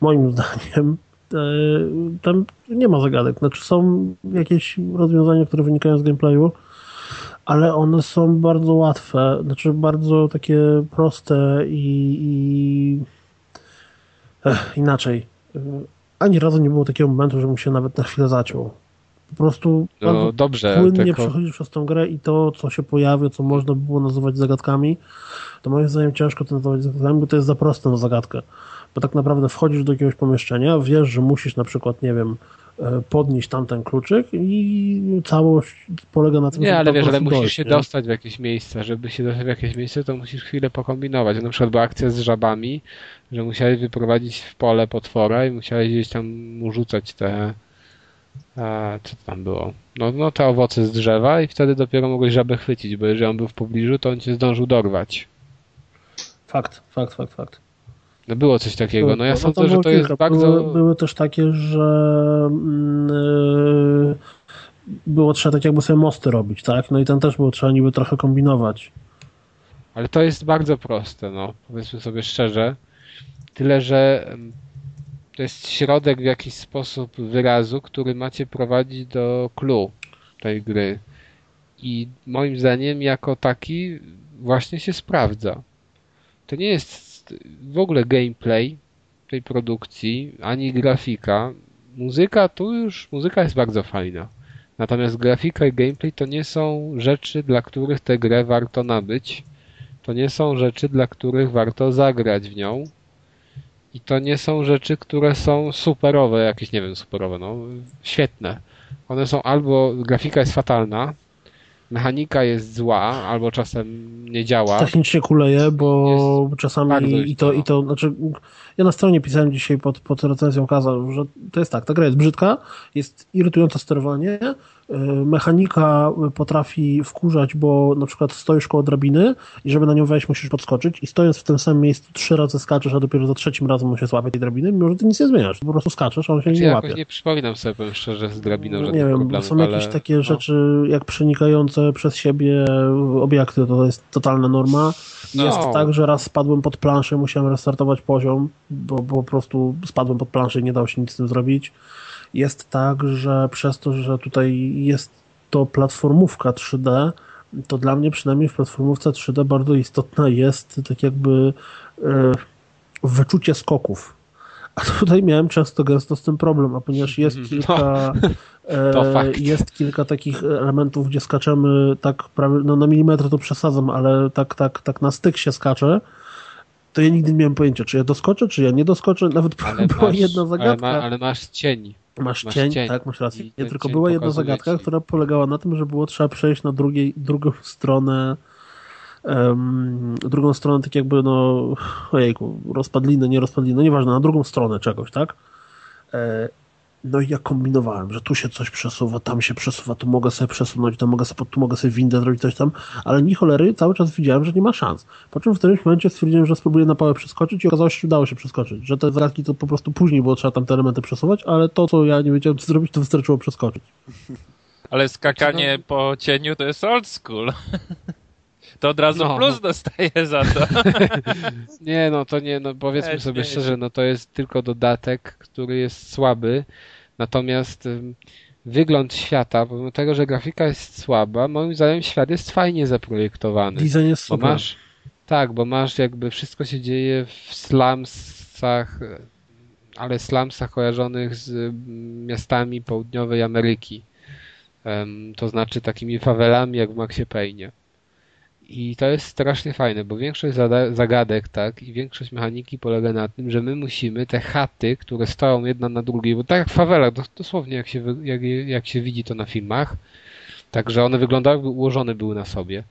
Speaker 3: moim zdaniem e, tam nie ma zagadek. Znaczy są jakieś rozwiązania, które wynikają z gameplayu, ale one są bardzo łatwe, znaczy bardzo takie proste i, i Ech, inaczej. Ani razu nie było takiego momentu, że mu się nawet na chwilę zaciął. Po prostu
Speaker 1: no, dobrze,
Speaker 3: płynnie tylko... przechodzisz przez tą grę i to, co się pojawia, co można by było nazywać zagadkami, to moim zdaniem ciężko to nazywać zagadkami, bo to jest za proste na zagadkę. Bo tak naprawdę wchodzisz do jakiegoś pomieszczenia, wiesz, że musisz na przykład, nie wiem, podnieść tamten kluczyk i całość polega na tym,
Speaker 1: nie, że ale wiesz, ale musisz dojść, się nie? dostać w jakieś miejsce. Żeby się dostać w jakieś miejsce, to musisz chwilę pokombinować. Na przykład była akcja z żabami, że musiałeś wyprowadzić w pole potwora i musiałeś gdzieś tam mu rzucać te a, co tam było? No, no te owoce z drzewa i wtedy dopiero mogłeś żabę chwycić, bo jeżeli on był w pobliżu, to on cię zdążył dorwać.
Speaker 3: Fakt, fakt, fakt, fakt.
Speaker 1: No było coś takiego. No ja no, sądzę, że to jest bardzo...
Speaker 3: Były, były, też takie, że yy, było trzeba tak jakby sobie mosty robić, tak? No i ten też było trzeba niby trochę kombinować.
Speaker 1: Ale to jest bardzo proste, no. Powiedzmy sobie szczerze. Tyle, że to jest środek w jakiś sposób wyrazu, który macie prowadzić do clue tej gry. I moim zdaniem jako taki właśnie się sprawdza. To nie jest w ogóle gameplay tej produkcji, ani grafika. Muzyka tu już, muzyka jest bardzo fajna. Natomiast grafika i gameplay to nie są rzeczy, dla których tę grę warto nabyć. To nie są rzeczy, dla których warto zagrać w nią. I to nie są rzeczy, które są superowe, jakieś, nie wiem, superowe, no, świetne. One są albo, grafika jest fatalna, mechanika jest zła, albo czasem nie działa.
Speaker 3: Technicznie kuleje, bo czasami i to, i to, znaczy, ja na stronie pisałem dzisiaj pod, pod recenzją kazał, że to jest tak, ta gra jest brzydka, jest irytujące sterowanie, y, mechanika potrafi wkurzać, bo na przykład stoisz koło drabiny i żeby na nią wejść musisz podskoczyć i stojąc w tym samym miejscu trzy razy skaczesz, a dopiero za trzecim razem mu się złapie tej drabiny, mimo że ty nic nie zmieniasz, po prostu skaczesz, a on się
Speaker 1: Znaczy,
Speaker 3: nie łapie.
Speaker 1: nie przypominam sobie, powiem szczerze, z drabiną
Speaker 3: No,
Speaker 1: żadnych
Speaker 3: nie wiem,
Speaker 1: problemów,
Speaker 3: są jakieś
Speaker 1: ale...
Speaker 3: takie
Speaker 1: no.
Speaker 3: rzeczy jak przenikające przez siebie obiekty, to jest totalna norma.
Speaker 1: No.
Speaker 3: Jest tak, że raz spadłem pod planszę, musiałem restartować poziom, bo, bo po prostu spadłem pod planszę i nie dało się nic z tym zrobić. Jest tak, że przez to, że tutaj jest to platformówka 3D, to dla mnie przynajmniej w platformówce 3D bardzo istotna jest tak jakby e, wyczucie skoków. A tutaj miałem często gęsto z tym problem, a ponieważ jest
Speaker 1: No,
Speaker 3: kilka
Speaker 1: to
Speaker 3: e, jest kilka takich elementów, gdzie skaczemy tak prawie, no na milimetr to przesadzam, ale tak, tak, tak na styk się skacze, to ja nigdy nie miałem pojęcia, czy ja doskoczę, czy ja nie doskoczę. Nawet
Speaker 1: Ale
Speaker 3: była
Speaker 1: masz,
Speaker 3: jedna
Speaker 1: ale,
Speaker 3: zagadka.
Speaker 1: ma, ale masz cień.
Speaker 3: Masz,
Speaker 1: masz
Speaker 3: cień,
Speaker 1: cień.
Speaker 3: tak, masz rację.
Speaker 1: I
Speaker 3: Nie, tylko była jedna zagadka, która polegała na tym, że było trzeba przejść na drugiej, drugą stronę drugą stronę tak jakby no ojejku, rozpadliny, nie rozpadliny, no nieważne, na drugą stronę czegoś, tak? E, no i ja kombinowałem, że tu się coś przesuwa, tam się przesuwa, tu mogę sobie przesunąć, tam mogę sobie, tu mogę sobie windę zrobić, coś tam, ale ni cholery cały czas widziałem, że nie ma szans. Po czym w którymś momencie stwierdziłem, że spróbuję na pałę przeskoczyć i okazało się, że udało się przeskoczyć, że te zagadki to po prostu później było trzeba tam te elementy przesuwać, ale to, co ja nie wiedziałem co zrobić, to wystarczyło przeskoczyć.
Speaker 5: Ale skakanie po cieniu to jest old school. To od razu
Speaker 1: No.
Speaker 5: plus dostaje za to.
Speaker 1: Nie, no to nie, no powiedzmy sobie
Speaker 5: weź.
Speaker 1: szczerze, no to jest tylko dodatek, który jest słaby, natomiast wygląd świata, pomimo tego, że grafika jest słaba, moim zdaniem świat jest fajnie zaprojektowany.
Speaker 3: Design jest
Speaker 1: Bo
Speaker 3: super.
Speaker 1: masz, tak, bo masz jakby wszystko się dzieje w slumsach, ale slumsach kojarzonych z miastami południowej Ameryki. Em, to znaczy takimi fawelami jak w Maxie Payne. I to jest strasznie fajne, bo większość zagadek, tak, i większość mechaniki polega na tym, że my musimy te chaty, które stoją jedna na drugiej, bo tak jak w fawelach, dos- dosłownie jak się, jak, jak się widzi to na filmach, także one wyglądały, jakby ułożone były na sobie.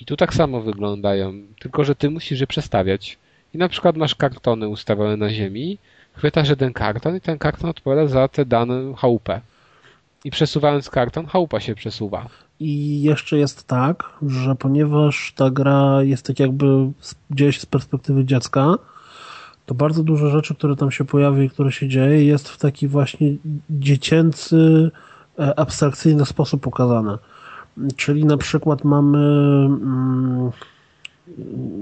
Speaker 1: I tu tak samo wyglądają, tylko że ty musisz je przestawiać. I na przykład masz kartony ustawione na ziemi, chwytasz jeden karton i ten karton odpowiada za tę daną chałupę. I przesuwając karton, chałupa się przesuwa.
Speaker 3: I jeszcze jest tak, że ponieważ ta gra jest tak jakby dzieje się z perspektywy dziecka, to bardzo dużo rzeczy, które tam się pojawia i które się dzieje, jest w taki właśnie dziecięcy, e, abstrakcyjny sposób pokazane. Czyli na przykład mamy mm,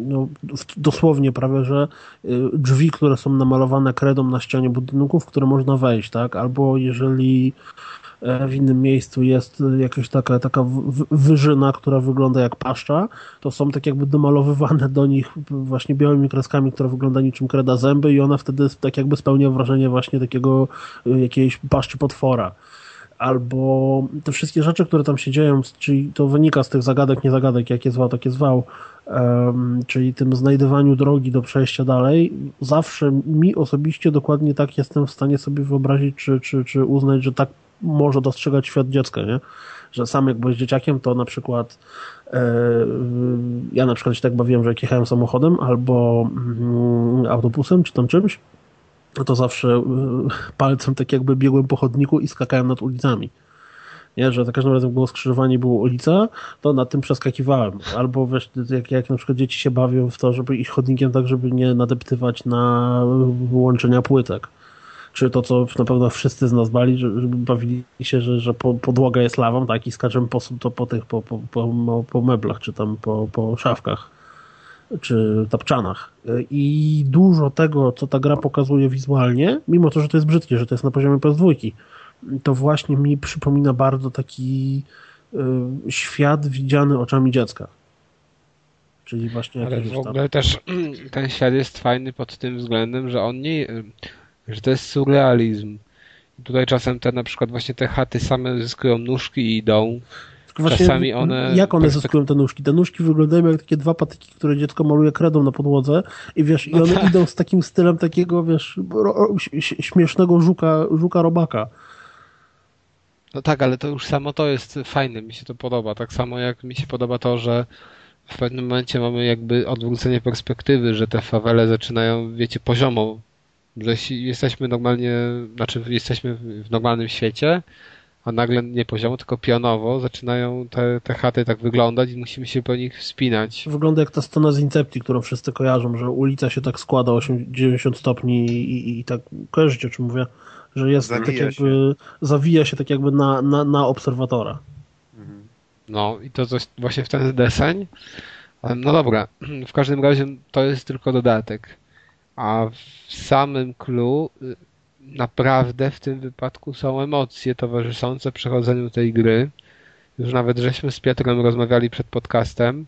Speaker 3: no, dosłownie prawie, że y, drzwi, które są namalowane kredą na ścianie budynków, w które można wejść, tak? Albo jeżeli e, w innym miejscu jest e, jakaś taka, taka wyżyna, która wygląda jak paszcza, to są tak jakby domalowywane do nich właśnie białymi kreskami, która wygląda niczym kreda zęby i ona wtedy tak jakby spełnia wrażenie właśnie takiego e, jakiejś paszczy potwora. Albo te wszystkie rzeczy, które tam się dzieją, czyli to wynika z tych zagadek, nie zagadek, jakie zwał, takie zwał, em, czyli tym znajdywaniu drogi do przejścia dalej, zawsze mi osobiście dokładnie tak jestem w stanie sobie wyobrazić, czy, czy, czy uznać, że tak może dostrzegać świat dziecka, nie? Że sam jak byłeś dzieciakiem, to na przykład e, ja na przykład się tak bawiłem, że jak jechałem samochodem albo mm, autobusem, czy tam czymś, to zawsze e, palcem tak jakby biegłem po chodniku i skakałem nad ulicami. Nie, że za każdym razem było skrzyżowanie i była ulica, to nad tym przeskakiwałem. Albo wiesz, jak, jak na przykład dzieci się bawią w to, żeby iść chodnikiem tak, żeby nie nadeptywać na łączenia płytek. Czy to, co na pewno wszyscy z nas bali, że- bawili się, że, że po, podłoga jest lawą, tak, i skaczemy po, to po tych, po, po, po, po meblach, czy tam po, po szafkach, czy tapczanach. I dużo tego, co ta gra pokazuje wizualnie, mimo to, że to jest brzydkie, że to jest na poziomie PS2, to właśnie mi przypomina bardzo taki y, świat widziany oczami dziecka. Czyli właśnie
Speaker 1: Ale w
Speaker 3: już tam...
Speaker 1: ogóle też ten świat jest fajny pod tym względem, że on nie, że to jest surrealizm. Tutaj czasem te na przykład właśnie te chaty same zyskują nóżki i idą.
Speaker 3: Właśnie
Speaker 1: czasami one-
Speaker 3: Jak one zyskują te nóżki? Te nóżki wyglądają jak takie dwa patyki, które dziecko maluje kredą na podłodze i wiesz,
Speaker 1: No
Speaker 3: i one
Speaker 1: tak.
Speaker 3: idą z takim stylem takiego, wiesz, śmiesznego żuka, żuka robaka.
Speaker 1: No tak, ale to już samo to jest fajne, mi się to podoba. Tak samo jak mi się podoba to, że w pewnym momencie mamy jakby odwrócenie perspektywy, że te fawele zaczynają, wiecie, poziomo. Jesteśmy normalnie, znaczy jesteśmy w normalnym świecie, a nagle nie poziomo, tylko pionowo zaczynają te, te chaty tak wyglądać i musimy się po nich wspinać.
Speaker 3: Wygląda jak ta scena z Incepcji, którą wszyscy kojarzą, że ulica się tak składa 90 stopni i, i, i tak, kojarzycie o czym mówię? Że jest zawija tak jakby, się. zawija się tak jakby na, na, na obserwatora.
Speaker 1: No i to coś, właśnie w ten deseń. No dobra, w każdym razie to jest tylko dodatek. A w samym clue y, naprawdę w tym wypadku są emocje towarzyszące przechodzeniu tej gry. Już nawet żeśmy z Piotrem rozmawiali przed podcastem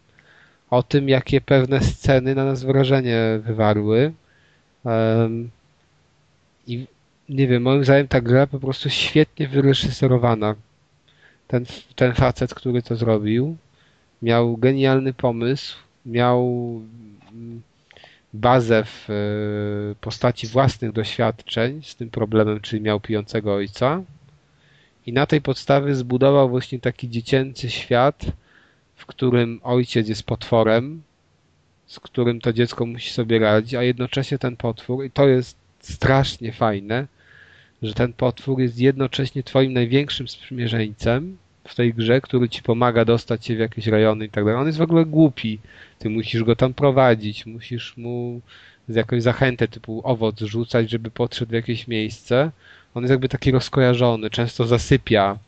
Speaker 1: o tym, jakie pewne sceny na nas wrażenie wywarły. Um, I nie wiem, moim zdaniem ta gra po prostu świetnie wyreżyserowana. Ten, ten facet, który to zrobił, miał genialny pomysł, miał mm, bazę w e, postaci własnych doświadczeń z tym problemem, czyli miał pijącego ojca. I na tej podstawie zbudował właśnie taki dziecięcy świat, w którym ojciec jest potworem, z którym to dziecko musi sobie radzić, a jednocześnie ten potwór, i to jest strasznie fajne, że ten potwór jest jednocześnie twoim największym sprzymierzeńcem w tej grze, który ci pomaga dostać się w jakieś rejony i tak dalej. On jest w ogóle głupi. Ty musisz go tam prowadzić, musisz mu jakąś zachętę typu owoc rzucać, żeby podszedł w jakieś miejsce. On jest jakby taki rozkojarzony, często zasypia,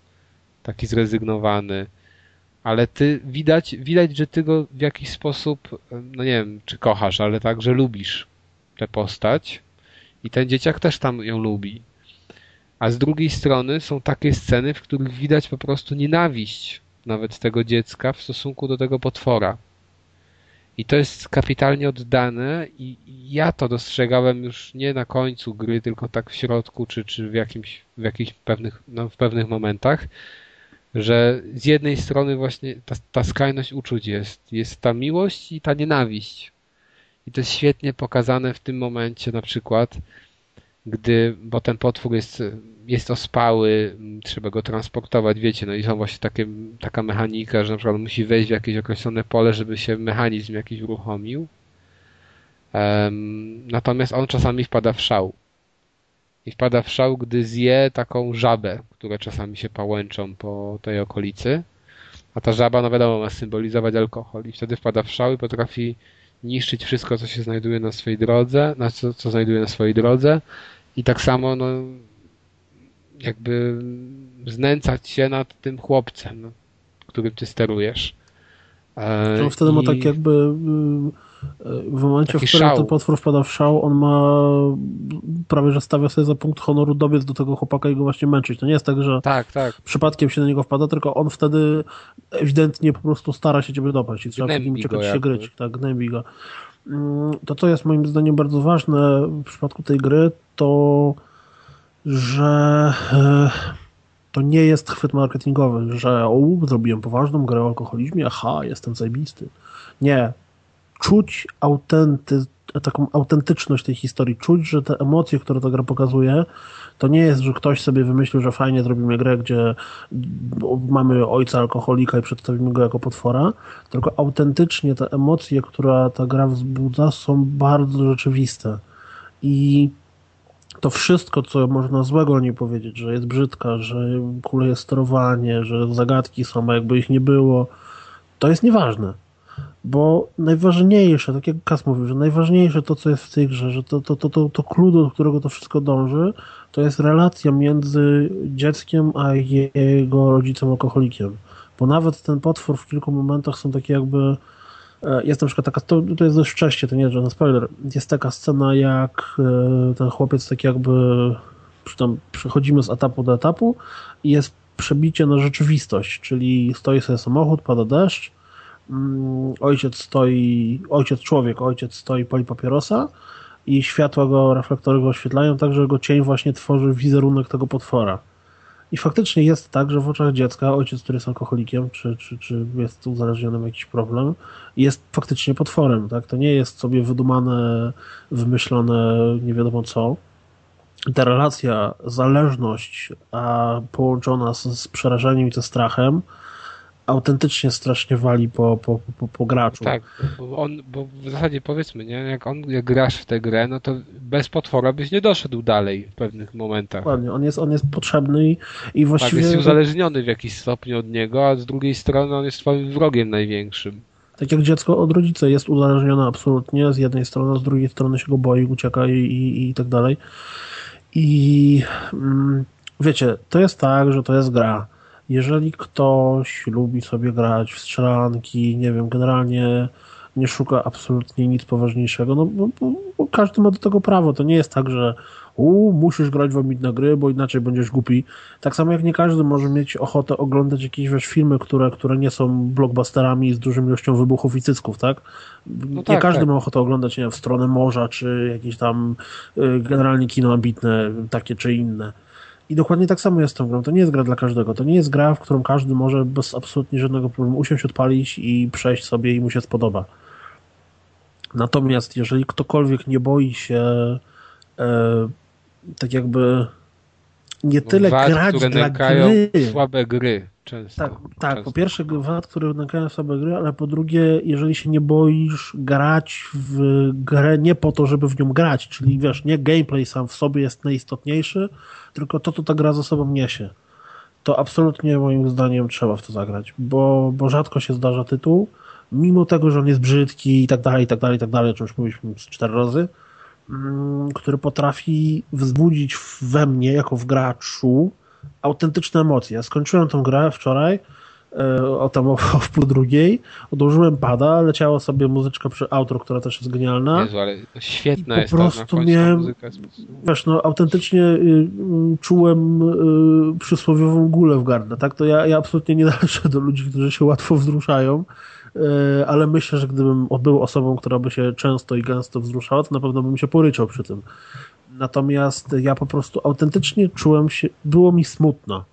Speaker 1: taki zrezygnowany. Ale ty widać, widać, że ty go w jakiś sposób, no nie wiem, czy kochasz, ale tak, że lubisz tę postać. I ten dzieciak też tam ją lubi. A z drugiej strony są takie sceny, w których widać po prostu nienawiść nawet tego dziecka w stosunku do tego potwora. I to jest kapitalnie oddane i ja to dostrzegałem już nie na końcu gry, tylko tak w środku, czy, czy w, jakimś, w jakichś pewnych, no, w pewnych momentach, że z jednej strony właśnie ta, ta skrajność uczuć jest. Jest ta miłość i ta nienawiść. I to jest świetnie pokazane w tym momencie na przykład, gdy, bo ten potwór jest, jest ospały, trzeba go transportować, wiecie, no i są właśnie takie, taka mechanika, że na przykład musi wejść w jakieś określone pole, żeby się mechanizm jakiś uruchomił. Um, natomiast on czasami wpada w szał. I wpada w szał, gdy zje taką żabę, które czasami się pałęczą po tej okolicy. A ta żaba, no wiadomo, ma symbolizować alkohol. I wtedy wpada w szał i potrafi niszczyć wszystko, co się znajduje na swojej drodze, na co, co znajduje na swojej drodze i tak samo no, jakby znęcać się nad tym chłopcem, którym ty sterujesz.
Speaker 3: E, to wtedy I... ma tak jakby y, w momencie, w którym ten potwór wpada w szał, on ma prawie, że stawia sobie za punkt honoru dobiec do tego chłopaka i go właśnie męczyć. To nie jest tak, że
Speaker 1: tak, tak.
Speaker 3: przypadkiem się na niego wpada, tylko on wtedy ewidentnie po prostu stara się ciebie dopaść i trzeba przed nim czekać się gryć. Tak, gnębi go. Mm, to, co jest moim zdaniem bardzo ważne w przypadku tej gry, to że e, to nie jest chwyt marketingowy, że o, zrobiłem poważną grę o alkoholizmie, aha, jestem zajbisty. Nie. Czuć autenty, taką autentyczność tej historii, czuć, że te emocje, które ta gra pokazuje, to nie jest, że ktoś sobie wymyślił, że fajnie zrobimy grę, gdzie mamy ojca alkoholika i przedstawimy go jako potwora, tylko autentycznie te emocje, które ta gra wzbudza, są bardzo rzeczywiste. I to wszystko, co można złego nie powiedzieć, że jest brzydka, że kuleje sterowanie, że zagadki są, jakby ich nie było, to jest nieważne. Bo najważniejsze, tak jak Kas mówił, że najważniejsze to, co jest w tej grze, że to, to, to, to, to klucz, do którego to wszystko dąży, to jest relacja między dzieckiem a jego rodzicem alkoholikiem. Bo nawet ten potwór w kilku momentach są takie jakby e, jest na przykład taka, to, to jest dość wcześnie, to nie jest żaden spoiler, jest taka scena jak e, ten chłopiec tak jakby tam przechodzimy z etapu do etapu i jest przebicie na rzeczywistość, czyli stoi sobie samochód, pada deszcz, ojciec stoi, ojciec człowiek, ojciec stoi, pali papierosa i światła go, reflektory go oświetlają tak, że jego cień właśnie tworzy wizerunek tego potwora. I faktycznie jest tak, że w oczach dziecka ojciec, który jest alkoholikiem, czy, czy, czy jest uzależniony ma jakiś problem, jest faktycznie potworem. Tak? To nie jest sobie wydumane, wymyślone, nie wiadomo co. Ta relacja, zależność, a połączona z, z przerażeniem i ze strachem, autentycznie strasznie wali po, po, po, po graczu.
Speaker 1: Tak, bo on, bo w zasadzie powiedzmy, nie, jak on jak grasz w tę grę, no to bez potwora byś nie doszedł dalej w pewnych momentach.
Speaker 3: Dokładnie, on jest, on jest potrzebny i, i właściwie... Tak,
Speaker 1: jest uzależniony w jakiś stopniu od niego, a z drugiej strony on jest twoim wrogiem największym.
Speaker 3: Tak jak dziecko od rodzica jest uzależnione absolutnie, z jednej strony, a z drugiej strony się go boi, ucieka i, i, i tak dalej. I mm, wiecie, to jest tak, że to jest gra jeżeli ktoś lubi sobie grać w strzelanki, nie wiem, generalnie nie szuka absolutnie nic poważniejszego, no bo, bo, każdy ma do tego prawo. To nie jest tak, że u, musisz grać w ambitne gry, bo inaczej będziesz głupi. Tak samo jak nie każdy może mieć ochotę oglądać jakieś wiesz, filmy, które, które nie są blockbusterami z dużą ilością wybuchów i cycków, tak? No nie tak, każdy tak. ma ochotę oglądać, nie wiem, w stronę morza, czy jakieś tam y, generalnie kino ambitne, takie czy inne. I dokładnie tak samo jest z tą grą. To nie jest gra dla każdego. To nie jest gra, w którą każdy może bez absolutnie żadnego problemu usiąść, odpalić i przejść sobie i mu się spodoba. Natomiast jeżeli ktokolwiek nie boi się e, tak jakby nie no, tyle wad, grać które dla gry.
Speaker 1: słabe gry często.
Speaker 3: Tak, tak często. po pierwsze wad, które nękają słabe gry, ale po drugie, jeżeli się nie boisz grać w grę nie po to, żeby w nią grać, czyli wiesz, nie gameplay sam w sobie jest najistotniejszy, tylko to, co ta gra ze sobą niesie. To absolutnie moim zdaniem trzeba w to zagrać, bo, bo rzadko się zdarza tytuł, mimo tego, że on jest brzydki i tak dalej, i tak dalej, i tak dalej, o czym już mówiliśmy cztery razy, mm, który potrafi wzbudzić we mnie, jako w graczu, autentyczne emocje. Ja skończyłem tą grę wczoraj, E, o tam o, o pół drugiej, odłożyłem pada, leciała sobie muzyczka przy outro, która też jest genialna.
Speaker 1: Jezu, ale świetna jest
Speaker 3: po prostu ta, miałem, muzyka. Wiesz, no autentycznie y, y, czułem y, przysłowiową gulę w gardle, tak? To ja, ja absolutnie nie należę do ludzi, którzy się łatwo wzruszają, y, ale myślę, że gdybym był osobą, która by się często i gęsto wzruszała, to na pewno bym się poryczał przy tym. Natomiast ja po prostu autentycznie czułem się, było mi smutno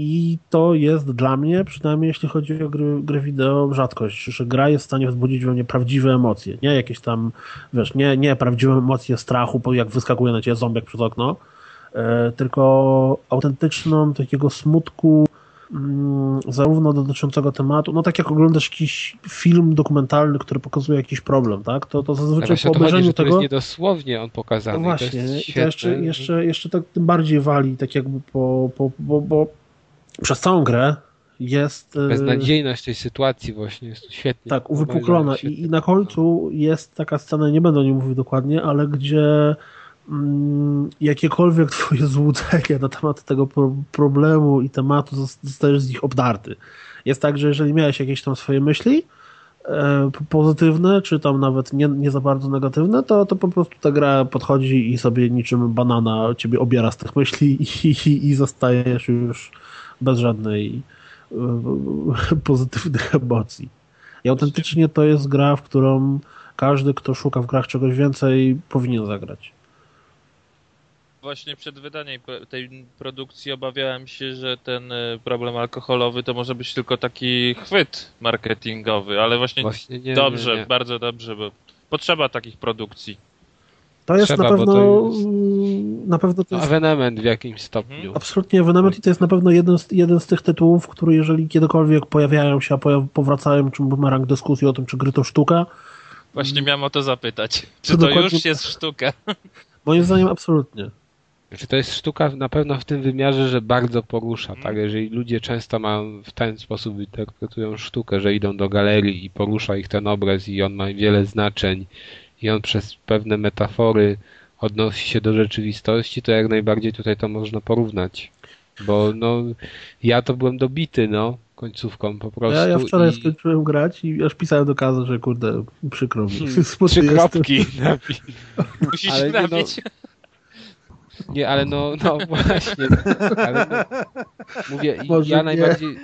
Speaker 3: i to jest dla mnie, przynajmniej jeśli chodzi o gry, gry wideo, rzadkość, że gra jest w stanie wzbudzić we mnie prawdziwe emocje. Nie jakieś tam, wiesz, nie, nie prawdziwe emocje strachu, jak wyskakuje na ciebie zombiak przez okno, e, tylko autentyczną takiego smutku, zarówno dotyczącego tematu, no tak jak oglądasz jakiś film dokumentalny, który pokazuje jakiś problem, tak? To, to zazwyczaj po obejrzeniu
Speaker 1: chodzi,
Speaker 3: tego...
Speaker 1: To jest niedosłownie on pokazany. No
Speaker 3: właśnie, to, to jeszcze, jeszcze, jeszcze tak tym bardziej wali, tak jakby po, po, po, bo przez całą grę jest...
Speaker 1: E, Beznadziejność tej sytuacji właśnie jest świetnie.
Speaker 3: Tak, uwypuklona I, I, na końcu jest taka scena, nie będę o niej mówił dokładnie, ale gdzie mm, jakiekolwiek twoje złudzenie na temat tego pro problemu i tematu zostajesz z nich obdarty. Jest tak, że jeżeli miałeś jakieś tam swoje myśli, e, pozytywne, czy tam nawet nie, nie za bardzo negatywne, to, to po prostu ta gra podchodzi i sobie niczym banana ciebie obiera z tych myśli i, i, i zostajesz już bez żadnej e, pozytywnych emocji. I autentycznie to jest gra, w którą każdy, kto szuka w grach czegoś więcej, powinien zagrać.
Speaker 5: Właśnie przed wydaniem tej produkcji obawiałem się, że ten e, problem alkoholowy to może być tylko taki chwyt marketingowy, ale właśnie, właśnie nie, dobrze, nie, nie. bardzo dobrze, bo potrzeba takich produkcji.
Speaker 3: To jest Trzeba, na pewno jest... na pewno to
Speaker 1: jest... Ewenement w jakimś stopniu. Mhm.
Speaker 3: Absolutnie ewenement i to jest na pewno jeden z, jeden z tych tytułów, które jeżeli kiedykolwiek pojawiają się, a powracają, czy bumerang dyskusji o tym, czy gry to sztuka.
Speaker 5: Właśnie miałem o to zapytać. Czy to, to już jest sztuka?
Speaker 3: Moim zdaniem absolutnie.
Speaker 1: Znaczy to jest sztuka na pewno w tym wymiarze, że bardzo porusza, tak? Mhm. Jeżeli ludzie często mają w ten sposób interpretują sztukę, że idą do galerii i porusza ich ten obraz i on ma wiele znaczeń i on przez pewne metafory odnosi się do rzeczywistości, to jak najbardziej tutaj to można porównać. Bo no, ja to byłem dobity, no, końcówką po prostu.
Speaker 3: Ja, ja wczoraj i... skończyłem grać i aż pisałem do kazy, że kurde, przykro mi. Hmm,
Speaker 1: trzy kropki Musisz ale napić. Nie, no, nie, ale no, no właśnie. Ale no, mówię, Może ja nie. najbardziej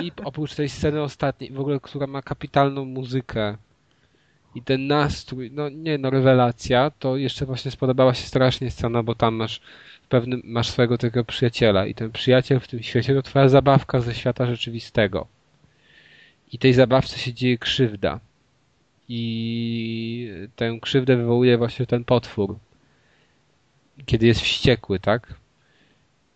Speaker 1: mi oprócz tej sceny ostatniej, w ogóle, która ma kapitalną muzykę, i ten nastrój, no nie no, rewelacja, to jeszcze właśnie spodobała się strasznie scena, bo tam masz pewnym, masz swojego tego przyjaciela i ten przyjaciel w tym świecie to twoja zabawka ze świata rzeczywistego. I tej zabawce się dzieje krzywda. I tę krzywdę wywołuje właśnie ten potwór. Kiedy jest wściekły, tak?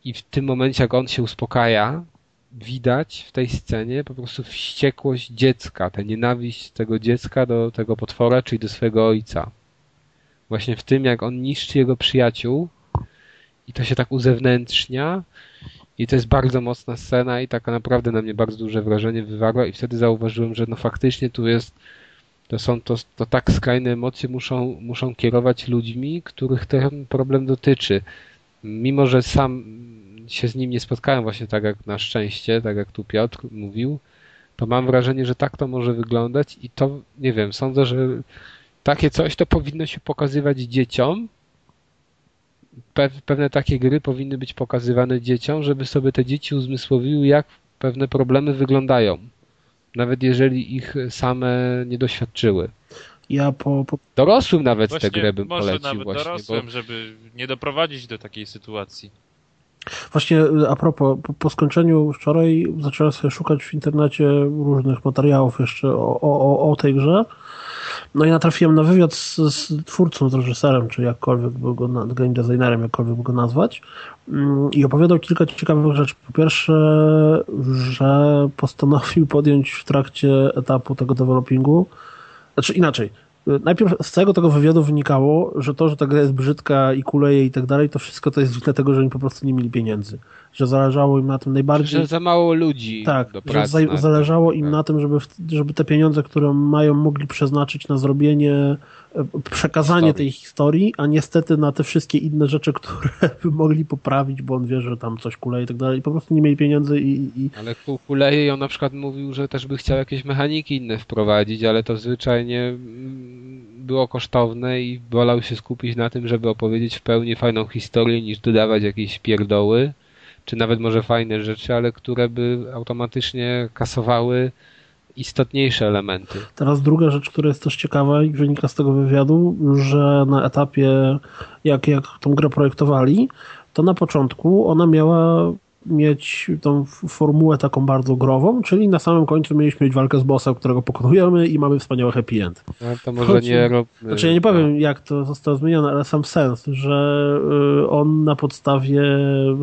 Speaker 1: I w tym momencie, jak on się uspokaja, widać w tej scenie po prostu wściekłość dziecka, tę nienawiść tego dziecka do tego potwora, czyli do swojego ojca. Właśnie w tym, jak on niszczy jego przyjaciół i to się tak uzewnętrznia i to jest bardzo mocna scena i taka naprawdę na mnie bardzo duże wrażenie wywarła i wtedy zauważyłem, że no faktycznie tu jest to są to, to tak skrajne emocje muszą, muszą kierować ludźmi, których ten problem dotyczy. Mimo, że sam się z nim nie spotkałem właśnie tak jak na szczęście, tak jak tu Piotr mówił, to mam wrażenie, że tak to może wyglądać i to, nie wiem, sądzę, że takie coś to powinno się pokazywać dzieciom. pewne takie gry powinny być pokazywane dzieciom, żeby sobie te dzieci uzmysłowiły, jak pewne problemy wyglądają. Nawet jeżeli ich same nie doświadczyły.
Speaker 3: Ja po, po...
Speaker 1: Dorosłym nawet właśnie, tę grę bym
Speaker 5: może
Speaker 1: polecił
Speaker 5: nawet
Speaker 1: właśnie.
Speaker 5: dorosłym, bo... żeby nie doprowadzić do takiej sytuacji.
Speaker 3: Właśnie a propos, po, po, skończeniu wczoraj zacząłem sobie szukać w internecie różnych materiałów jeszcze o, o, o tej grze. No i natrafiłem na wywiad z, z twórcą, z reżyserem, czy jakkolwiek by go, game designerem, jakkolwiek by go nazwać. Mm, I opowiadał kilka ciekawych rzeczy. Po pierwsze, że postanowił podjąć w trakcie etapu tego developingu, znaczy inaczej, Najpierw z całego tego wywiadu wynikało, że to, że ta gra jest brzydka i kuleje i tak dalej, to wszystko to jest wina tego, że oni po prostu nie mieli pieniędzy. Że zależało im na tym najbardziej...
Speaker 1: Że za mało ludzi
Speaker 3: Tak, że za, zależało im tak. na tym, żeby, żeby te pieniądze, które mają, mogli przeznaczyć na zrobienie przekazanie historii. tej historii, a niestety na te wszystkie inne rzeczy, które by mogli poprawić, bo on wie, że tam coś kuleje i tak dalej. Po prostu nie mieli pieniędzy i... i...
Speaker 1: Ale kuleje i on na przykład mówił, że też by chciał jakieś mechaniki inne wprowadzić, ale to zwyczajnie mm, było kosztowne i wolał się skupić na tym, żeby opowiedzieć w pełni fajną historię, niż dodawać jakieś pierdoły, czy nawet może fajne rzeczy, ale które by automatycznie kasowały istotniejsze elementy.
Speaker 3: Teraz druga rzecz, która jest też ciekawa i wynika z tego wywiadu, że na etapie, jak, jak tą grę projektowali, to na początku ona miała mieć tą formułę taką bardzo grową, czyli na samym końcu mieliśmy mieć walkę z bossem, którego pokonujemy i mamy wspaniały happy end.
Speaker 1: No, to może Choć, nie robimy.
Speaker 3: Znaczy ja nie powiem jak to zostało zmienione, ale sam sens, że y, on na podstawie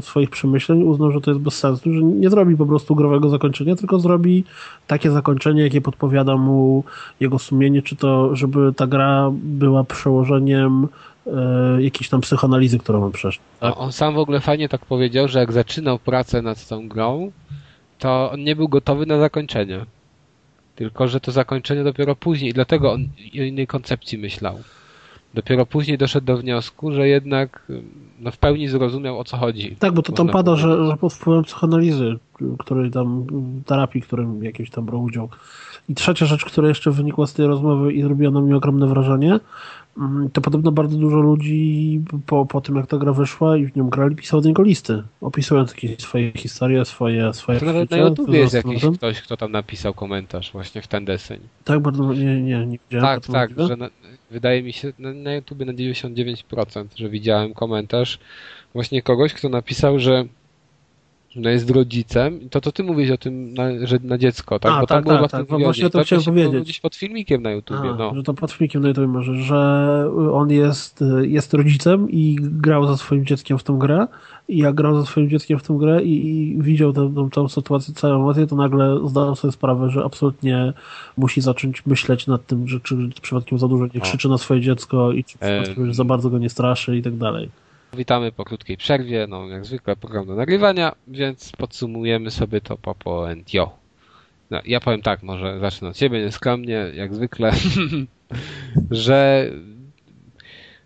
Speaker 3: swoich przemyśleń uznał, że to jest bez sensu, że nie zrobi po prostu growego zakończenia, tylko zrobi takie zakończenie, jakie podpowiada mu jego sumienie, czy to, żeby ta gra była przełożeniem e, jakiejś tam psychoanalizy, którą on przeszedł.
Speaker 1: Tak? On sam w ogóle fajnie tak powiedział, że jak zaczynał pracę nad tą grą, to on nie był gotowy na zakończenie. Tylko, że to zakończenie dopiero później, dlatego on o innej koncepcji myślał. Dopiero później doszedł do wniosku, że jednak no, w pełni zrozumiał o co chodzi.
Speaker 3: Tak, bo to tam pada, że, że pod wpływem psychoanalizy, której tam, terapii, którym jakiś tam brał udział. I trzecia rzecz, która jeszcze wynikła z tej rozmowy i zrobiła na mnie ogromne wrażenie, to podobno bardzo dużo ludzi po, po tym, jak ta gra wyszła i w nią grali, pisało do niego listy, opisując jakieś swoje historie, swoje swoje
Speaker 1: To nawet na YouTube jest jakiś ktoś, kto tam napisał komentarz właśnie w ten deseń.
Speaker 3: Tak, bardzo nie, nie, nie
Speaker 1: widziałem. Tak, tak, że na, wydaje mi się na, na YouTube na 99%, że widziałem komentarz właśnie kogoś, kto napisał, że no jest rodzicem, to to ty mówisz o tym, na, że na dziecko, tak?
Speaker 3: A,
Speaker 1: Bo
Speaker 3: tam tak, było tak, tak. Właśnie to, to chciałem powiedzieć.
Speaker 1: gdzieś pod filmikiem na YouTubie, A, no.
Speaker 3: Że to pod filmikiem na YouTubie może, że on jest, jest rodzicem i grał ze swoim dzieckiem w tą grę i jak grał ze swoim dzieckiem w tę grę i, i widział tę, tę, sytuację, całą emocję, to nagle zdał sobie sprawę, że absolutnie musi zacząć myśleć nad tym, że czy przypadkiem za dużo nie krzyczy na swoje dziecko i czy przypadkiem e... za bardzo go nie straszy i tak dalej.
Speaker 1: Witamy po krótkiej przerwie, no jak zwykle program do nagrywania, więc podsumujemy sobie to po yo. No, ja powiem tak, może zacznę od siebie nieskromnie, jak zwykle, że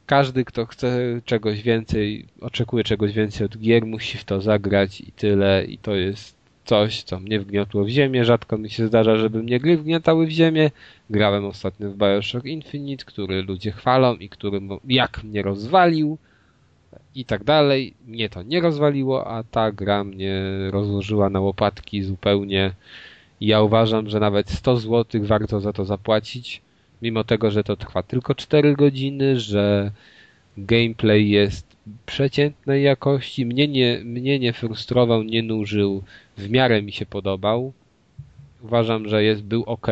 Speaker 1: każdy, kto chce czegoś więcej, oczekuje czegoś więcej od gier, musi w to zagrać i tyle. I to jest coś, co mnie wgniotło w ziemię. Rzadko mi się zdarza, żeby mnie gry wgniatały w ziemię. Grałem ostatnio w Bioshock Infinite, który ludzie chwalą i który jak mnie rozwalił i tak dalej. Mnie to nie rozwaliło, a ta gra mnie rozłożyła na łopatki zupełnie. Ja uważam, że nawet 100 zł warto za to zapłacić mimo tego, że to trwa tylko 4 godziny, że gameplay jest przeciętnej jakości, mnie nie, mnie nie frustrował, nie nużył, w miarę mi się podobał. Uważam, że jest, był ok,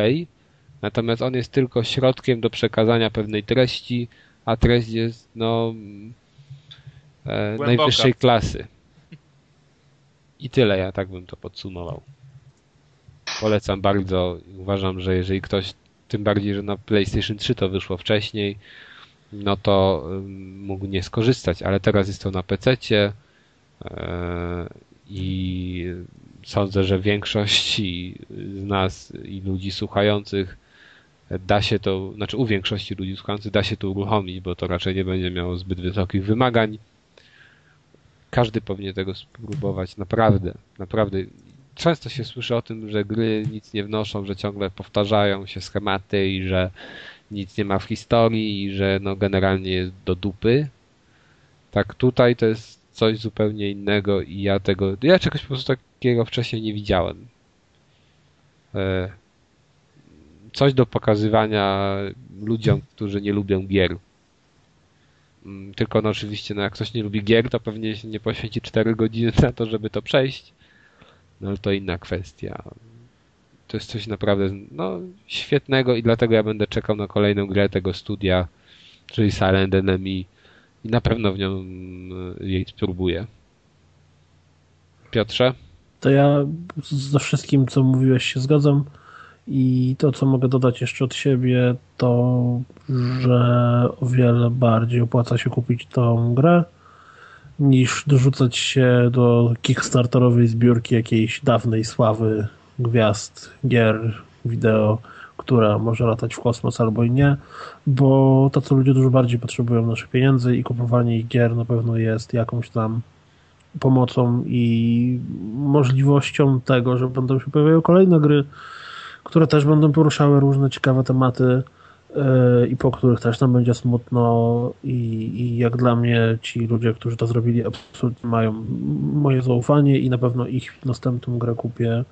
Speaker 1: natomiast on jest tylko środkiem do przekazania pewnej treści, a treść jest no e, najwyższej klasy. I tyle, ja tak bym to podsumował. Polecam bardzo. Uważam, że jeżeli ktoś, tym bardziej, że na PlayStation 3 to wyszło wcześniej, no to mógł nie skorzystać, ale teraz jest to na PC-cie i sądzę, że większości z nas i ludzi słuchających da się to, znaczy u większości ludzi słuchających da się to uruchomić, bo to raczej nie będzie miało zbyt wysokich wymagań. Każdy powinien tego spróbować, naprawdę, naprawdę. Często się słyszy o tym, że gry nic nie wnoszą, że ciągle powtarzają się schematy i że nic nie ma w historii i że no generalnie jest do dupy. Tak tutaj to jest coś zupełnie innego i ja tego, ja czegoś po prostu takiego wcześniej nie widziałem. E, coś do pokazywania ludziom, którzy nie lubią gier. Mm, tylko no oczywiście, no jak ktoś nie lubi gier, to pewnie się nie poświęci 4 godziny na to, żeby to przejść. No ale to inna kwestia. To jest coś naprawdę no, świetnego i dlatego ja będę czekał na kolejną grę tego studia, czyli Silent Enemy i na pewno w nią mm, jej spróbuję. Piotrze?
Speaker 3: To ja ze wszystkim, co mówiłeś, się zgadzam. I to, co mogę dodać jeszcze od siebie, to, że o wiele bardziej opłaca się kupić tą grę, niż dorzucać się do kickstarterowej zbiórki jakiejś dawnej sławy gwiazd, gier, wideo, która może latać w kosmos albo i nie, bo to, co ludzie dużo bardziej potrzebują naszych pieniędzy i kupowanie ich gier na pewno jest jakąś tam pomocą i możliwością tego, że będą się pojawiały kolejne gry, które też będą poruszały różne ciekawe tematy yy, i po których też nam będzie smutno i, i jak dla mnie ci ludzie, którzy to zrobili absolutnie mają moje zaufanie i na pewno ich następną grę kupię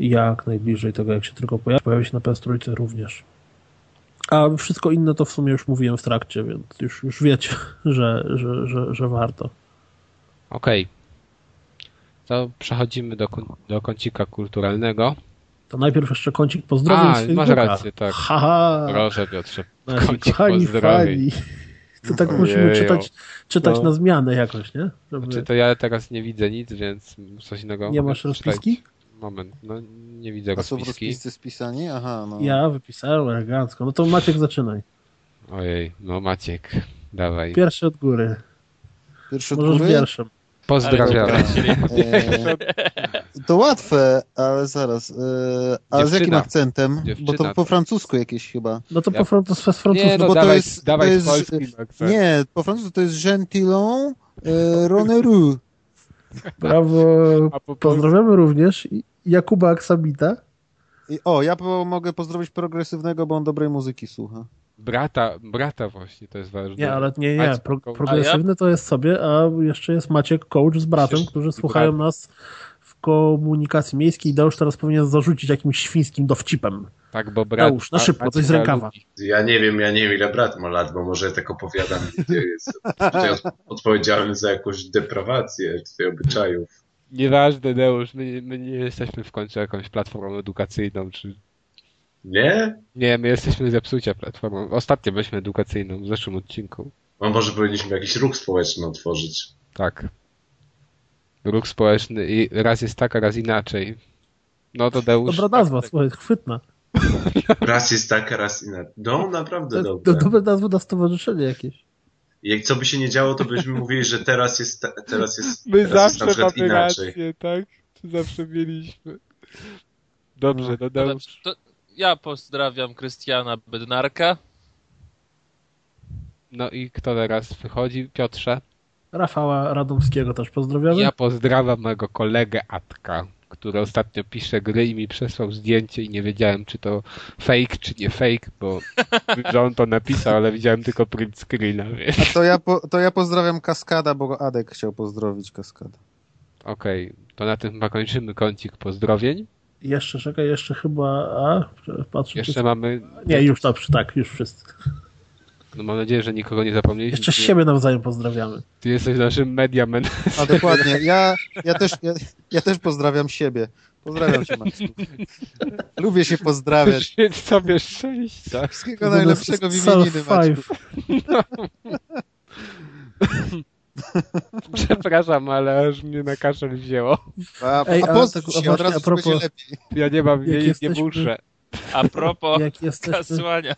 Speaker 3: jak najbliżej tego, jak się tylko pojawi. Pojawi się na PS3 również. A wszystko inne to w sumie już mówiłem w trakcie, więc już, już wiecie, że, że, że, że warto.
Speaker 1: Okej. Okay. To przechodzimy do, do kącika kulturalnego.
Speaker 3: To najpierw jeszcze kącik pozdrowień
Speaker 1: A, masz rację, tak.
Speaker 3: Haha.
Speaker 1: Proszę Piotrze.
Speaker 3: Nasi kącik kochani fani. To tak Ojejo. musimy czytać, czytać no. na zmianę jakoś, nie?
Speaker 1: Żeby... Znaczy to ja teraz nie widzę nic, więc coś innego.
Speaker 3: Nie masz rozpiski?
Speaker 1: Moment, no nie widzę A rozpiski.
Speaker 4: A są rozpiscy spisani? Aha, no.
Speaker 3: Ja wypisałem elegancko. No to Maciek zaczynaj.
Speaker 1: Ojej, no Maciek, dawaj.
Speaker 3: Pierwszy od góry.
Speaker 4: Pierwszy od
Speaker 3: Możesz
Speaker 4: góry?
Speaker 3: wierszem.
Speaker 1: Pozdrawiam.
Speaker 4: E, to łatwe, ale zaraz. E, a Dziewczyna. z jakim akcentem? Dziewczyna. Bo to po francusku jakieś chyba.
Speaker 3: No to ja... po francusku.
Speaker 1: Nie, no,
Speaker 3: bo
Speaker 1: dawaj,
Speaker 3: to
Speaker 1: jest, dawaj
Speaker 4: to jest,
Speaker 1: polski
Speaker 4: Nie, po francusku to jest gentilon e, roneru.
Speaker 3: Brawo. Po Pozdrawiamy również Jakuba Aksabita.
Speaker 4: I, o, ja po, mogę pozdrowić progresywnego, bo on dobrej muzyki słucha.
Speaker 1: Brata, brata właśnie, to jest ważne.
Speaker 3: Nie, ale nie, nie. Pro, progresywny ja? to jest sobie, a jeszcze jest Maciek Coach z bratem, Przecież którzy słuchają brat. nas komunikacji miejskiej i Deusz teraz powinien zarzucić jakimś świńskim dowcipem.
Speaker 1: Tak, bo brat...
Speaker 3: Deusz, na szybko, coś z rękawa.
Speaker 2: Ja nie wiem, ja nie wiem ile brat ma lat, bo może tak opowiadam, gdzie jest odpowiedzialny za jakąś deprawację tutaj obyczajów.
Speaker 1: Nieważne, Deusz, my, my nie jesteśmy w końcu jakąś platformą edukacyjną, czy
Speaker 2: nie?
Speaker 1: Nie, my jesteśmy zepsucia platformą. Ostatnio byliśmy edukacyjną w zeszłym odcinku.
Speaker 2: No może powinniśmy jakiś ruch społeczny otworzyć.
Speaker 1: Tak. Ruch społeczny i raz jest tak, a raz inaczej. No to Deusz...
Speaker 3: Dobra nazwa, tak, słuchaj, chwytna.
Speaker 2: Raz jest tak, a raz inaczej. No, naprawdę to, dobre.
Speaker 3: To dobra nazwa na stowarzyszenie jakieś.
Speaker 2: Jak co by się nie działo, to byśmy mówili, że teraz jest, teraz jest,
Speaker 1: My
Speaker 2: teraz
Speaker 1: zawsze
Speaker 2: jest na
Speaker 1: mamy
Speaker 2: inaczej.
Speaker 1: rację, tak? Zawsze mieliśmy. Dobrze, no, no
Speaker 5: To, ja pozdrawiam Krystiana Bednarka.
Speaker 1: No i kto teraz wychodzi? Piotrze?
Speaker 3: Rafała Radomskiego też pozdrawiamy.
Speaker 1: Ja pozdrawiam mojego kolegę Atka, który ostatnio pisze gry i mi przesłał zdjęcie i nie wiedziałem, czy to fake, czy nie fake, bo że on to napisał, ale widziałem tylko print screena, wiesz.
Speaker 4: A to ja, po, to ja pozdrawiam Kaskada, bo Adek chciał pozdrowić Kaskada.
Speaker 1: Okej, okay, to na tym chyba kończymy kącik pozdrowień.
Speaker 3: Jeszcze, czekaj, jeszcze chyba... A,
Speaker 1: patrzę, jeszcze czy... mamy...
Speaker 3: Nie, już dobrze, tak, już wszyscy.
Speaker 1: No mam nadzieję, że nikogo nie zapomnieliśmy.
Speaker 3: Jeszcze siebie nawzajem pozdrawiamy.
Speaker 1: Ty jesteś naszym mediamen.
Speaker 4: A dokładnie. Ja, ja, też, ja, ja też pozdrawiam siebie. Pozdrawiam cię, Max. Lubię się pozdrawiać.
Speaker 1: Świeć sobie szczęścia.
Speaker 4: Wszystkiego najlepszego w imieniny, Maćku.
Speaker 1: Przepraszam, ale aż mnie na kaszel wzięło.
Speaker 4: A, Ej, a, a, tak, a od razu a propos, lepiej.
Speaker 1: Ja nie mam, nie, nie muszę.
Speaker 5: A propos jak jesteśmy, kasłania.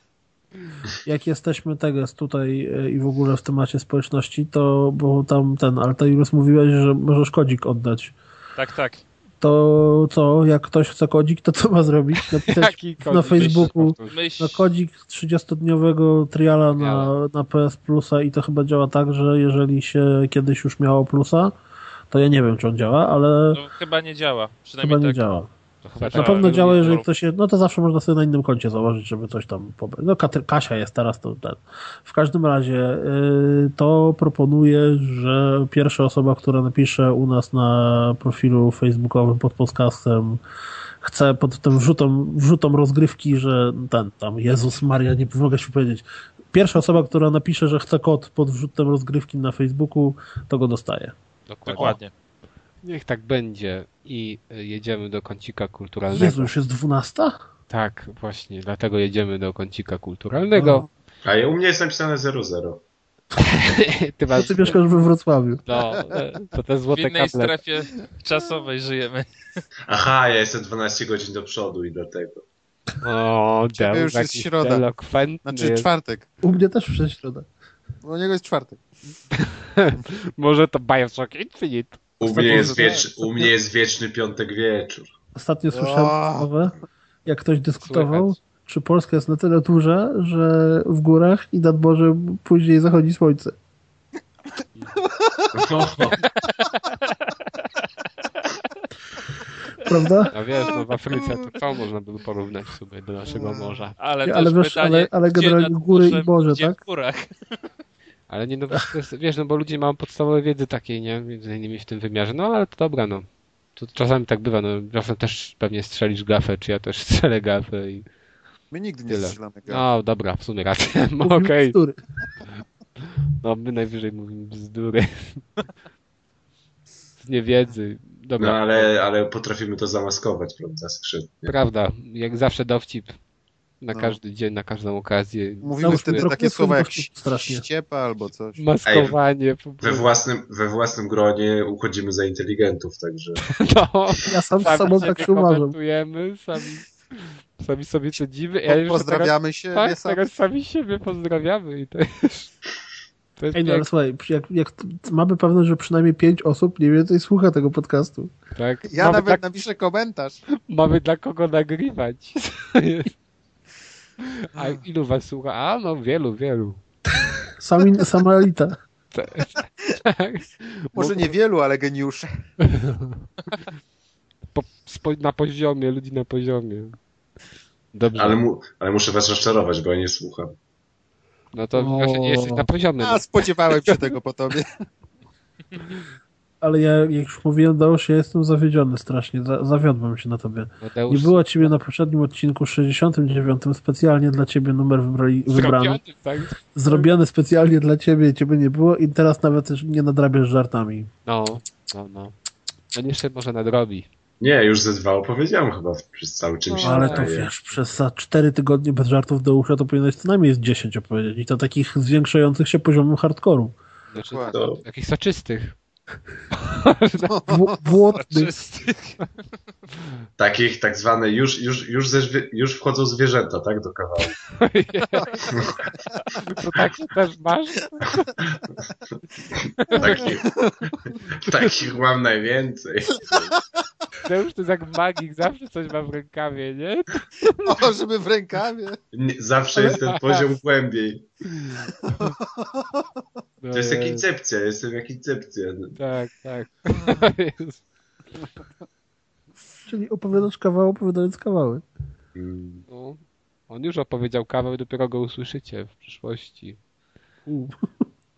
Speaker 3: Jak jesteśmy teraz tutaj e, i w ogóle w temacie społeczności, to bo tam ten Altairus mówiłeś, że możesz kodzik oddać.
Speaker 5: Tak, tak
Speaker 3: to co, jak ktoś chce kodzik, to co ma zrobić? Napisać na Facebooku Myśl... na kodzik 30-dniowego triala na, na PS Plusa i to chyba działa tak, że jeżeli się kiedyś już miało Plusa, to ja nie wiem, czy on działa, ale...
Speaker 5: No, chyba nie działa. Przynajmniej
Speaker 3: chyba nie
Speaker 5: tak.
Speaker 3: Działa na pewno działa, jeżeli ktoś jest, no to zawsze można sobie na innym koncie założyć, żeby coś tam pobrać. No Kasia jest teraz to ten. W każdym razie yy, to proponuję, że pierwsza osoba, która napisze u nas na profilu facebookowym pod podcastem chce pod tym wrzutom, wrzutom rozgrywki, że ten tam, Jezus Maria, nie mogę się powiedzieć. Pierwsza osoba, która napisze, że chce kod pod wrzutem rozgrywki na Facebooku, to go dostaje.
Speaker 5: Dokładnie.
Speaker 1: Niech tak będzie i y, jedziemy do kącika kulturalnego.
Speaker 3: Jezu, już jest dwunasta?
Speaker 1: Tak, właśnie, dlatego jedziemy do kącika kulturalnego.
Speaker 2: A u mnie jest napisane 00.
Speaker 3: ty, masz... ty mieszkasz we Wrocławiu.
Speaker 1: No, e, to te złote
Speaker 5: W innej kable. strefie czasowej żyjemy.
Speaker 2: Aha, ja jestem 12 godzin do przodu i dlatego.
Speaker 1: O,
Speaker 4: Ciebie już jest środa. Znaczy czwartek.
Speaker 3: U mnie też przez środę.
Speaker 4: U niego jest czwartek.
Speaker 1: Może to Bioshock Infinite.
Speaker 2: U mnie, jest wiecz, u mnie jest wieczny piątek wieczór.
Speaker 3: Ostatnio słyszałem rozmowę, jak ktoś dyskutował, Słychać. czy Polska jest na tyle duża, że w górach i nad morzem później zachodzi słońce. Prawda?
Speaker 1: No wiesz, no w Afryce to co można by porównać sobie do naszego morza.
Speaker 5: Ale, ale, wiesz, pytanie,
Speaker 3: ale, ale generalnie góry i morze, tak?
Speaker 5: W górach.
Speaker 1: Ale nie, no wiesz, no bo ludzie mają podstawowe wiedzy takiej, nie? Między innymi w tym wymiarze. No ale to dobra, no. To czasami tak bywa, no. Czasem też pewnie strzelisz gafę, czy ja też strzelę gafę i...
Speaker 4: My nigdy nie Tyle. strzelamy gafę.
Speaker 1: No dobra, w sumie rację. No, Okej. Okay. No my najwyżej mówimy bzdury. Z niewiedzy. Dobra.
Speaker 2: No ale, ale potrafimy to zamaskować, prawda, skrzydnie.
Speaker 1: Prawda, jak zawsze dowcip na no. każdy dzień, na każdą okazję.
Speaker 4: Mówimy no, wtedy takie słowa jak ściepa albo coś.
Speaker 1: Maskowanie. Ej,
Speaker 2: we, własnym, we własnym gronie uchodzimy za inteligentów, także...
Speaker 3: No, ja sam z sobą tak się uważam.
Speaker 1: sami, sami sobie sedzimy.
Speaker 4: Ja pozdrawiamy się.
Speaker 1: Tak, teraz sami siebie pozdrawiamy i to jest...
Speaker 3: To jest Ej, no ale słuchaj, jak, jak mamy pewność, że przynajmniej pięć osób mniej więcej słucha tego podcastu.
Speaker 1: Tak.
Speaker 4: Ja mamy nawet dla... napiszę komentarz.
Speaker 1: Mamy dla kogo nagrywać. A ilu was słucha? A, no wielu, wielu.
Speaker 3: Sami, sama elita.
Speaker 4: Tak. Może nie wielu, ale geniusze.
Speaker 1: Po, na poziomie, ludzi na poziomie.
Speaker 2: Dobrze. Ale, mu, ale muszę was rozczarować, bo ja nie słucham.
Speaker 1: No to o... nie jesteś na poziomie.
Speaker 4: A, spodziewałem się tego po tobie
Speaker 3: ale ja, jak już mówiłem, Deusz, ja jestem zawiedziony strasznie. zawiodłem się na tobie. Deusz... Nie było ciebie na poprzednim odcinku 69. Specjalnie dla ciebie numer wybrali, wybrany. Tak? Zrobiony specjalnie dla ciebie, ciebie nie było i teraz nawet nie nadrabiasz żartami.
Speaker 1: No, no, no. On jeszcze może nadrobi.
Speaker 2: Nie, już ze dwa opowiedziałem chyba przez cały czymś.
Speaker 3: No, ale to wiesz, przez cztery tygodnie bez żartów do usza to powinieneś co najmniej z 10 opowiedzieć. I to takich zwiększających się poziomem hardkoru.
Speaker 1: Znaczy, to... Takich soczystych.
Speaker 3: Wortlich.
Speaker 2: Takich tak zwane, już, już, już, ze, już wchodzą zwierzęta, tak, do kawału.
Speaker 1: To takie też masz?
Speaker 2: Takich, takich mam najwięcej.
Speaker 1: To już to jest jak magik, zawsze coś ma w rękawie, nie?
Speaker 4: O, żeby w rękawie.
Speaker 2: Nie, zawsze jest ten poziom głębiej. To jest jak incepcja, jestem jak incepcja.
Speaker 1: Tak, tak.
Speaker 3: Czyli opowiadasz kawał, opowiadając kawały.
Speaker 1: Mm. No, on już opowiedział kawał dopiero go usłyszycie w przyszłości.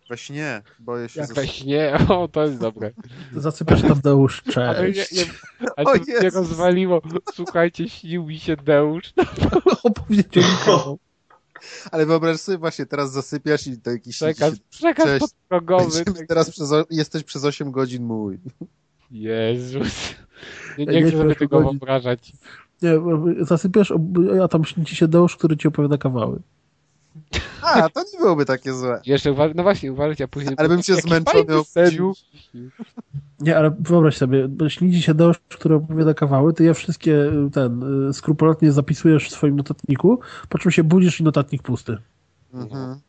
Speaker 4: We śnie, boję się.
Speaker 1: Jak we śnie? O, to jest dobre.
Speaker 3: Zasypiasz tam Deusz, cześć. Ale, nie, nie,
Speaker 1: ale to mnie rozwaliło. Słuchajcie, śnił mi się Deusz.
Speaker 3: Opowiedział mi kawał.
Speaker 4: Ale wyobraź sobie właśnie, teraz zasypiasz i to jakiś...
Speaker 1: Przekaz, przekaz podprogowy.
Speaker 4: Teraz przez, jesteś przez 8 godzin mój.
Speaker 1: Jezus. Nie, nie, chcę sobie tego wyobrażać.
Speaker 3: Nie, zasypiasz, a tam śni ci się Deusz, który ci opowiada kawały.
Speaker 4: A, to nie byłoby takie złe.
Speaker 1: Jeszcze no właśnie, uważać, a później...
Speaker 4: Ale bym się zmęczony obudził.
Speaker 3: Nie, ale wyobraź sobie, śni ci się deszcz, który opowiada kawały, ty je wszystkie y, ten y, skrupulatnie zapisujesz w swoim notatniku, po czym się budzisz i notatnik pusty.
Speaker 4: Mhm.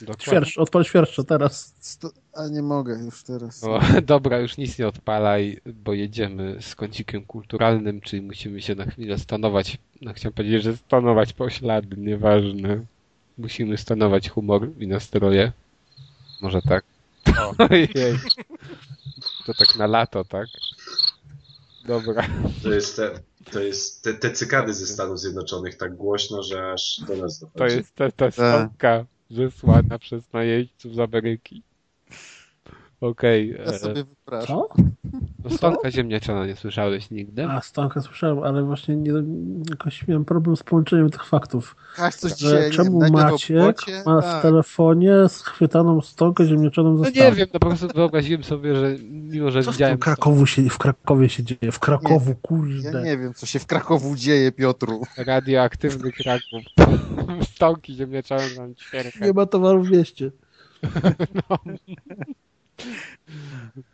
Speaker 1: Dokładnie.
Speaker 3: Świerszcz, odpal świerszcze teraz.
Speaker 4: Sto... A nie mogę już teraz.
Speaker 1: O, dobra, już nic nie odpalaj, bo jedziemy z kącikiem kulturalnym, czyli musimy się na chwilę stanować, no chciałem powiedzieć, że stanować poślady, nieważne. Musimy stanować humor i nastroje. Może tak? Ojej. To tak na lato, tak? Dobra.
Speaker 2: To jest te, to jest te, te cykady ze Stanów Zjednoczonych tak głośno, że aż do nas dochodzi.
Speaker 1: To jest ta, ta stonka wysłana przez najeźdźców z Ameryki. Okej.
Speaker 4: Ja
Speaker 1: e,
Speaker 4: sobie wypraszam.
Speaker 3: Co?
Speaker 1: no stonka ziemniaczana nie słyszałeś nigdy?
Speaker 3: A, stonka słyszałem, ale właśnie nie, jakoś miałem problem z połączeniem tych faktów.
Speaker 4: Kaś coś
Speaker 3: Że
Speaker 4: nie
Speaker 3: czemu
Speaker 4: w
Speaker 3: Maciek ma w
Speaker 4: Tak.
Speaker 3: telefonie schwytaną stonkę ziemniaczaną ze
Speaker 1: No nie wiem, no po prostu wyobraziłem sobie, że mimo, że
Speaker 3: Co w,
Speaker 1: widziałem...
Speaker 3: tym Krakowu się, w Krakowie się dzieje? W Krakowu,
Speaker 4: Ja
Speaker 3: kurde.
Speaker 4: nie wiem, co się w Krakowu dzieje, Piotru.
Speaker 1: radioaktywny Kraków. Stonki ziemniaczane nam ćwierkę.
Speaker 3: Nie ma towaru w mieście.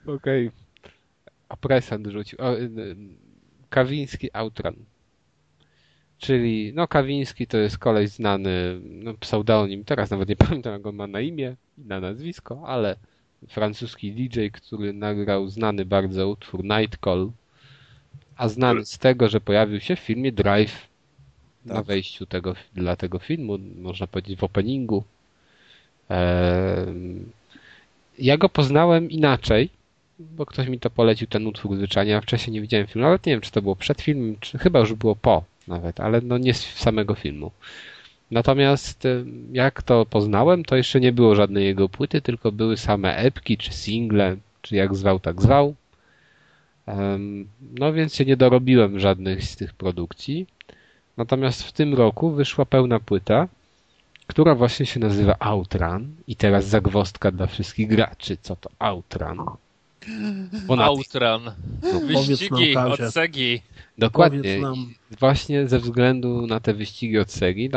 Speaker 1: Okej. A present rzucił. O, y, y, Kawiński Outran. Czyli, no Kawiński to jest koleś znany, no pseudonim, teraz nawet nie pamiętam jak on ma na imię i na nazwisko, ale francuski DJ, który nagrał znany bardzo utwór Night Call, a znany z tego, że pojawił się w filmie Drive na
Speaker 4: Tak.
Speaker 1: wejściu tego, dla tego filmu, można powiedzieć w openingu. Em, ja go poznałem inaczej, bo ktoś mi to polecił, ten utwór zwyczajnie. Ja wcześniej nie widziałem filmu, nawet nie wiem, czy to było przed filmem, czy chyba już było po nawet, ale no nie z samego filmu. Natomiast e, jak to poznałem, to jeszcze nie było żadnej jego płyty, tylko były same epki, czy single, czy jak zwał, tak zwał. No więc się nie dorobiłem żadnych z tych produkcji. Natomiast w tym roku wyszła pełna płyta, która właśnie się nazywa Outrun. I teraz zagwostka dla wszystkich graczy. Co to Outrun? Bo na
Speaker 5: Outrun.
Speaker 3: Powiedz
Speaker 5: Wyścigi
Speaker 3: nam,
Speaker 5: od. Segi.
Speaker 1: Dokładnie. Właśnie ze względu na te wyścigi od Segi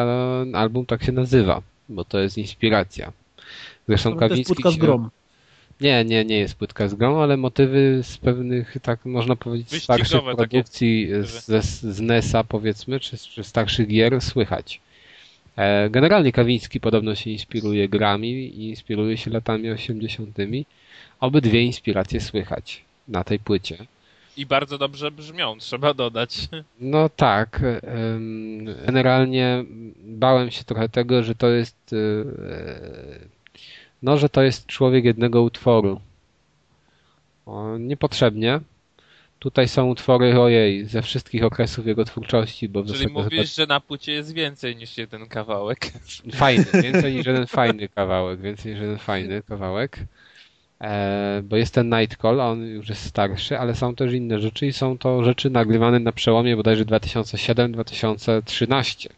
Speaker 1: album tak się nazywa, bo to jest inspiracja. Zresztą
Speaker 3: To jest płytka z.
Speaker 1: Nie, nie, nie jest płytka z grą, ale motywy z pewnych, tak można powiedzieć,
Speaker 5: Wyścigowe
Speaker 1: starszych
Speaker 5: takie
Speaker 1: produkcji
Speaker 5: motywy.
Speaker 1: z, z NES-a powiedzmy, czy, czy starszych gier słychać. E, Generalnie Kawiński podobno się inspiruje grami i inspiruje się latami 80. Obydwie inspiracje słychać na tej płycie.
Speaker 5: I bardzo dobrze brzmią, trzeba dodać.
Speaker 1: No tak. Generalnie bałem się trochę tego, że to jest. e, No, że to jest człowiek jednego utworu. Niepotrzebnie. Tutaj są utwory, ojej, ze wszystkich okresów jego twórczości, bo w
Speaker 5: Czyli mówisz, że na płycie jest więcej niż jeden kawałek.
Speaker 1: fajny, więcej niż jeden fajny kawałek, więcej niż jeden fajny kawałek. E, bo jest ten Night Call, on już jest starszy, ale są też inne rzeczy i są to rzeczy nagrywane na przełomie bodajże 2007-2013.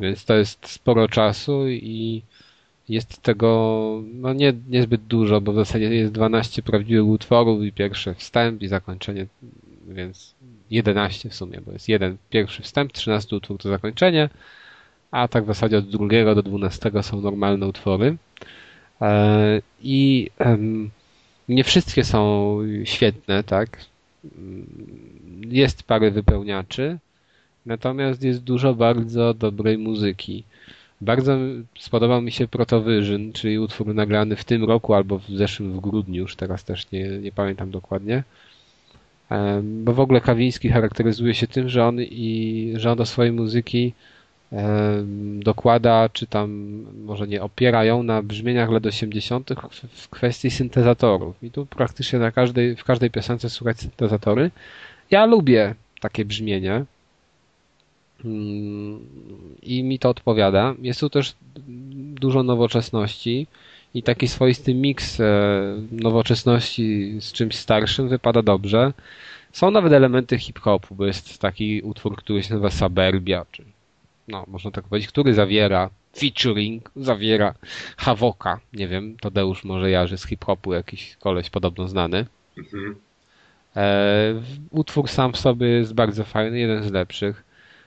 Speaker 1: Więc to jest sporo czasu i jest tego no nie, niezbyt dużo, bo w zasadzie jest 12 prawdziwych utworów i pierwszy wstęp i zakończenie, więc 11 w sumie, bo jest jeden pierwszy wstęp, 13 utwór to zakończenie, a tak w zasadzie od drugiego do 12 są normalne utwory. E, I nie wszystkie są świetne, tak? Jest parę wypełniaczy, natomiast jest dużo bardzo dobrej muzyki. Bardzo spodobał mi się Protovision, czyli utwór nagrany w tym roku albo w zeszłym w grudniu, już teraz też nie, nie pamiętam dokładnie. Bo w ogóle Kawiński charakteryzuje się tym, że on i że on do swojej muzyki dokłada, czy tam może nie opiera ją na brzmieniach lat 80. w- w kwestii syntezatorów. I tu praktycznie na każdej, w każdej piosence słychać syntezatory. Ja lubię takie brzmienie. Mm, I mi to odpowiada. Jest tu też dużo nowoczesności i taki swoisty miks e, nowoczesności z czymś starszym wypada dobrze. Są nawet elementy hip-hopu, bo jest taki utwór, który się nazywa Suburbia, czy no, można tak powiedzieć, który zawiera featuring, zawiera Havoka, nie wiem, Tadeusz może jarzy z hip-hopu, jakiś koleś podobno znany.
Speaker 2: Mhm.
Speaker 1: E, utwór sam w sobie jest bardzo fajny, jeden z lepszych.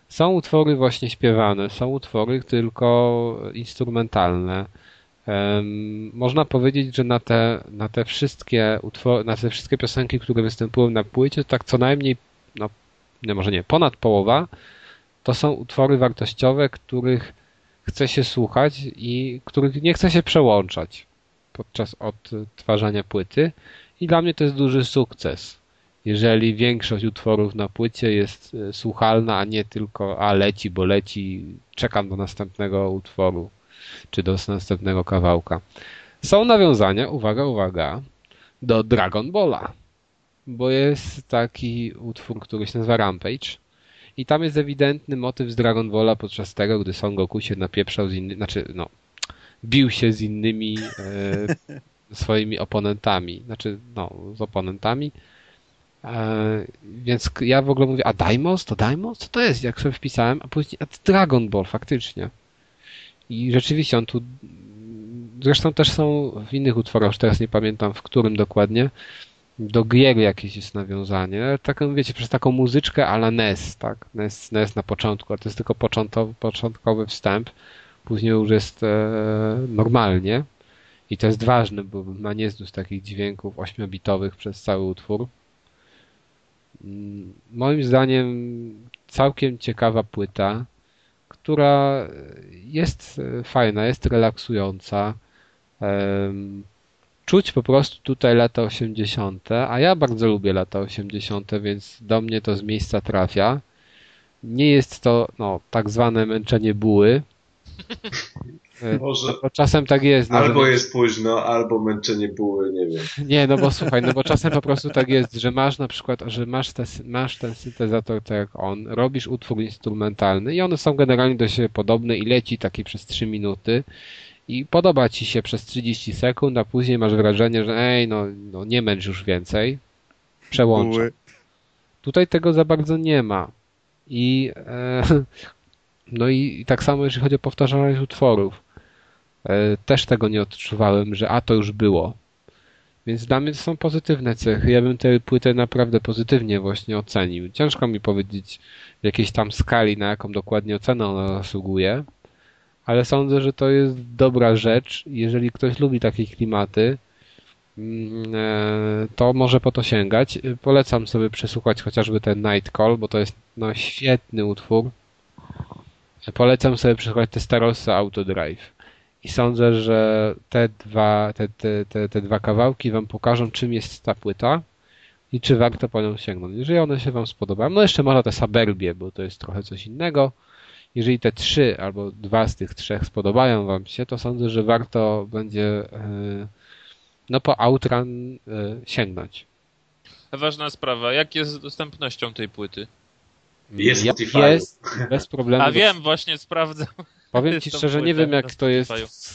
Speaker 1: Są utwory właśnie śpiewane, są utwory tylko instrumentalne. Um, można powiedzieć, że na te, na te wszystkie utwory, na te wszystkie piosenki, które występują na płycie, tak co najmniej, no, nie, może nie, ponad połowa, to są utwory wartościowe, których chce się słuchać i których nie chce się przełączać podczas odtwarzania płyty. I dla mnie to jest duży sukces. Jeżeli większość utworów na płycie jest e, słuchalna, a nie tylko a leci, bo leci, czekam do następnego utworu czy do następnego kawałka. Są nawiązania, uwaga, uwaga, do Dragon Balla, bo jest taki utwór, który się nazywa Rampage i tam jest ewidentny motyw z Dragon Balla podczas tego, gdy Son Goku się napieprzał z innymi, znaczy no, bił się z innymi e, swoimi oponentami, znaczy no, z oponentami. E, więc ja w ogóle mówię, a Daimos? To Daimos? Co to jest? Jak sobie wpisałem, a później, a Dragon Ball faktycznie. I rzeczywiście on tu, zresztą też są w innych utworach, już teraz nie pamiętam w którym dokładnie, do gier jakieś jest nawiązanie. Taką, wiecie, przez taką muzyczkę ala NES, tak? NES, NES na początku, a to jest tylko początkowy, początkowy wstęp. Później już jest e, normalnie. I to jest ważne, bo ma nie takich dźwięków 8-bitowych przez cały utwór. Mm, moim zdaniem całkiem ciekawa płyta która jest e, fajna, jest relaksująca. Czuć po prostu tutaj lata 80., a ja bardzo lubię lata 80., więc do mnie to z miejsca trafia. Nie jest to no, tak zwane męczenie buły, Może. No czasem tak jest.
Speaker 2: No, albo że... jest późno, albo męczenie buły, nie wiem.
Speaker 1: Nie, no bo słuchaj, no bo czasem po prostu tak jest, że masz na przykład, że masz, te, masz ten syntezator tak jak on, robisz utwór instrumentalny i one są generalnie do siebie podobne i leci taki przez 3 minuty i podoba ci się przez 30 sekund, a później masz wrażenie, że ej, no, no nie męcz już więcej. Przełączę. Tutaj tego za bardzo nie ma. I e, no i, tak samo jeżeli chodzi o powtarzalność utworów. E, też tego nie odczuwałem, że a to już było. Więc dla mnie to są pozytywne cechy. Ja bym tę płytę naprawdę pozytywnie właśnie ocenił. Ciężko mi powiedzieć w jakiejś tam skali, na jaką dokładnie ocenę ona zasługuje, ale sądzę, że to jest dobra rzecz. Jeżeli ktoś lubi takie klimaty, mm, e, to może po to sięgać. Polecam sobie przesłuchać chociażby ten Night Call, bo to jest no, świetny utwór. Polecam sobie przesłuchać te Starossa Autodrive. I sądzę, że te dwa, te, te, te, te dwa kawałki wam pokażą, czym jest ta płyta i czy warto po nią sięgnąć. Jeżeli one się wam spodobają, no jeszcze może te Saberbie, bo to jest trochę coś innego. Jeżeli te trzy albo dwa z tych trzech spodobają wam się, to sądzę, że warto będzie e, no po Outrun e, sięgnąć.
Speaker 5: Ważna sprawa, jak jest z dostępnością tej płyty?
Speaker 2: Jest Spotify.
Speaker 1: Jest, bez problemu.
Speaker 5: A wiem, właśnie sprawdzam.
Speaker 1: Powiem Ci szczerze, nie wiem jak to jest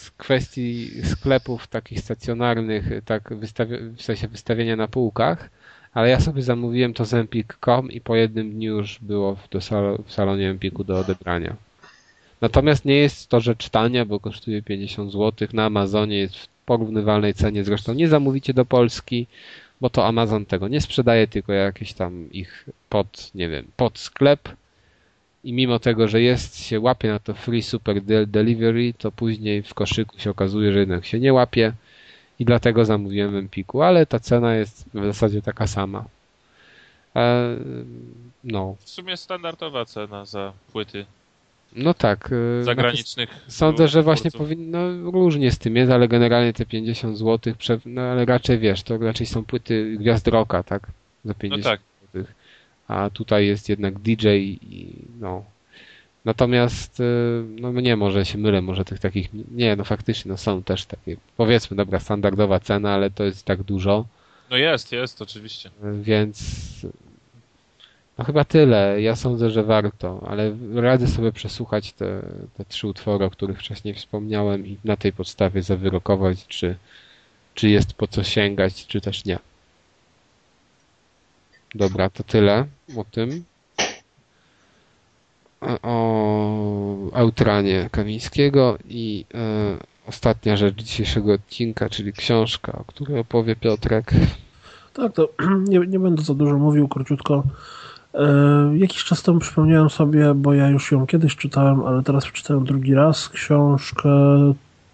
Speaker 1: w kwestii sklepów takich stacjonarnych, tak wystawi- w sensie wystawienia na półkach, ale ja sobie zamówiłem to z Empik.com i po jednym dniu już było w, sal- w salonie Empiku do odebrania. Natomiast nie jest to rzecz tania, bo kosztuje 50 zł. Na Amazonie jest w porównywalnej cenie. Zresztą nie zamówicie do Polski, bo to Amazon tego nie sprzedaje, tylko jakiś tam ich pod, nie wiem, pod sklep i mimo tego, że jest, się łapie na to free super delivery, to później w koszyku się okazuje, że jednak się nie łapie i dlatego zamówiłem w Empiku, ale ta cena jest w zasadzie taka sama. E, no.
Speaker 5: W sumie standardowa cena za płyty.
Speaker 1: No tak.
Speaker 5: E, Zagranicznych.
Speaker 1: Sądzę, że właśnie powinno, no, różnie z tym jest, ale generalnie te 50 zł, no ale raczej wiesz, to raczej są płyty Gwiazd Rocka, tak? Za 50 no tak. zł a tutaj jest jednak DJ i no. Natomiast, y, no nie, może się mylę, może tych takich, nie, no faktycznie, no są też takie, powiedzmy, dobra, standardowa cena, ale to jest tak dużo.
Speaker 5: No jest, jest, oczywiście.
Speaker 1: Więc, no chyba tyle. Ja sądzę, że warto, ale radzę sobie przesłuchać te, te trzy utwory, o których wcześniej wspomniałem i na tej podstawie zawyrokować, czy, czy jest po co sięgać, czy też nie. Dobra, to tyle o tym. O Autranie Kamińskiego i e, ostatnia rzecz dzisiejszego odcinka, czyli książka, o której opowie Piotrek.
Speaker 3: Tak, to nie, nie będę za dużo mówił, króciutko. Jakiś czas temu przypomniałem sobie, bo ja już ją kiedyś czytałem, ale teraz przeczytałem drugi raz książkę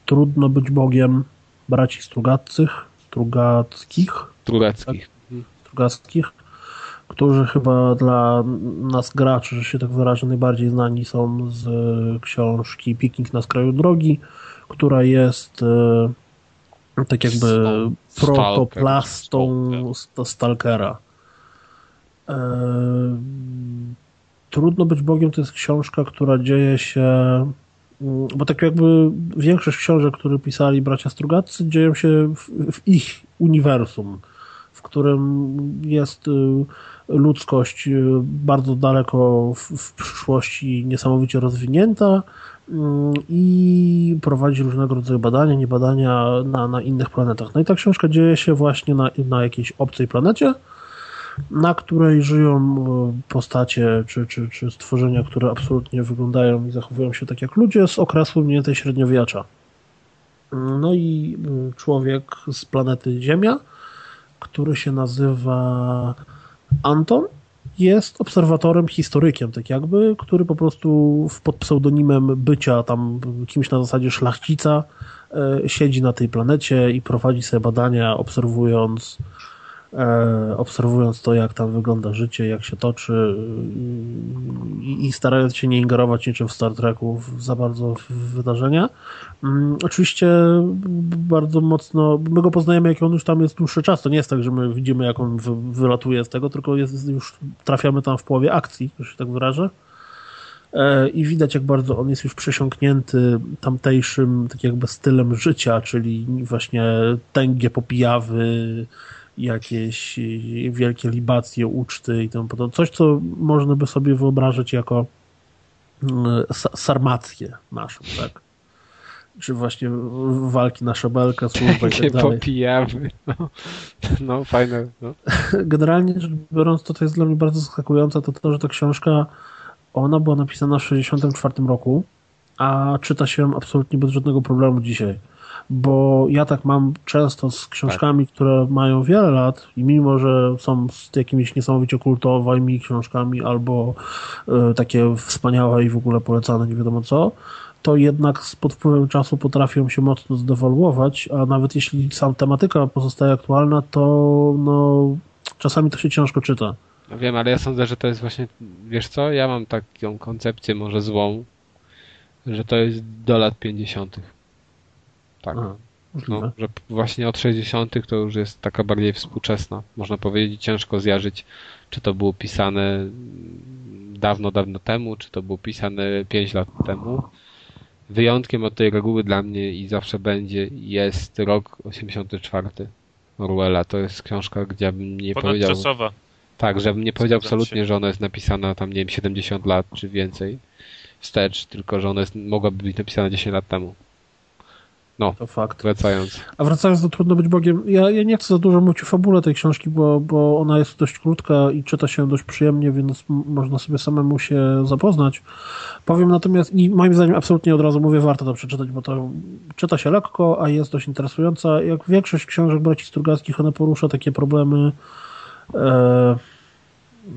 Speaker 3: Trudno być Bogiem braci Strugackich. Strugackich.
Speaker 1: Strugackich.
Speaker 3: Tak? Strugackich którzy chyba dla nas graczy, że się tak wyrażę, najbardziej znani są z książki Piknik na skraju drogi, która jest e, tak jakby protoplastą Stalkera. Trudno być Bogiem to jest książka, która dzieje się mm, bo tak jakby większość książek, które pisali bracia Strugacy dzieją się w, w ich uniwersum, w którym jest y, ludzkość y, bardzo daleko w, w przyszłości niesamowicie rozwinięta mm, i prowadzi różnego rodzaju badania, nie badania na, na innych planetach. No i ta książka dzieje się właśnie na, na jakiejś obcej planecie, na której żyją y, postacie czy, czy, czy stworzenia, które absolutnie wyglądają i zachowują się tak jak ludzie z okresu mniej więcej średniowiecza. No i y, człowiek z planety Ziemia, który się nazywa Anton jest obserwatorem, historykiem, tak jakby, który po prostu pod pseudonimem bycia tam kimś na zasadzie szlachcica e, siedzi na tej planecie i prowadzi sobie badania, obserwując E, obserwując to, jak tam wygląda życie, jak się toczy i, i starając się nie ingerować niczym w Star Treku za bardzo w wydarzenia. Mm, oczywiście bardzo mocno, my go poznajemy, jak on już tam jest dłuższy czas, to nie jest tak, że my widzimy, jak on wy, wylatuje z tego, tylko jest, już trafiamy tam w połowie akcji, że się tak wyrażę e, i widać, jak bardzo on jest już przesiąknięty tamtejszym tak jakby stylem życia, czyli właśnie tęgie popijawy, jakieś wielkie libacje, uczty i tym podobne. Coś, co można by sobie wyobrazić jako y, sarmackie naszą, tak? Czy właśnie walki na szabelkę, służba i tak dalej.
Speaker 1: popijamy. No, no fajne. No.
Speaker 3: Generalnie rzecz biorąc, to, to jest dla mnie bardzo zaskakujące, to to, że ta książka, ona była napisana w 1964 roku, a czyta się absolutnie bez żadnego problemu dzisiaj bo ja tak mam często z książkami, tak. które mają wiele lat i mimo, że są z jakimiś niesamowicie kultowymi książkami albo y, takie wspaniałe i w ogóle polecane nie wiadomo co, to jednak pod wpływem czasu potrafią się mocno zdewaluować, a nawet jeśli sam tematyka pozostaje aktualna, to no, czasami to się ciężko czyta.
Speaker 1: No wiem, ale ja sądzę, że to jest właśnie, wiesz co, ja mam taką koncepcję może złą, że to jest do lat 50. Tak. Aha, no, że właśnie od 60. to już jest taka bardziej współczesna. Można powiedzieć, ciężko zjarzyć, czy to było pisane dawno, dawno temu, czy to było pisane 5 lat temu. Wyjątkiem od tej reguły dla mnie i zawsze będzie jest rok 84 Orwella. To jest książka, gdzie bym nie powiedział... Tak, żebym nie powiedział absolutnie, że ona jest napisana tam, nie wiem, 70 lat czy więcej wstecz, tylko że ona jest, mogłaby być napisana 10 lat temu. No, to fakt. Wracając.
Speaker 3: A wracając do Trudno być Bogiem, ja, ja nie chcę za dużo mówić o fabule tej książki, bo, bo ona jest dość krótka i czyta się dość przyjemnie, więc można sobie samemu się zapoznać. Powiem natomiast, i moim zdaniem absolutnie od razu mówię, warto to przeczytać, bo to czyta się lekko, a jest dość interesująca. Jak większość książek braci Strugackich, ona porusza takie problemy e,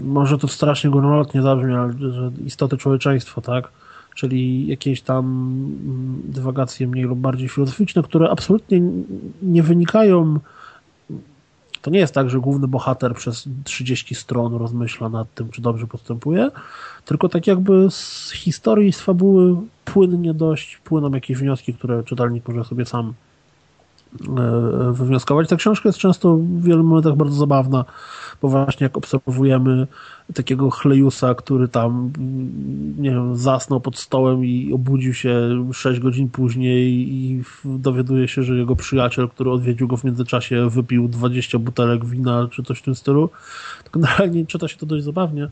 Speaker 3: może to strasznie górnolotnie zabrzmi, ale że istoty człowieczeństwa, tak? Czyli jakieś tam mm, dywagacje mniej lub bardziej filozoficzne, które absolutnie nie wynikają. To nie jest tak, że główny bohater przez 30 stron rozmyśla nad tym, czy dobrze postępuje, tylko tak jakby z historii, z fabuły płynnie dość płyną jakieś wnioski, które czytelnik może sobie sam e, wywnioskować. Ta książka jest często w wielu momentach bardzo zabawna bo właśnie jak obserwujemy takiego Chlejusa, który tam, nie wiem, zasnął pod stołem i obudził się 6 godzin później i dowiaduje się, że jego przyjaciel, który odwiedził go w międzyczasie, wypił 20 butelek wina czy coś w tym stylu. Tak generalnie czyta się to dość zabawnie,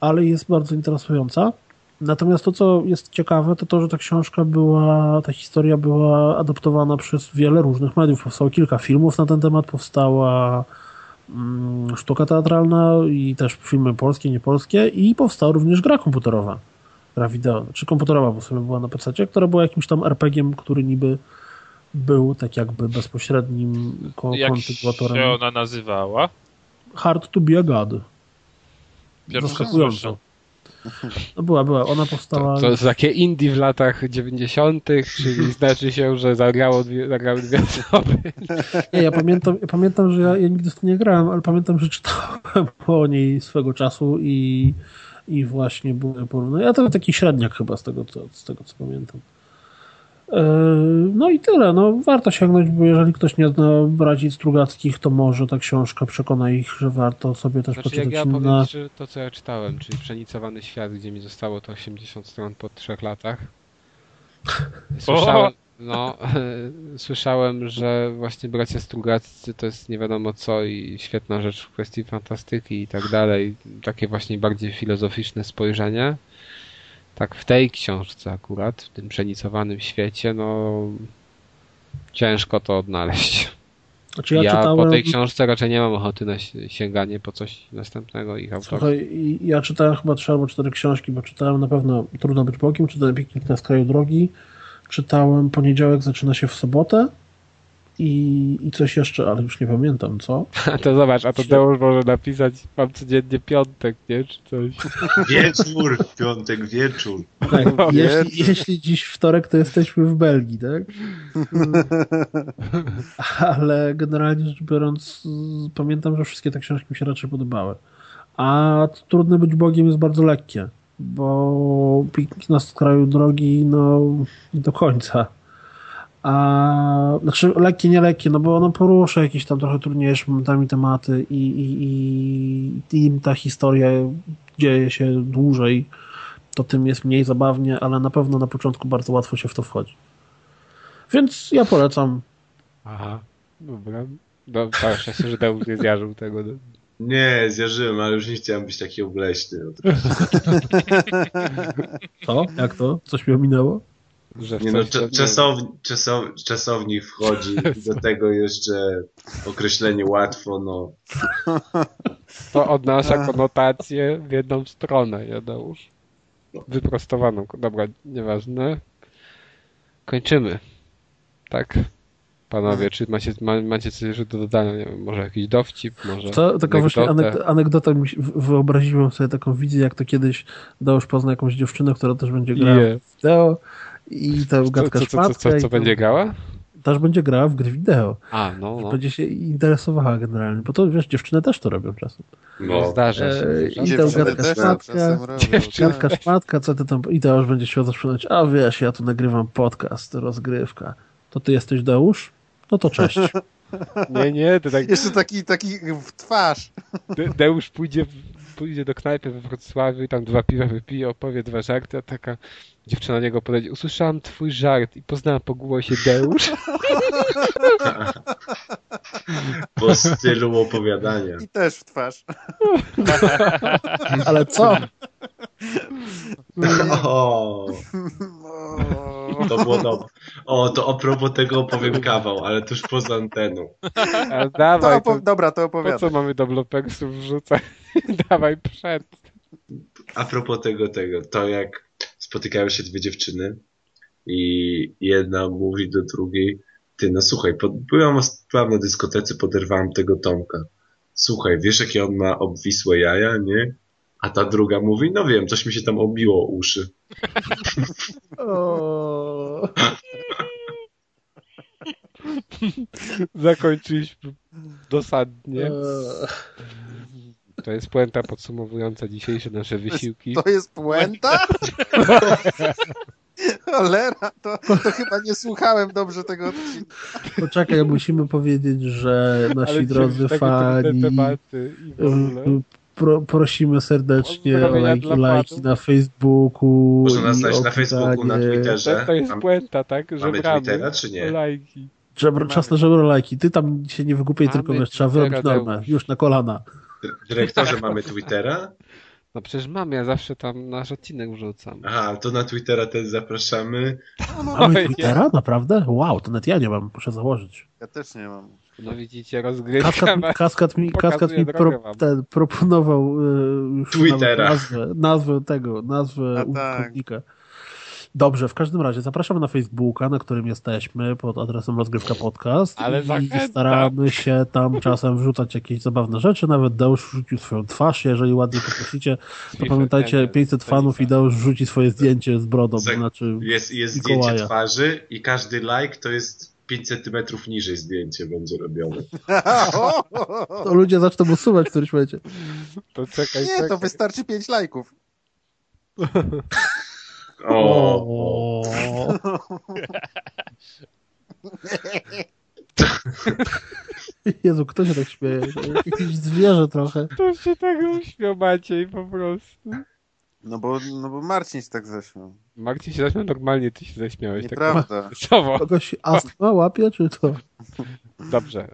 Speaker 3: ale jest bardzo interesująca. Natomiast to, co jest ciekawe, to to, że ta książka była, ta historia była adaptowana przez wiele różnych mediów. Powstało kilka filmów na ten temat, powstała sztuka teatralna i też filmy polskie, niepolskie i powstała również gra komputerowa, gra wideo, czy komputerowa, bo sobie była na PC, która była jakimś tam RPG-iem, który niby był tak jakby bezpośrednim
Speaker 5: ko Jak się ona nazywała?
Speaker 3: Hard to be a God. zaskakująco. No była, była. Ona powstała...
Speaker 1: To, to jest takie indie w latach 90., czyli znaczy się, że zagrało dwie, zagrały dwie osoby.
Speaker 3: Nie, ja pamiętam, ja pamiętam że ja, ja nigdy w to nie grałem, ale pamiętam, że czytałem o niej swego czasu i, i właśnie były porównania. Ja to taki średniak chyba z tego, co, z tego, co pamiętam. E, no i tyle. No, warto sięgnąć, bo jeżeli ktoś nie zna braci Strugackich, to może ta książka przekona ich, że warto sobie też
Speaker 1: znaczy,
Speaker 3: poczytać
Speaker 1: jak ja powiem, że to, co ja czytałem, czyli Przenicowany Świat, gdzie mi zostało to 80 stron po trzech latach. Słyszałem, no, słyszałem, że właśnie bracia Strugaccy to jest nie wiadomo co i świetna rzecz w kwestii fantastyki i tak dalej. Takie właśnie bardziej filozoficzne spojrzenie tak w tej książce akurat, w tym przenicowanym świecie, no ciężko to odnaleźć. Znaczy ja, ja czytałem... po tej książce raczej nie mam ochoty na sięganie po coś następnego ich autorstwa.
Speaker 3: Słuchaj, ja czytałem chyba trzy albo cztery książki, bo czytałem na pewno Trudno być Bogiem, czytałem Piknik na skraju drogi, czytałem Poniedziałek zaczyna się w sobotę, i, i coś jeszcze, ale już nie pamiętam, co?
Speaker 1: to zobacz, a to Deusz może napisać, mam codziennie piątek, nie? Czy coś.
Speaker 2: Wieczór, piątek, wieczór.
Speaker 3: Tak, no, jeśli, jeśli dziś wtorek, to jesteśmy w Belgii, tak? ale generalnie rzecz biorąc, pamiętam, że wszystkie te książki mi się raczej podobały. A trudne być Bogiem jest bardzo lekkie, bo piknik na skraju drogi, no, nie do końca a, znaczy lekkie, nie lekkie, no bo ono porusza jakieś tam trochę trudniejsze momentami tematy i, i, i, i ta historia dzieje się dłużej, to tym jest mniej zabawnie, ale na pewno na początku bardzo łatwo się w to wchodzi. Więc ja polecam.
Speaker 1: Aha, dobra. No, całe szczęście, że Deusz nie zjarzył tego. No.
Speaker 2: Nie, zjarzyłem, ale już nie chciałem być taki obleśny.
Speaker 3: Co? Jak to? Coś mi ominęło?
Speaker 2: Że nie no, czasowni, czasowni wchodzi, do tego jeszcze określenie łatwo, no.
Speaker 1: To odnasza konotację w jedną stronę, Jadeusz. Wyprostowaną. Dobra, nieważne. Kończymy. Tak? Panowie, czy macie, macie coś do dodania? Nie wiem, może jakiś dowcip, może
Speaker 3: to, Taka właśnie anegdota, wyobraziłem sobie taką wizję, jak to kiedyś Deusz pozna jakąś dziewczynę, która też będzie grała yeah. w wideo i to gadka
Speaker 1: co, co, co, co, co będzie grała?
Speaker 3: Też będzie grała w gry wideo.
Speaker 1: A, no, no.
Speaker 3: Będzie się interesowała generalnie, bo to wiesz, dziewczyny też to robią czasem.
Speaker 1: No, zdarza się. E,
Speaker 3: I to gadka szmatka, gadka szmatka, co ty tam, i to już będzie się zaczynać, a wiesz, ja tu nagrywam podcast, rozgrywka. To ty jesteś Deusz? No to cześć.
Speaker 1: Nie, nie, to tak...
Speaker 4: Jeszcze taki, taki w twarz.
Speaker 1: De Deusz pójdzie, pójdzie do knajpy we Wrocławiu i tam dwa piwa wypije, opowie dwa żarty, a taka Dziewczyna niego podejdzie. Usłyszałam twój żart i poznałam po głosie Deusz.
Speaker 2: po stylu opowiadania.
Speaker 4: I też w twarz.
Speaker 3: Ale co?
Speaker 2: O, to było dobre. O, to a propos tego opowiem kawał, ale to już poza anteną.
Speaker 1: A dawaj,
Speaker 4: to, dobra, to opowiadam.
Speaker 1: Po co mamy do blopeksów wrzucać? dawaj przed.
Speaker 2: A propos tego, tego, to jak spotykają się dwie dziewczyny i jedna mówi do drugiej, ty no słuchaj, pod, byłam na dyskotece, poderwałam tego Tomka. Słuchaj, wiesz jakie on ma obwisłe jaja, nie? A ta druga mówi, no wiem, coś mi się tam obiło uszy.
Speaker 1: Zakończyliśmy dosadnie. To jest puenta podsumowująca dzisiejsze nasze wysiłki.
Speaker 4: To jest puenta? Cholera, to, to chyba nie słuchałem dobrze tego odcinka.
Speaker 3: Poczekaj, musimy powiedzieć, że nasi Ale drodzy fani pro, prosimy serdecznie o lajki, lajki na Facebooku.
Speaker 2: Można nas znaleźć na Facebooku, na Twitterze.
Speaker 1: To, to jest puenta, tak? Że
Speaker 2: Mamy Twittera, czy nie?
Speaker 1: Lajki.
Speaker 3: Żebro, czas na żebrolajki. Ty tam się nie wygłupiaj, tylko wiesz, trzeba wyrobić normę. Już na kolana.
Speaker 2: Dyrektorze, mamy Twittera?
Speaker 1: No przecież mam, ja zawsze tam nasz odcinek wrzucam.
Speaker 2: Aha, to na Twittera też zapraszamy.
Speaker 3: Mamy Twittera? Naprawdę? Wow, to nawet ja nie mam, muszę założyć.
Speaker 4: Ja też nie mam.
Speaker 1: No widzicie, rozgrywka.
Speaker 3: Kaskad, kaskad mi, kaskad mi pro, ten, proponował
Speaker 2: y, Twittera.
Speaker 3: Nazwę, nazwę tego, nazwę tak. użytkownika. Dobrze, w każdym razie zapraszamy na Facebooka, na którym jesteśmy pod adresem Rozgrywka Podcast.
Speaker 1: Ale
Speaker 3: i staramy się tam czasem wrzucać jakieś zabawne rzeczy. Nawet Deusz wrzucił swoją twarz, jeżeli ładnie poprosicie. To pamiętajcie, 500 fanów i Deusz wrzuci swoje zdjęcie z brodą.
Speaker 2: Zag-
Speaker 3: Znaczy,
Speaker 2: Jest, jest
Speaker 3: Mikołaja.
Speaker 2: zdjęcie twarzy i każdy like to jest 5 centymetrów niżej zdjęcie będzie robione.
Speaker 3: to ludzie zaczną usuwać w którymś momencie.
Speaker 1: To czekaj,
Speaker 4: Nie,
Speaker 1: czekaj.
Speaker 4: to wystarczy 5 lajków.
Speaker 2: O.
Speaker 3: Jezu, kto się tak śmieje? Jakieś zwierzę trochę.
Speaker 1: To się tak uśmiał Maciej po prostu.
Speaker 4: No bo, no bo Marcin się tak zaśmiał.
Speaker 1: Marcin się zaśmiał normalnie, ty się zaśmiałeś. Tak
Speaker 4: Nieprawda.
Speaker 1: wesoło.
Speaker 3: Kogoś astma łapie, czy to?
Speaker 1: Dobrze,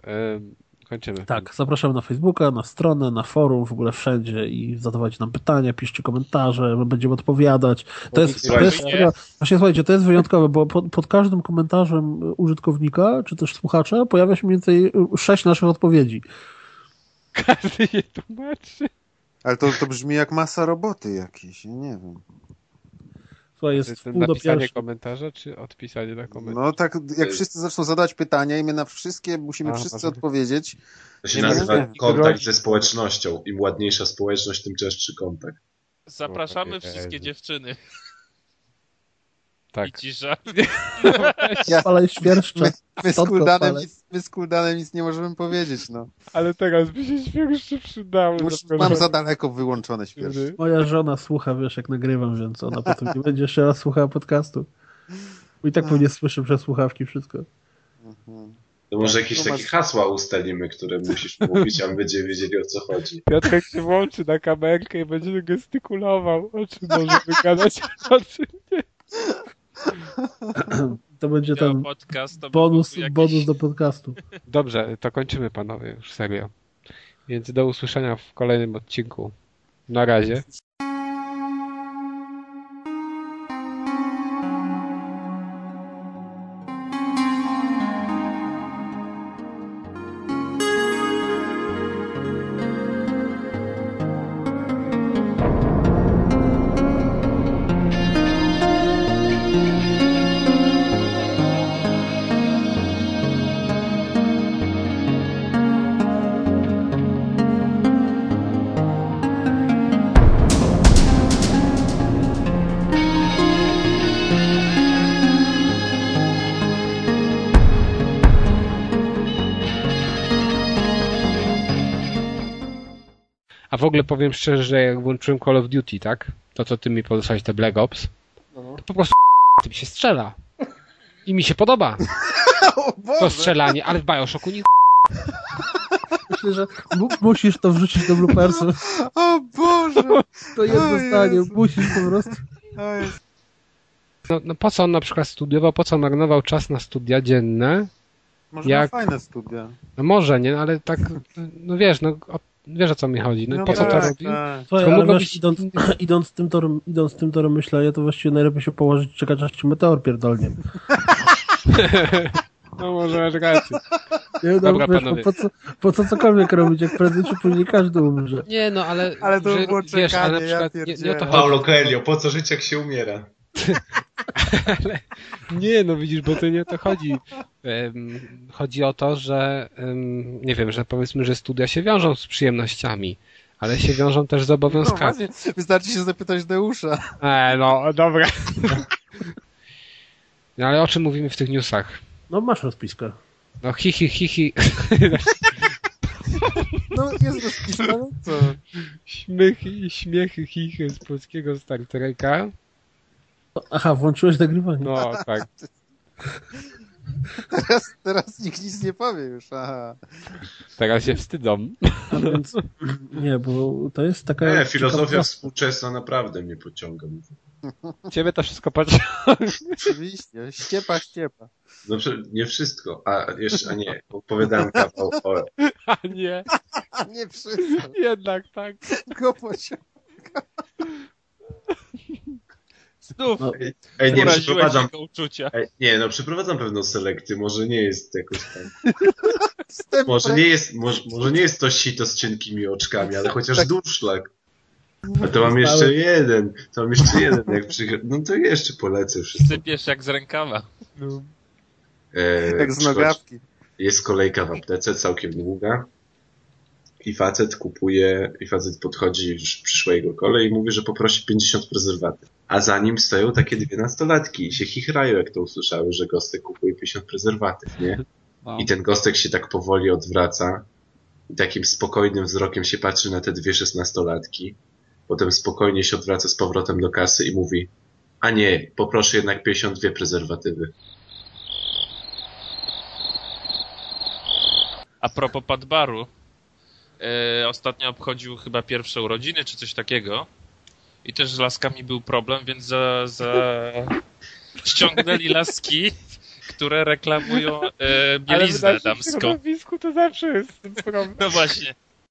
Speaker 1: kończymy.
Speaker 3: Tak, zapraszamy na Facebooka, na stronę, na forum, w ogóle wszędzie i zadawajcie nam pytania, piszcie komentarze, my będziemy odpowiadać. To jest, to jest właśnie słuchajcie, to jest wyjątkowe, bo pod, pod każdym komentarzem użytkownika, czy też słuchacza, pojawia się mniej więcej sześć naszych odpowiedzi.
Speaker 1: Każdy je tłumaczy.
Speaker 4: Ale to, to brzmi jak masa roboty jakiejś, ja nie wiem.
Speaker 1: To
Speaker 3: jest
Speaker 1: jest
Speaker 3: pół do
Speaker 1: napisanie komentarza, czy odpisanie na komentarz?
Speaker 4: No tak, jak wszyscy zaczną zadawać pytania i my na wszystkie musimy
Speaker 1: A,
Speaker 4: wszyscy odpowiedzieć.
Speaker 2: to się
Speaker 4: Nie,
Speaker 2: nazywa
Speaker 4: nie,
Speaker 2: kontakt ze społecznością. Im ładniejsza społeczność, tym częstszy kontakt.
Speaker 5: Zapraszamy wszystkie dziewczyny. I
Speaker 1: Tak.
Speaker 5: cisza.
Speaker 4: Ja,
Speaker 3: Ale świerszcze.
Speaker 4: my, my, z Kuldanem nic, my z Kuldanem nic nie możemy powiedzieć, no.
Speaker 1: Ale teraz by się świerszcze przydały.
Speaker 4: Już mam za daleko wyłączone świeżo.
Speaker 3: Moja żona słucha, wiesz, jak nagrywam, więc ona potem nie będzie jeszcze raz słuchała podcastu. Bo i tak pewnie słyszy przez słuchawki wszystko.
Speaker 4: Mhm.
Speaker 2: To może jakieś
Speaker 4: No
Speaker 2: takie
Speaker 4: masz-
Speaker 2: hasła ustalimy, które musisz mówić, a my będziemy wiedzieli o co chodzi.
Speaker 1: Piotrek się włączy na kamerkę i będzie gestykulował. O czym może wygadać, o czym nie.
Speaker 3: To będzie
Speaker 5: Ten
Speaker 3: ten
Speaker 5: podcast to
Speaker 3: bonus,
Speaker 5: jakiś-
Speaker 3: bonus do podcastu.
Speaker 1: Dobrze, to kończymy panowie, już serio. Więc do usłyszenia w kolejnym odcinku. Na razie. Powiem szczerze, że jak włączyłem Call of Duty, tak? To co ty mi podesłałeś, te Black Ops, to po prostu tym się strzela. I mi się podoba
Speaker 4: O
Speaker 1: to strzelanie, ale w Bioshocku nie
Speaker 3: Myślę, że mu musisz to wrzucić do bloopersów.
Speaker 4: O Boże!
Speaker 3: To jedno zdanie. Musisz po prostu.
Speaker 1: No, no po co on na przykład studiował, po co marnował czas na studia dzienne?
Speaker 4: Może
Speaker 1: Jak-
Speaker 4: fajne studia.
Speaker 1: No może, nie, ale tak, no wiesz, no wiesz o co mi chodzi, no, po co to
Speaker 4: tak,
Speaker 1: robi?
Speaker 4: tak.
Speaker 3: Słuchaj,
Speaker 1: To
Speaker 3: ale
Speaker 1: być-
Speaker 3: idąc, idąc, tym torem, idąc tym torem myślenia, to właściwie najlepiej się położyć, czekać aż ci meteor pierdolnie.
Speaker 1: No może masz rację.
Speaker 3: Nie, no,
Speaker 1: Dobra,
Speaker 3: wiesz,
Speaker 1: panowie.
Speaker 3: po, co, po co cokolwiek robić, jak prędzej czy później każdy umrze.
Speaker 1: Nie, no ale...
Speaker 4: Ale to
Speaker 1: że,
Speaker 4: było
Speaker 1: wiesz, ale na
Speaker 4: czekanie, ja
Speaker 1: przykład, nie, nie to.
Speaker 2: Paulo Coelho, po co żyć jak się umiera?
Speaker 1: Nie, no widzisz, bo to nie o to chodzi. Chodzi o to, że nie wiem, że powiedzmy, że studia się wiążą z przyjemnościami, ale się wiążą też z
Speaker 4: No
Speaker 1: obowiązkami.
Speaker 4: właśnie, wystarczy się zapytać Deusza.
Speaker 1: E, no, dobra. No ale o czym mówimy w tych newsach?
Speaker 3: No masz rozpiskę.
Speaker 1: No hi, hi, hi, hi.
Speaker 4: No jest rozpisane, co?
Speaker 1: Śmiechy, śmiechy, chichy z polskiego Star Treka.
Speaker 3: Aha, włączyłeś nagrywanie.
Speaker 1: No, tak.
Speaker 4: Teraz, teraz nikt nic nie powie już, aha.
Speaker 1: Teraz się wstydzą.
Speaker 3: A więc, nie, bo to jest taka...
Speaker 2: Nie, filozofia
Speaker 3: ciekawa-
Speaker 2: współczesna naprawdę mnie pociąga.
Speaker 1: Ciebie to wszystko patrzę.
Speaker 4: Oczywiście, ściepa, ściepa.
Speaker 2: No, prze- nie wszystko, a jeszcze, a nie, opowiadałem kawał o,
Speaker 1: A nie,
Speaker 4: nie wszystko,
Speaker 1: jednak tak.
Speaker 4: go pociąga.
Speaker 5: Znów
Speaker 3: No,
Speaker 2: Ej, nie, przeprowadzam,
Speaker 5: uczucia.
Speaker 2: ej, nie, no przeprowadzam pewną selekcję, może nie jest jakoś tam, może nie jest, może, może nie jest to sito z cienkimi oczkami, ale chociaż
Speaker 4: Tak.
Speaker 2: durszlak. A to mam jeszcze jeden. To mam jeszcze jeden. Jak przy... No to jeszcze polecę wszystko.
Speaker 5: Sypiesz jak z rękawa. No.
Speaker 4: E, jak z nogawki.
Speaker 2: Jest kolejka w aptece, całkiem długa. I facet kupuje, i facet podchodzi, już przyszła jego kolej i mówi, że poprosi 50 prezerwatyw. A za nim stoją takie dwie nastolatki i się chichrają, jak to usłyszały, że Gostek kupuje 50 prezerwatyw, nie? Wow. I ten Gostek się tak powoli odwraca i takim spokojnym wzrokiem się patrzy na te dwie szesnastolatki. Potem spokojnie się odwraca z powrotem do kasy i mówi a nie, poproszę jednak 52 prezerwatywy.
Speaker 5: A propos Padbaru, yy, ostatnio obchodził chyba pierwsze urodziny, czy coś takiego. I też z laskami był problem, więc za, za... ściągnęli laski, które reklamują e, bieliznę
Speaker 1: Ale
Speaker 5: damską.
Speaker 1: Ale to zawsze jest problem.
Speaker 5: No właśnie.